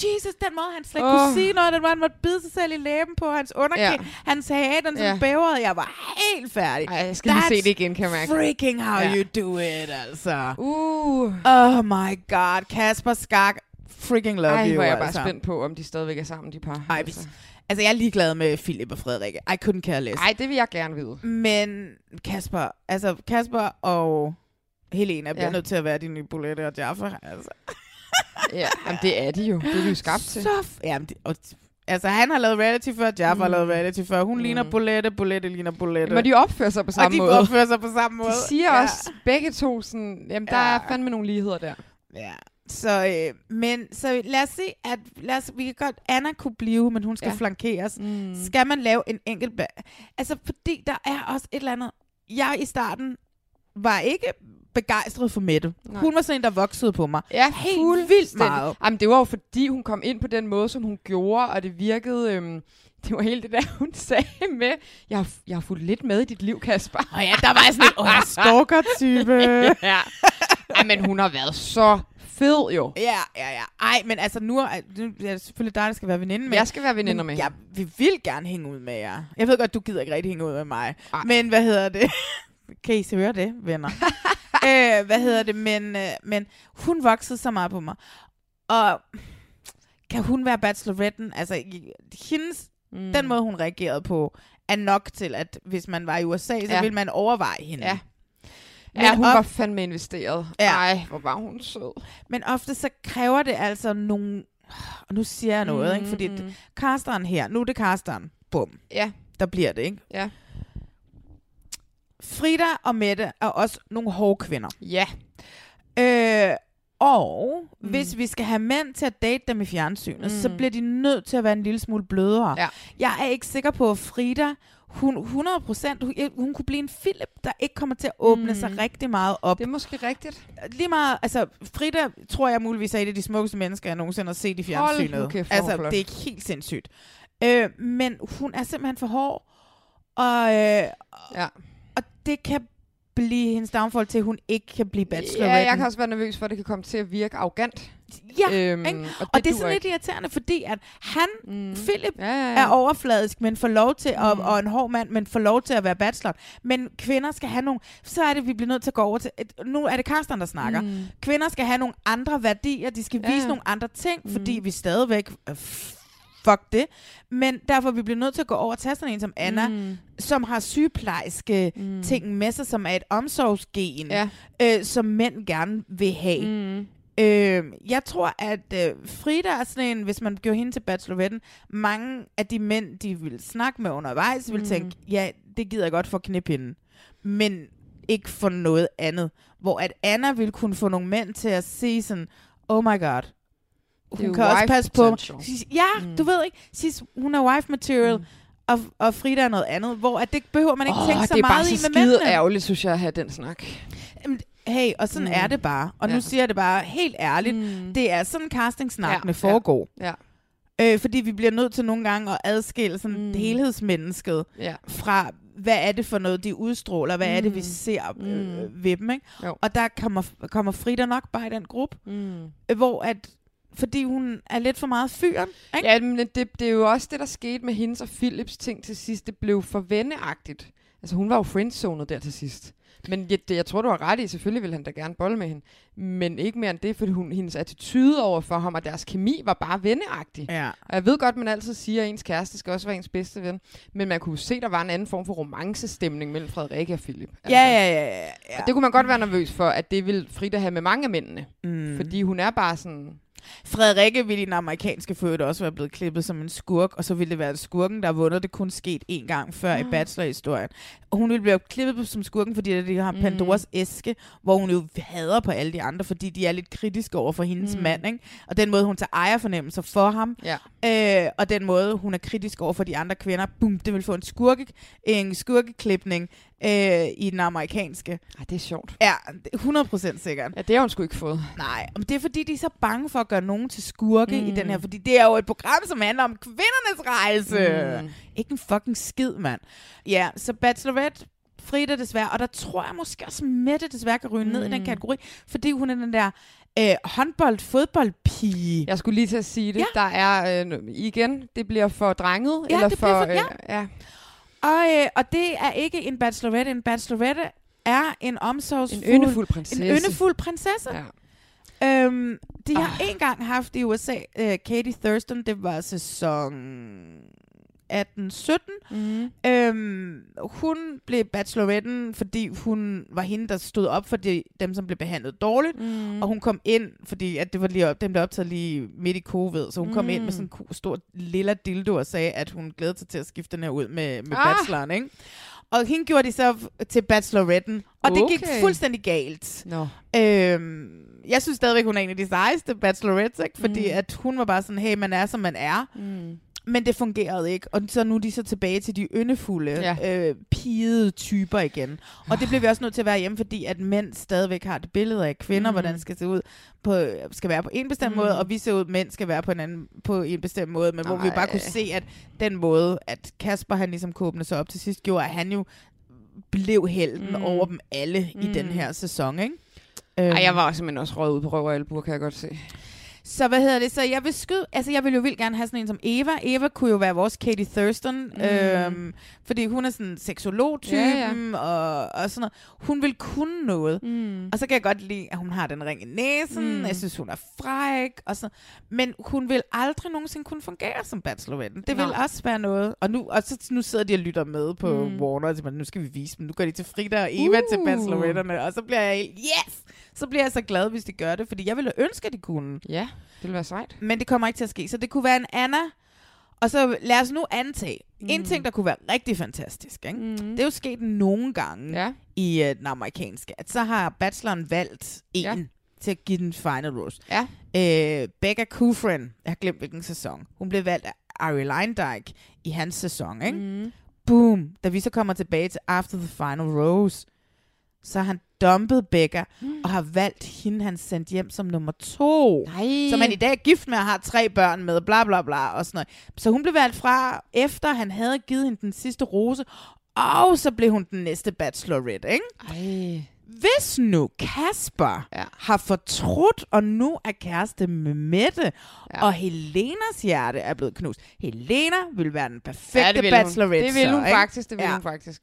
Jesus, den måde, han slet ikke Åh. kunne sige noget, den måde, han måtte bide sig selv i læben på, hans underkæ, Ja. hans hage, den sådan Ja. bævrede. Jeg var helt færdig. Ej, jeg skal lige se That's det igen, kan jeg mærke. freaking how Ja. you do it, altså. Uh. Oh my god, Kasper Skak, freaking love Ej, you, hvor er jeg bare altså. spændt på, om de stadigvæk er sammen, de par. Ej, altså. altså, jeg er ligeglad med Philip og Frederikke. I couldn't care less. Ej, det vil jeg gerne vide. Men Kasper, altså Kasper og Helena bliver Ja. nødt til at være de nye Bolette og Jaffa. Altså. Ja, jamen, det er de jo. Det er de jo skabt til. Så f- jamen, det, og, altså, han har lavet reality før, Jaffa mm. har lavet reality før. Hun Mm. mm. ligner Bolette, Bolette ligner Bolette. Men de opfører sig på samme og de måde. opfører sig på samme måde. De siger ja. også begge to sådan, jamen der Ja. er fandme nogle ligheder der. Ja. Så, øh, men, så lad os se, at lad os, vi kan godt, Anna kunne blive, men hun skal ja. flankeres. Mm. Skal man lave en enkelt... ba- Altså, fordi der er også et eller andet... Jeg i starten var ikke begejstret for Mette. Nej. Hun var sådan en, der voksede på mig. Ja, Helt vildt meget. Jamen, det var jo fordi, hun kom ind på den måde, som hun gjorde, og det virkede... Øhm, det var helt det der, hun sagde med, jeg har, jeg har fulgt lidt med i dit liv, Kasper. Og ja, der var jeg sådan en oh, stalker-type. ja. Ej, men hun har været så fed jo. Ja, ja, ja. Ej, men altså, nu er, nu er det selvfølgelig dig, der skal være veninde med. Jeg skal være veninder men med Jeg, vi vil gerne hænge ud med jer. Jeg ved godt, du gider ikke rigtig hænge ud med mig. Ej. Men hvad hedder det? kan I så høre det, venner? øh, hvad hedder det? Men, øh, men hun voksede så meget på mig. Og kan hun være bacheloretten? Altså, hendes, Mm. den måde, hun reagerede på, er nok til, at hvis man var i USA, så Ja. ville man overveje hende. Ja. Men Ja, hun op- var fandme investeret. Ja. Ej, hvor var hun sød. Men ofte så kræver det altså nogle... Og nu siger jeg noget, mm, ikke? Fordi Mm, casteren her, nu er det casteren. Bum. Ja. Der bliver det, ikke? Ja. Frida og Mette er også nogle hårde kvinder. Ja. Øh, og mm. hvis vi skal have mænd til at date dem i fjernsynet, mm. så bliver de nødt til at være en lille smule blødere. Ja. Jeg er ikke sikker på, at Frida, hun 100 procent, hun, hun kunne blive en Philip, der ikke kommer til at åbne mm. sig rigtig meget op. Det er måske rigtigt. Lige meget, altså Frida tror jeg muligvis er et af de smukkeste mennesker, jeg nogensinde har set i fjernsynet. Hold hun altså, det er helt sindssygt. Øh, men hun er simpelthen for hård, og, øh, Ja. Det kan blive hendes downfall til, at hun ikke kan blive bachelor. Ja, jeg kan også være nervøs for, at det kan komme til at virke arrogant. Ja, Øhm, ikke? og det og det er sådan lidt ikke. irriterende, fordi at han, mm. Philip, Ja, ja, ja. er overfladisk, men får lov til, at, Mm. og en hård mand, men får lov til at være bachelor. Men kvinder skal have nogle, så er det, vi bliver nødt til at gå over til, et, nu er det Karsten, der snakker. Mm. Kvinder skal have nogle andre værdier, de skal Ja, vise nogle andre ting, Mm. fordi vi stadigvæk, øh, fuck det. Men derfor vi bliver nødt til at gå over og tage sådan en som Anna, Mm. som har sygeplejerske Mm. ting med sig, som er et omsorgsgen, Ja. øh, som mænd gerne vil have. Mm. Øh, jeg tror, at øh, Frida er sådan en, hvis man gjorde hende til bacheloretten, mange af de mænd, de vil snakke med undervejs, vil Mm. tænke, ja, det gider jeg godt for knipinden. Men ikke for noget andet. Hvor at Anna vil kunne få nogle mænd til at se sådan, oh my god, hun kan også passe på. potential. Sige, Ja, Mm. du ved ikke, Sis, hun er wife material, og, og Frida er noget andet, hvor at det behøver man ikke Åh, tænke så det er bare meget så i med skide mændene. ærgerligt, synes jeg, at have den snak. Hey, og sådan Mm. mm. er det bare. Og ja. Ja. nu siger jeg det bare helt ærligt. Mm. Det er sådan castingsnakkene Ja, ja. foregår. Ja. Øh, fordi vi bliver nødt til nogle gange at adskille sådan Mm. mm. helhedsmennesket Ja. fra, hvad er det for noget, de udstråler, hvad mm. er det, vi Mm. ser øh, Mm. ved dem. Ikke? Jo. Og der kommer, kommer Frida nok bare i den gruppe, Mm. øh, hvor at, fordi hun er lidt for meget fyren. Ikke? Ja, men det, det er jo også det, der skete med hendes og Philips ting til sidst. Det blev for venneagtigt. Altså, hun var jo friendzonet der til sidst. Men jeg, det, jeg tror, du har ret i. Selvfølgelig ville han da gerne bolle med hende. Men ikke mere end det, fordi hun, hendes attitude over for ham og deres kemi var bare venneagtig. Ja. Og jeg ved godt, man altid siger, at ens kæreste skal også være ens bedste ven. Men man kunne se, der var en anden form for romancestemning mellem Frederikke og Philip. Ja, ja, ja, ja, ja. Og det kunne man godt være nervøs for, at det vil Frida have med mange af mændene. Mm. Fordi hun er bare sådan... Frederikke ville i den amerikanske født også være blevet klippet som en skurk, og så ville det være skurken, der vundet. Det kun sket én gang før Ah. i bachelor-historien. Og hun ville blive klippet som skurken, fordi de har Mm. Pandoras æske, hvor hun jo hader på alle de andre, fordi de er lidt kritiske over for hendes Mm. mm. mand. Ikke? Og den måde, hun tager ejerfornemmelser for ham, Ja. øh, og den måde, hun er kritisk over for de andre kvinder, bum, det vil få en, skurke, en skurkeklipning øh, i den amerikanske. Ej, det er sjovt. Ja, det er 100% sikkert. Ja, det har hun sgu ikke fået. Nej, men det er fordi, de er så bange for at gøre nogen til skurke mm. i Mm. den her, fordi det er jo et program, som handler om kvindernes rejse. Mm. Mm. Ikke en fucking skid, mand. Ja, så Bachelorette, Frida desværre, og der tror jeg måske også, Mette desværre kan ryge mm. ned i den Mm. kategori, fordi hun er den der øh, håndbold-fodboldpige. Jeg skulle lige til at sige det. Ja. Der er øh, igen, det bliver for drenget. Ja, eller det for, bliver for- ja. Øh, ja. Og, øh, og det er ikke en bachelorette. En bachelorette er en omsorgsfuld... En yndefuld prinsesse. En yndefuld prinsesse. Ja. Øhm, de har Ah. ah. en gang haft i USA uh, Katie Thurston, det var sæson 18-17. Mm. Øhm, hun blev bacheloretten, fordi hun var hende, der stod op for de, dem, som blev behandlet dårligt. Mm. Og hun kom ind, fordi at det var lige op, dem blev optaget lige midt i covid, så hun mm. kom ind med Mm. sådan en stor lilla dildo og sagde, at hun glædede sig til at skifte den her ud med, med Ah. bacheloren, ikke? Og hende gjorde de så til bacheloretten, og det gik Okay. fuldstændig galt. Nå. Øhm, jeg synes stadigvæk, hun er en af de sejeste bachelorettes, ikke? fordi mm. at hun var bare sådan, hey, man er, som man er. Mm. Men det fungerede ikke, og så nu er de så tilbage til de yndefulde, Ja. øh, pigede typer igen. Og det bliver vi også nødt til at være hjemme, fordi at mænd stadigvæk har det billede af kvinder, Mm. hvordan det skal se ud, på, skal være på en bestemt Mm. måde, og vi ser ud, mænd skal være på en anden på en bestemt måde, men hvor vi bare kunne Ej. se, at den måde, at Kasper han ligesom kunne åbne sig op til sidst, gjorde, at han jo blev helten Mm. over dem alle mm. i den Mm. her sæson, ikke? Ej, jeg var simpelthen også røget ud på røv og albuer, kan jeg godt se. Så hvad hedder det? Så jeg vil skyde, altså jeg vil jo vildt gerne have sådan en som Eva. Eva kunne jo være vores Katie Thurston, mm. øhm, fordi hun er sådan seksolog-typen Ja, ja, Og, og sådan noget. Hun vil kunne noget. Mm. Og så kan jeg godt lide, at hun har den ring i næsen. Mm. Jeg synes, hun er fræk. Og sådan. Men hun vil aldrig nogensinde kunne fungere som bacheloretten. Det vil også være noget. Og nu, og så, nu sidder de og lytter med på Mm. Warner, og siger, nu skal vi vise dem. Nu går de til Frida og Eva uh. til bacheloretterne. Og så bliver jeg helt, yes! Så bliver jeg så glad, hvis de gør det, fordi jeg ville ønske, at de kunne. Ja, det ville være sejt. Men det kommer ikke til at ske. Så det kunne være en Anna. Og så lad os nu antage. Mm. En ting, der kunne være rigtig fantastisk. Ikke? Mm. Det er jo sket nogle gange Ja. i uh, den amerikanske. At så har bacheloren valgt en Ja. til at give den final rose. Ja. Øh, Becca Kufrin, jeg har glemt hvilken sæson. Hun blev valgt af Ari Leindyke i hans sæson. Ikke? Mm. boom, da vi så kommer tilbage til After the Final Rose, så han dumpet Becca, mm. og har valgt hende, han sendt hjem som nummer to. Nej. Som han i dag er gift med og har tre børn med, bla bla bla og sådan noget. Så hun blev valgt fra, efter han havde givet hende den sidste rose, og så blev hun den næste bachelorette, ikke? Ej. Hvis nu Kasper ja. har fortrudt, og nu er kæreste med Mette, ja. og Helenas hjerte er blevet knust. Helena vil være den perfekte Ja, det bachelorette. hun. Det vil så, hun ikke? faktisk, det vil hun faktisk.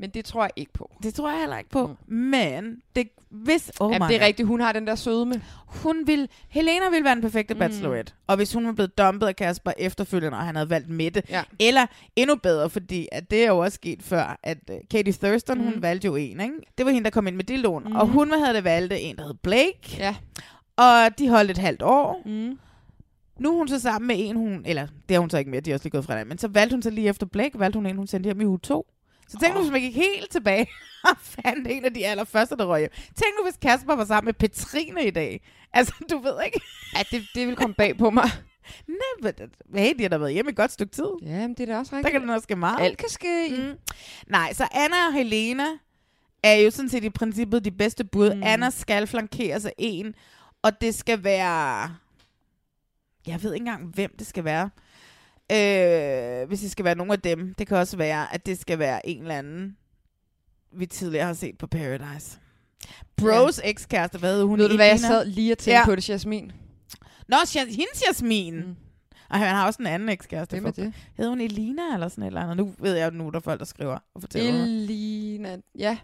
Men det tror jeg ikke på. Det tror jeg heller ikke på. Mm. Men det, hvis... Oh Jamen, my det er rigtigt, hun har den der sødme. Hun vil, Helena ville være den perfekte Mm. bachelorette. Og hvis hun var blevet dumpet af Kasper efterfølgende, og han havde valgt Mette. Ja. Eller endnu bedre, fordi at det er jo også sket før, at uh, Katie Thurston, mm. hun valgte jo en, ikke? Det var hende, der kom ind med lån. Mhm. Og hun havde det valgt en, der hed Blake. Ja. Og de holdt et halvt år. Mm. Nu er hun så sammen med en, hun... Eller, det har hun så ikke med, de er også lige gået fra hinanden. Men så valgte hun så lige efter Blake, valgte hun en, hun sendte hjem i uge 2. Så tænk nu, hvis man gik helt tilbage og fandt en af de allerførste, der røg hjem. Tænk nu, hvis Kasper var sammen med Petrine i dag. Altså, du ved ikke. Ja, det, det vil komme bag på mig. Nej, men hey, de har da været hjemme et godt stykke tid. Ja, men det er da også Der rigtigt. kan der også ske meget. Alt kan ske. Mm. Nej, så Anna og Helena er jo sådan set i princippet de bedste bud. Mm. Anna skal flankeres af en, og det skal være... Jeg ved ikke engang, hvem det skal være. Øh, hvis det skal være nogen af dem. Det kan også være, at det skal være en eller anden, vi tidligere har set på Paradise. Bros ja. ekskæreste, hvad hed hun? Ved du, hvad jeg sad lige og tænkte ja. på det, Jasmin? Nå, hendes Jasmin. Mm. Og han har også en anden ekskæreste. Hvem er for- det? Hed hun Elina eller sådan et eller andet? Nu ved jeg, nu er der folk, der skriver og fortæller. Elina. Ja.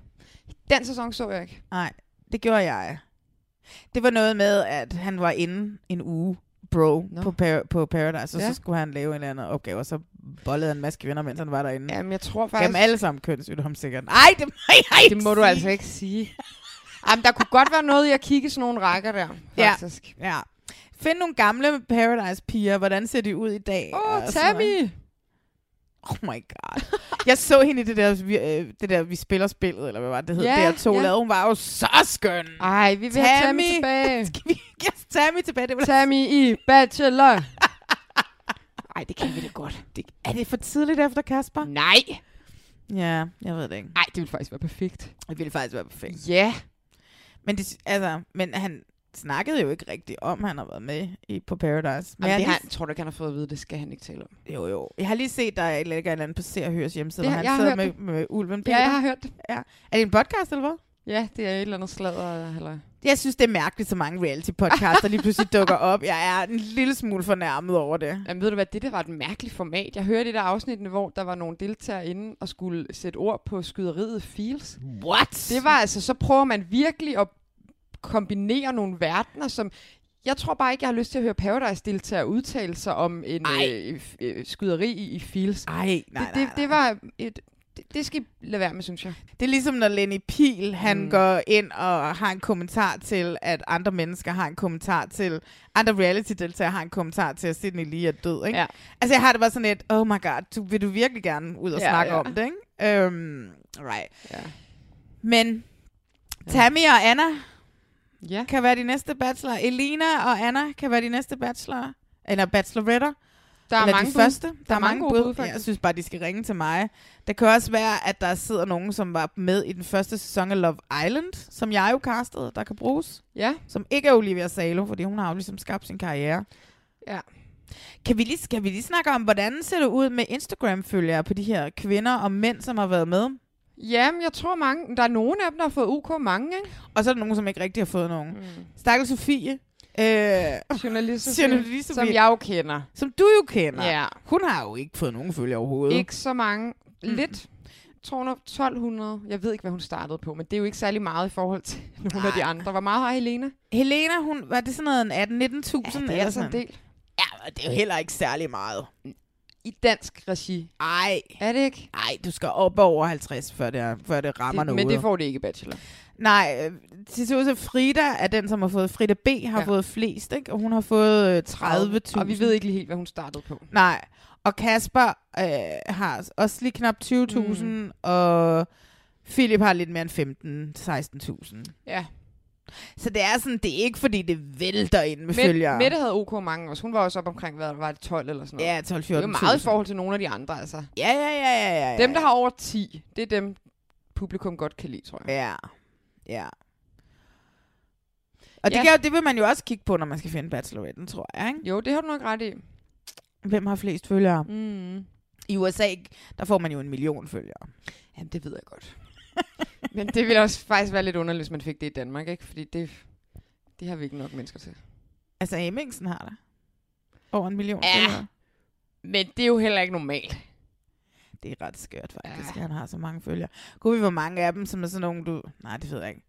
Den sæson så jeg ikke. Nej, det gjorde jeg. Det var noget med, at han var inde en uge, bro, Nå. på, par- på Paradise, og Ja. så skulle han lave en eller anden opgave, og så bollede han en masse kvinder, mens han var derinde. Jamen, jeg tror faktisk... dem alle sammen kønssygdom, sikkert. Nej, det må jeg ikke Det må du sige. altså ikke sige. Jamen, der kunne godt være noget i at kigge sådan nogle rækker der, Ja. faktisk. Ja. Find nogle gamle Paradise-piger. Hvordan ser de ud i dag? Åh, noget. Tammy! Oh my god. Jeg så hende i det der, vi, øh, det der, vi spiller spillet, eller hvad var det, det hed? Ja, Ja, der to ja. lavede. Hun var jo så skøn. Ej, vi vil have Tammy tilbage. Skal vi yes, Tammy tilbage? Det var Tammy i Bachelor. Ej, det kan vi da godt. det, er det for tidligt efter Kasper? Nej. Ja, jeg ved det ikke. Ej, det ville faktisk være perfekt. Det ville faktisk være perfekt. Ja. Men, det, altså, men han snakkede jo ikke rigtigt om, han har været med i, på Paradise. Men Jamen, jeg, det har har, tror du ikke, han har fået at vide, det skal han ikke tale om. lige, jo, jo. jeg har lige set, der er et eller andet på Se og Høres hjemmeside, Det- hvor han sidder med, med Ulven Ja, Peter. jeg har hørt det. Ja. Er det en podcast, eller hvad? Ja, det er et eller andet sladder. Eller... Jeg synes, det er mærkeligt, så mange reality-podcasts, der lige pludselig dukker op. Jeg er en lille smule fornærmet over det. Jamen, ved du hvad, det der var et mærkeligt format. Jeg hørte i det der afsnit, hvor der var nogle deltagere inde og skulle sætte ord på skyderiet Feels. What? Det var altså, så prøver man virkelig at kombinere nogle verdener, som... Jeg tror bare ikke, jeg har lyst til at høre Paradise-deltagere udtale sig om en øh, øh, skyderi i, i Feels. Ej, nej, det, nej, det, det var et... Det, det skal I lade være med, synes jeg. Det er ligesom, når Lenny Pihl, han Mm. går ind og har en kommentar til, at andre mennesker har en kommentar til, andre reality-deltagere har en kommentar til, at Sydney Lee er død, ikke? Ja. Altså, jeg har det bare sådan et, oh my god, du, vil du virkelig gerne ud og Ja, snakke ja. om det, ikke? Um, right. Ja. Men Tammy og Anna Ja. kan være de næste bachelor. Elina og Anna kan være de næste bachelor. Eller bacheloretter. Der er Eller mange de bud. første. Der, er mange gode bud. faktisk. jeg synes bare, de skal ringe til mig. Det kan også være, at der sidder nogen, som var med i den første sæson af Love Island, som jeg jo castede, der kan bruges. Ja. Som ikke er Olivia Salo, fordi hun har jo ligesom skabt sin karriere. Ja. Kan vi lige, skal vi lige snakke om, hvordan ser det ud med Instagram-følgere på de her kvinder og mænd, som har været med? Jamen, jeg tror mange... Der er nogen af dem, der har fået UK mange, ikke? Og så er der nogen, som ikke rigtig har fået nogen. Mm. Stakkels Sofie. Øh, Journalist, Journalist som Sofie. jeg jo kender. Som du jo kender. Ja. Hun har jo ikke fået nogen følge overhovedet. Ikke så mange. Lidt. 200, 1200. Jeg ved ikke, hvad hun startede på, men det er jo ikke særlig meget i forhold til nogle af de andre. Hvor meget har Helena? Helena, hun, var det sådan noget en 18-19.000? Ja, det er eller altså en del. Ja, det er jo heller ikke særlig meget. I dansk regi. Ej. Er det ikke? Ej, du skal op over 50, før det, før det rammer Det, noget. men det får det ikke Bachelor. Nej, øh, det til, at Frida er den, som har fået, Frida B. har Ja. ja. fået flest, ikke? Og hun har fået øh, 30.000. Og vi ved ikke lige helt, hvad hun startede på. Nej, og Kasper øh, har også lige knap 20.000, mm. og Philip har lidt mere end 15-16.000. Ja. Så det er sådan, det er ikke fordi, det vælter ind med Met, følgere. Mette havde OK mange også. Hun var også op omkring, hvad var det, 12 eller sådan noget. Ja, 12 Det er jo 14 meget i forhold til nogle af de andre, altså. Ja, ja, ja, ja, ja, ja. Dem, der har over 10, det er dem, publikum godt kan lide, tror jeg. Ja, ja. Og det, Ja. kan, jo- det vil man jo også kigge på, når man skal finde bacheloretten, tror jeg. Ikke? Jo, det har du nok ret i. Hvem har flest følgere? Mm. I USA, der får man jo en million følgere. Jamen, det ved jeg godt. Men det ville også faktisk være lidt underligt, hvis man fik det i Danmark, ikke? Fordi det, det har vi ikke nok mennesker til. Altså, Hemmingsen har der. Over en million Ja. følgere. Men det er jo heller ikke normalt. Det er ret skørt, faktisk. Ja. Han har så mange følgere. Kunne vi, hvor mange af dem, som er sådan nogle, du... Nej, det ved jeg ikke.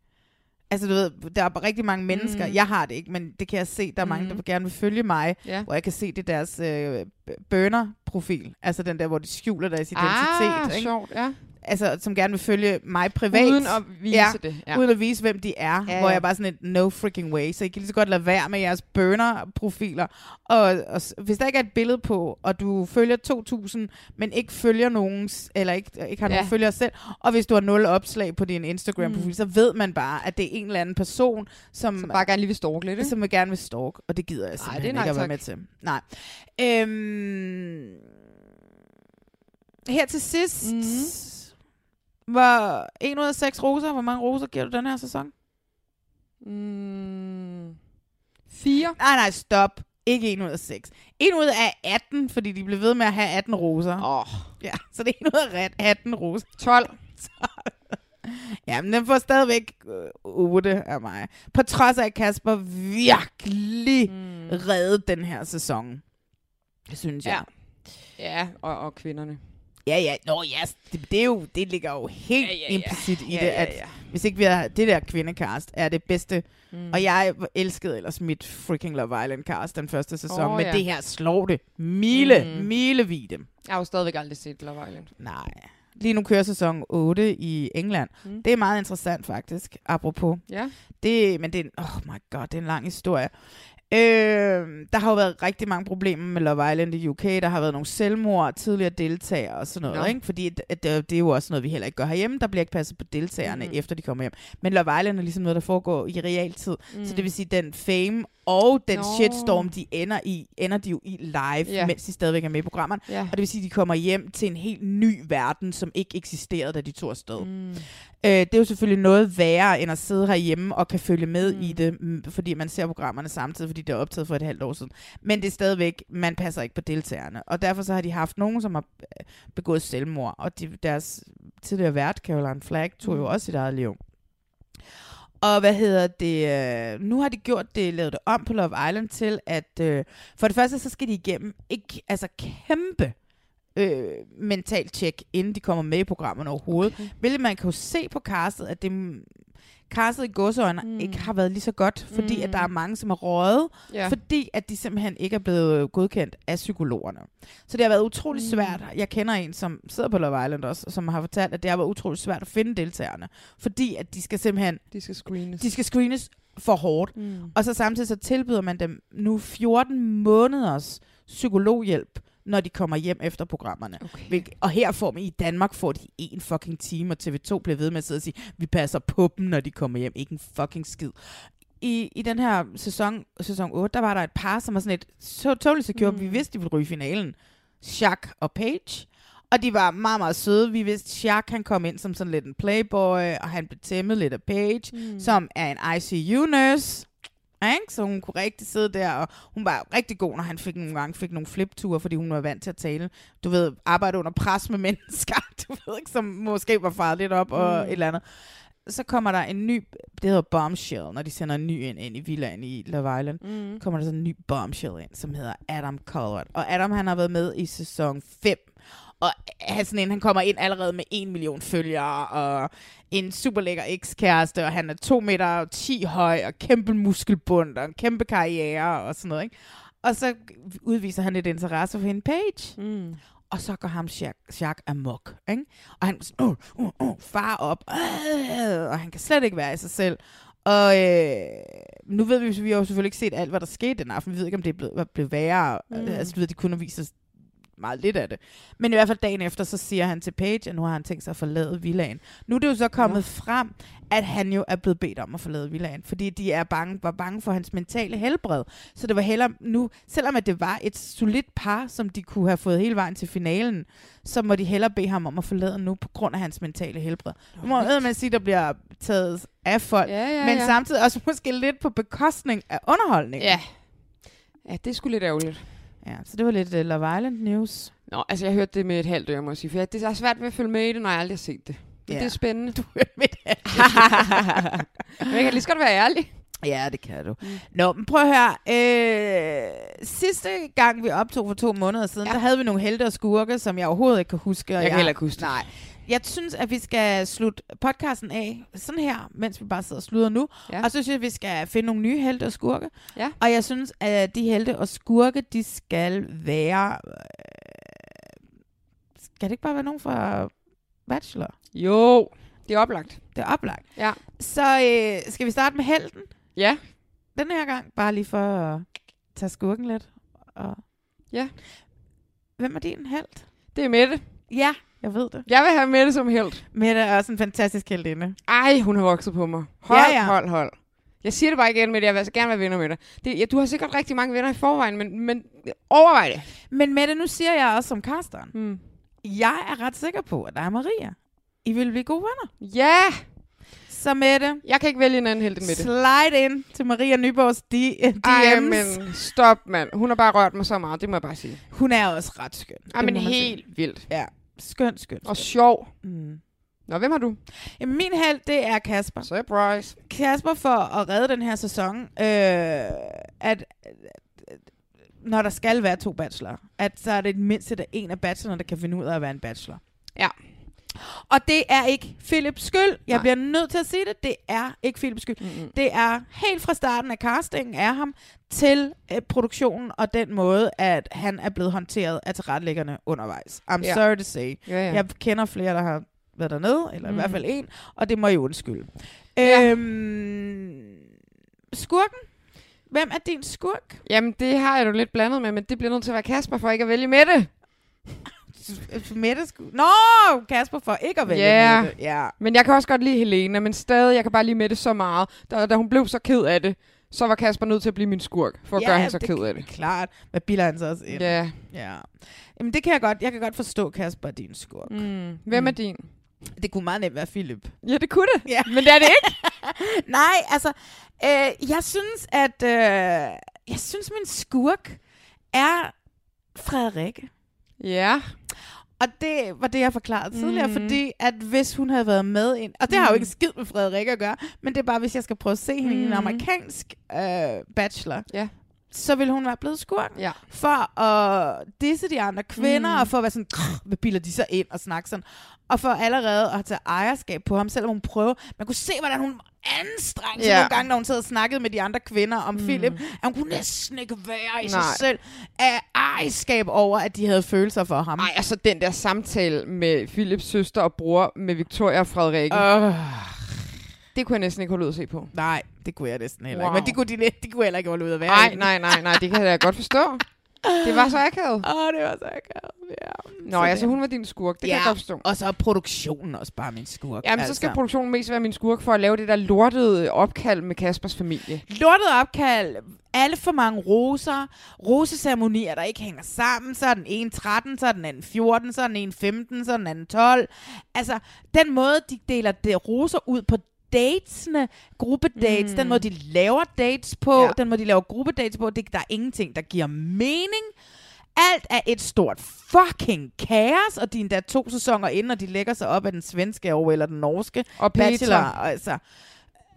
Altså, du ved, der er rigtig mange mennesker. Mm. Mm. Jeg har det ikke, men det kan jeg se. Der er mm. mange, der Mm. vil gerne vil følge mig, Ja. hvor jeg kan se, det er deres øh, burner-profil. Altså den der, hvor de skjuler deres identitet. Ah, ikke? sjovt, ja. Altså, som gerne vil følge mig privat. Uden at vise ja, det, ja. Uden at vise, hvem de er. Ja, Hvor ja. jeg bare sådan et no freaking way. Så I kan lige så godt lade være med jeres burner-profiler. Og, og hvis der ikke er et billede på, og du følger 2.000, men ikke følger nogen, eller ikke, ikke har Ja. nogen følgere selv, og hvis du har nul opslag på din Instagram-profil, Mm. så ved man bare, at det er en eller anden person, som, Som bare gerne lige vil stalke lidt, ikke? som vil gerne vil stalk, og det gider jeg Ej, simpelthen det er nej ikke at være tak. med til. Nej. Øhm, her til sidst, mm. Var 1 ud af 6 roser. Hvor mange roser giver du den her sæson? Mm. Fire. Nej, nej, stop. Ikke 1 ud af 6. 1 ud af 18, fordi de blev ved med at have 18 roser. Åh. Oh. Ja, så det er 1 ud af 18 roser. 12. Ja, men den får stadigvæk øh, 8 af mig. På trods af, at Kasper virkelig mm. reddede den her sæson. Det synes jeg. Ja, og, og kvinderne. Ja, ja. Nå, ja, det, det, er jo, det ligger jo helt Ja, ja, ja, implicit i Ja, det, ja, at ja. hvis ikke vi har det der kvindecast, er det bedste. Mm. Og jeg elskede ellers mit freaking Love Island cast den første sæson, oh, men ja. det her slår det mile, Mm. milevide. Jeg har jo stadigvæk aldrig set Love Island. Nej. Lige nu kører sæson 8 i England. Mm. Mm. Det er meget interessant faktisk, apropos. Ja. Det, men det er, en- oh my god, det er en lang historie. Øh, der har jo været rigtig mange problemer med Love Island i UK. Der har været nogle selvmord, tidligere deltagere og sådan noget. Nå. Ikke? Fordi at, at det, det er jo også noget, vi heller ikke gør herhjemme. Der bliver ikke passet på deltagerne, mm. efter de kommer hjem. Men Love Island er ligesom noget, der foregår i realtid. Mm. Så det vil sige, den fame og den Nå. shitstorm, de ender i, ender de jo i live, Ja. mens de stadigvæk er med i programmerne. Ja. Og det vil sige, at de kommer hjem til en helt ny verden, som ikke eksisterede, da de tog afsted. Mm. Øh, det er jo selvfølgelig noget værre, end at sidde herhjemme og kan følge med Mm. i det, mm, fordi man ser programmerne samtidig, fordi det er optaget for et halvt år siden. Men det er stadigvæk, man passer ikke på deltagerne. Og derfor så har de haft nogen, som har øh, begået selvmord. Og de, deres tidligere vært, Caroline Flagg, tog mm. jo også sit eget liv. Og hvad hedder det? Øh, nu har de gjort det, lavet det om på Love Island til, at øh, for det første, så skal de igennem ikke, altså kæmpe øh, mental check, inden de kommer med i programmerne overhovedet. Okay. Hvilket man kan jo se på castet, at det castet i godsøjne mm. ikke har været lige så godt, fordi mm. at der er mange, som er røget, Ja. fordi at de simpelthen ikke er blevet godkendt af psykologerne. Så det har været utrolig Mm. svært. Jeg kender en, som sidder på Love Island også, som har fortalt, at det har været utrolig svært at finde deltagerne, fordi at de skal simpelthen De skal screenes. de skal screenes for hårdt. Mm. Og så samtidig så tilbyder man dem nu 14 måneders psykologhjælp, når de kommer hjem efter programmerne. Okay. Og her får man i Danmark får de en fucking time, og TV2 bliver ved med at sidde og sige, vi passer på dem, når de kommer hjem. Ikke en fucking skid. I, I den her sæson, sæson 8, der var der et par, som var sådan et så totally secure. Mm. Vi vidste, de ville ryge i finalen. Jacques og Paige. Og de var meget, meget søde. Vi vidste, Jacques han kom ind som sådan lidt en playboy, og han blev tæmmet lidt af Paige, mm. som er en ICU-nurse. Ikke? Så hun kunne rigtig sidde der, og hun var rigtig god, når han fik nogle gange fik nogle flipture, fordi hun var vant til at tale. Du ved, arbejde under pres med mennesker, du ved ikke, som måske var faret lidt op og Mm. et eller andet. Så kommer der en ny, det hedder Bombshell, når de sender en ny ind, ind i villaen i Love Island. Mm. Kommer der sådan en ny Bombshell ind, som hedder Adam Colbert. Og Adam, han har været med i sæson 5. Og han, sådan en, han kommer ind allerede med en million følgere, og en super lækker ekskæreste, og han er 2 meter 10 høj, og kæmpe muskelbund, og en kæmpe karriere, og sådan noget, ikke? Og så udviser han lidt interesse for hende, Paige. Mm. Og så går ham Jacques, Jacques amok, ikke? Og han sådan, uh, uh, uh, far op, øh, og han kan slet ikke være i sig selv. Og øh, nu ved vi, vi har jo selvfølgelig ikke set alt, hvad der skete den aften. Vi ved ikke, om det hvad blev værre. Mm. Altså, du ved, de kunne os meget lidt af det. Men i hvert fald dagen efter, så siger han til Paige, at nu har han tænkt sig at forlade villaen. Nu er det jo så kommet frem, at han jo er blevet bedt om at forlade villaen, fordi de er bange, var bange for hans mentale helbred. Så det var heller nu, selvom at det var et solidt par, som de kunne have fået hele vejen til finalen, så må de hellere bede ham om at forlade nu på grund af hans mentale helbred. Nu må man sige, at der bliver taget af folk, Ja, ja, men ja. samtidig også måske lidt på bekostning af underholdning. Ja. Ja, det sgu lidt ærgerligt. Ja, så det var lidt uh, Love Island news. Nå, altså jeg hørte det med et halvt øre, må jeg sige, for jeg, det er svært ved at følge med i det, når jeg aldrig har set det. Men Ja. det er spændende. Du hørte med et halvt Men jeg kan lige så godt være ærlig. Ja, det kan du. Mm. Nå, men prøv at høre. Øh, sidste gang, vi optog for to måneder siden, ja. der havde vi nogle helte og skurke, som jeg overhovedet ikke kan huske. Og Jeg kan heller ikke huske. Nej. Jeg synes, at vi skal slutte podcasten af sådan her, mens vi bare sidder og slutter nu. Ja. Og så synes jeg, at vi skal finde nogle nye helte og skurke. Ja. Og jeg synes, at de helte og skurke, de skal være... Øh, skal det ikke bare være nogen fra Bachelor? Jo, det er oplagt. Det er oplagt. Ja. Så øh, skal vi starte med helten? Ja. Den her gang, bare lige for at tage skurken lidt. Og... Ja. Hvem er din held? Det er Mette. Ja, jeg ved det. Jeg vil have Mette som held. Mette er også en fantastisk heldinde. Ej, hun har vokset på mig. Hold, Ja, ja. hold, hold. Jeg siger det bare igen, Mette. Jeg vil altså gerne være venner med dig. Det, ja, du har sikkert rigtig mange venner i forvejen, men, men overvej det. Men Mette, nu siger jeg også som casteren. Hmm. Jeg er ret sikker på, at der er Maria. I vil blive gode venner. Ja! Så Mette, Jeg kan ikke vælge en anden held end Mette. slide ind til Maria Nyborgs D- DM's. Ej, men stop, mand. Hun har bare rørt mig så meget, det må jeg bare sige. Hun er også ret skøn. Ej, men helt vildt. Ja, skøn, skøn. Og sjov. Mm. Nå, hvem har du? Jamen, min held, det er Kasper. Surprise. Kasper for at redde den her sæson, øh, at at- når der skal være to bachelor, at så er det mindst at en af bachelorerne, der kan finde ud af at være en bachelor. Ja. Og det er ikke Philips skyld. Jeg Nej. bliver nødt til at sige det. Det er ikke Philips skyld. Mm-mm. Det er helt fra starten af castingen af ham til øh, produktionen og den måde, at han er blevet håndteret af tilrettelæggerne undervejs. I'm Ja. sorry to say. Ja, ja. Jeg kender flere, der har været dernede, eller mm. i Mm. hvert fald en, og det må I undskylde. Ja. Øhm, skurken? Hvem er din skurk? Jamen, det har jeg jo lidt blandet med, men det bliver nødt til at være Kasper for ikke at vælge Mette. Mette sku- Nå, Kasper for ikke at vælge Ja. Mette. Ja. Men jeg kan også godt lide Helena, men stadig, jeg kan bare lide Mette så meget. Da, da hun blev så ked af det, så var Kasper nødt til at blive min skurk, for at ja, gøre hende så ked af det. Klart. Hvad bilder han så også ind? Ja. ja. Jamen, det kan jeg godt. Jeg kan godt forstå, Kasper, er din skurk. Mm. Hvem Mm. er din? Det kunne meget nemt være Philip. Ja, det kunne det. Ja. Men det er det ikke. Nej, altså, øh, jeg synes, at øh, jeg synes, min skurk er Frederikke. Ja. Og det var det, jeg forklarede tidligere, Mhm. fordi at hvis hun havde været med ind, og det har jo Mhm. ikke skid med Frederikke at gøre, men det er bare, hvis jeg skal prøve at se hende i en Mhm. amerikansk øh, bachelor, Ja. Så ville hun være blevet skurk. Ja. For at disse de andre kvinder, Mhm. og for at være sådan, hvad bilder de sig ind og snakke sådan. Og for allerede at tage ejerskab på ham, selvom hun prøver. Man kunne se, hvordan hun anstrengte sig Ja. nogle gange, når hun sad og snakkede med de andre kvinder om Philip. At hun kunne næsten ikke være i sig Nej. selv af ejerskab over, at de havde følelser for ham. Nej, altså den der samtale med Philips søster og bror med Victoria og Frederikke. Øh. Det kunne jeg næsten ikke holde ud at se på. Nej, det kunne jeg næsten heller Wow. ikke. Men det kunne, de, de kunne heller ikke holde ud at være Nej, nej, nej, nej, det kan jeg godt forstå. Det var så akavet. Åh, oh, det var så akavet, ja. Nå, altså hun var din skurk, det kan jeg godt forstå. og så er produktionen også bare min skurk. Jamen, så skal produktionen mest være min skurk for at lave det der lortede opkald med Kaspers familie. Lortet opkald, alle for mange roser, roseceremonier, der ikke hænger sammen, så er den ene 13, så er den anden 14, så er den ene 15, så er den anden 12. Altså, den måde, de deler det roser ud på datesene, gruppedates, mm. den måde, de laver dates på, Ja. den måde, de laver gruppedates på, det, der er ingenting, der giver mening. Alt er et stort fucking kaos, og de er endda to sæsoner inden, og de lægger sig op af den svenske over eller den norske Og Petra. bachelor. Altså,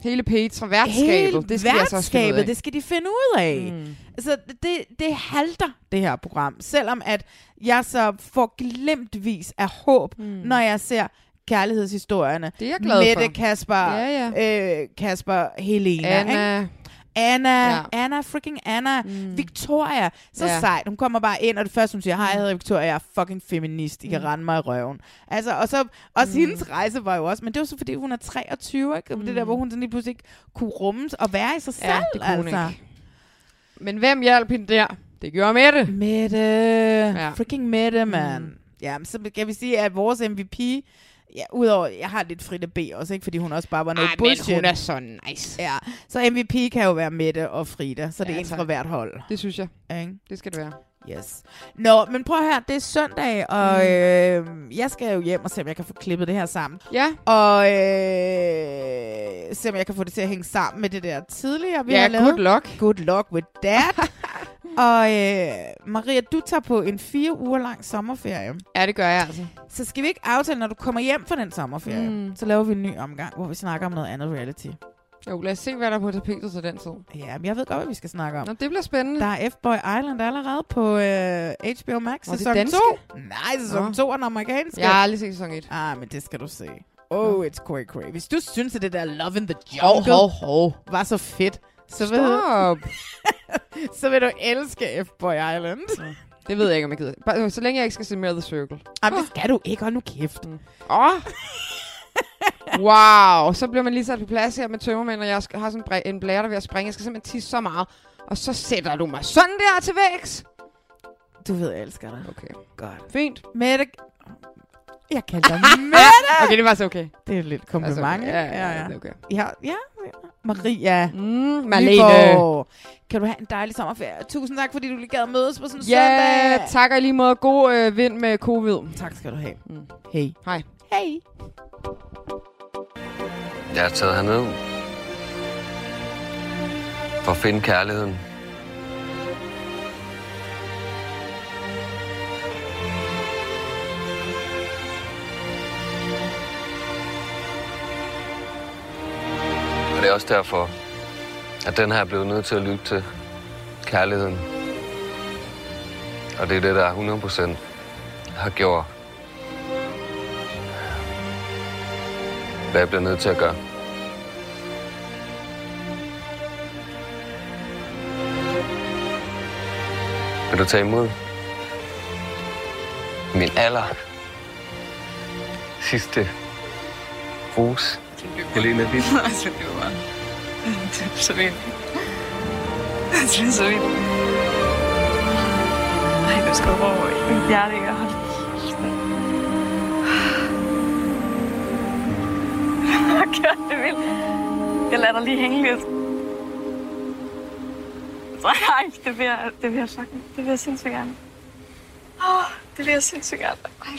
Hele Petra, værtskabet, Hele det skal de altså også finde ud af. værtskabet, det skal de finde ud af. Mm. Altså, det, det halter, det her program. Selvom at jeg så får glemtvis af håb, mm. når jeg ser kærlighedshistorierne. Det er jeg glad Mette, for. Kasper, Ja, Øh, Kasper, Helena. Anna. Ikke? Anna, Ja. ja. Anna, freaking Anna. Mm. Victoria, så Ja. ja. sejt. Hun kommer bare ind, og det første, hun siger, hej, jeg hedder Victoria, jeg er fucking feminist. I kan Mm. rende mig i røven. Altså, og så, også Mm. mm. hendes rejse var jo også, men det var så, fordi hun er 23, ikke? Mm. Det der, hvor hun sådan lige pludselig ikke kunne rummes og være i sig selv, Ja, det kunne hun altså. ikke. Men hvem hjalp hende der? Det gjorde Mette. Mette. Ja. Freaking Mette, man. Mm. Ja, så kan vi sige, at vores MVP... Ja, udover, jeg har lidt Frida B også, ikke? Fordi hun også bare var noget Ej, men bullshit. hun er så nice. Ja, så MVP kan jo være Mette og Frida, så det er Ja, en tak. fra hvert hold. Det synes jeg. Ikke? Det skal det være. Yes. Nå, men prøv her, det er søndag, og Mm. øh, jeg skal jo hjem og se, om jeg kan få klippet det her sammen. Ja. Og øh, se, om jeg kan få det til at hænge sammen med det der tidligere, vi Ja, har lavet. good luck. Good luck with that. og øh, Maria, du tager på en fire uger lang sommerferie. Ja, det gør jeg altså. Så skal vi ikke aftale, når du kommer hjem fra den sommerferie, Mm. så laver vi en ny omgang, hvor vi snakker om noget andet reality. Jo, lad os se, hvad der er på tapetet til den tid. Ja, men jeg ved godt, hvad vi skal snakke om. Nå, det bliver spændende. Der er F-Boy Island allerede på øh, HBO Max det sæson danske? 2. Nej, sæson Nå. 2 er den amerikanske. Jeg har aldrig set sæson 1. Ah, men det skal du se. Oh, it's cray cray. Hvis du synes, at det der Love in the Jungle hov, hov. var så fedt, så vil, Stop. så vil du elske F-Boy Island. Det ved jeg ikke, om jeg gider. Bare, så længe jeg ikke skal se mere The Circle. Ah, det skal du ikke. Hold nu kæft. Åh. Oh. wow, så bliver man lige sat på plads her med tømmermænd, og jeg skal- har sådan en blære, der vil springe. Jeg skal simpelthen tisse så meget. Og så sætter du mig sådan der til vægs. Du ved, jeg elsker dig. Okay. Godt. Fint. Mette. Jeg kalder dig Mette. Okay, det var så okay. Det er lidt kompliment. Ikke? ja, ja, ja, er okay. Ja, ja. Maria. Mm, Marlene. Nyborg. Kan du have en dejlig sommerferie? Tusind tak, fordi du lige gad mødes på sådan en Ja, søndag. tak og lige måde. God øh, vind med covid. Tak skal du have. Mm. Hej. Hej. Hej. Jeg er taget herned for at finde kærligheden. Og det er også derfor, at den her er blevet nødt til at lytte til kærligheden. Og det er det, der 100% har gjort, hvad jeg bliver nødt til at gøre. Vil du tage imod min aller sidste rose? Helena Vild. Altså, det var det er så vildt. Altså, det er så vildt. Ej, du skal over i mit hjerte, ikke? Hold kæft, mand. Gør det vildt. Jeg lader dig lige hænge lidt. Nej, det vil jeg, det vil jeg sagtens. Det vil jeg sindssygt gerne. Åh, oh, det vil jeg sindssygt gerne. Ej.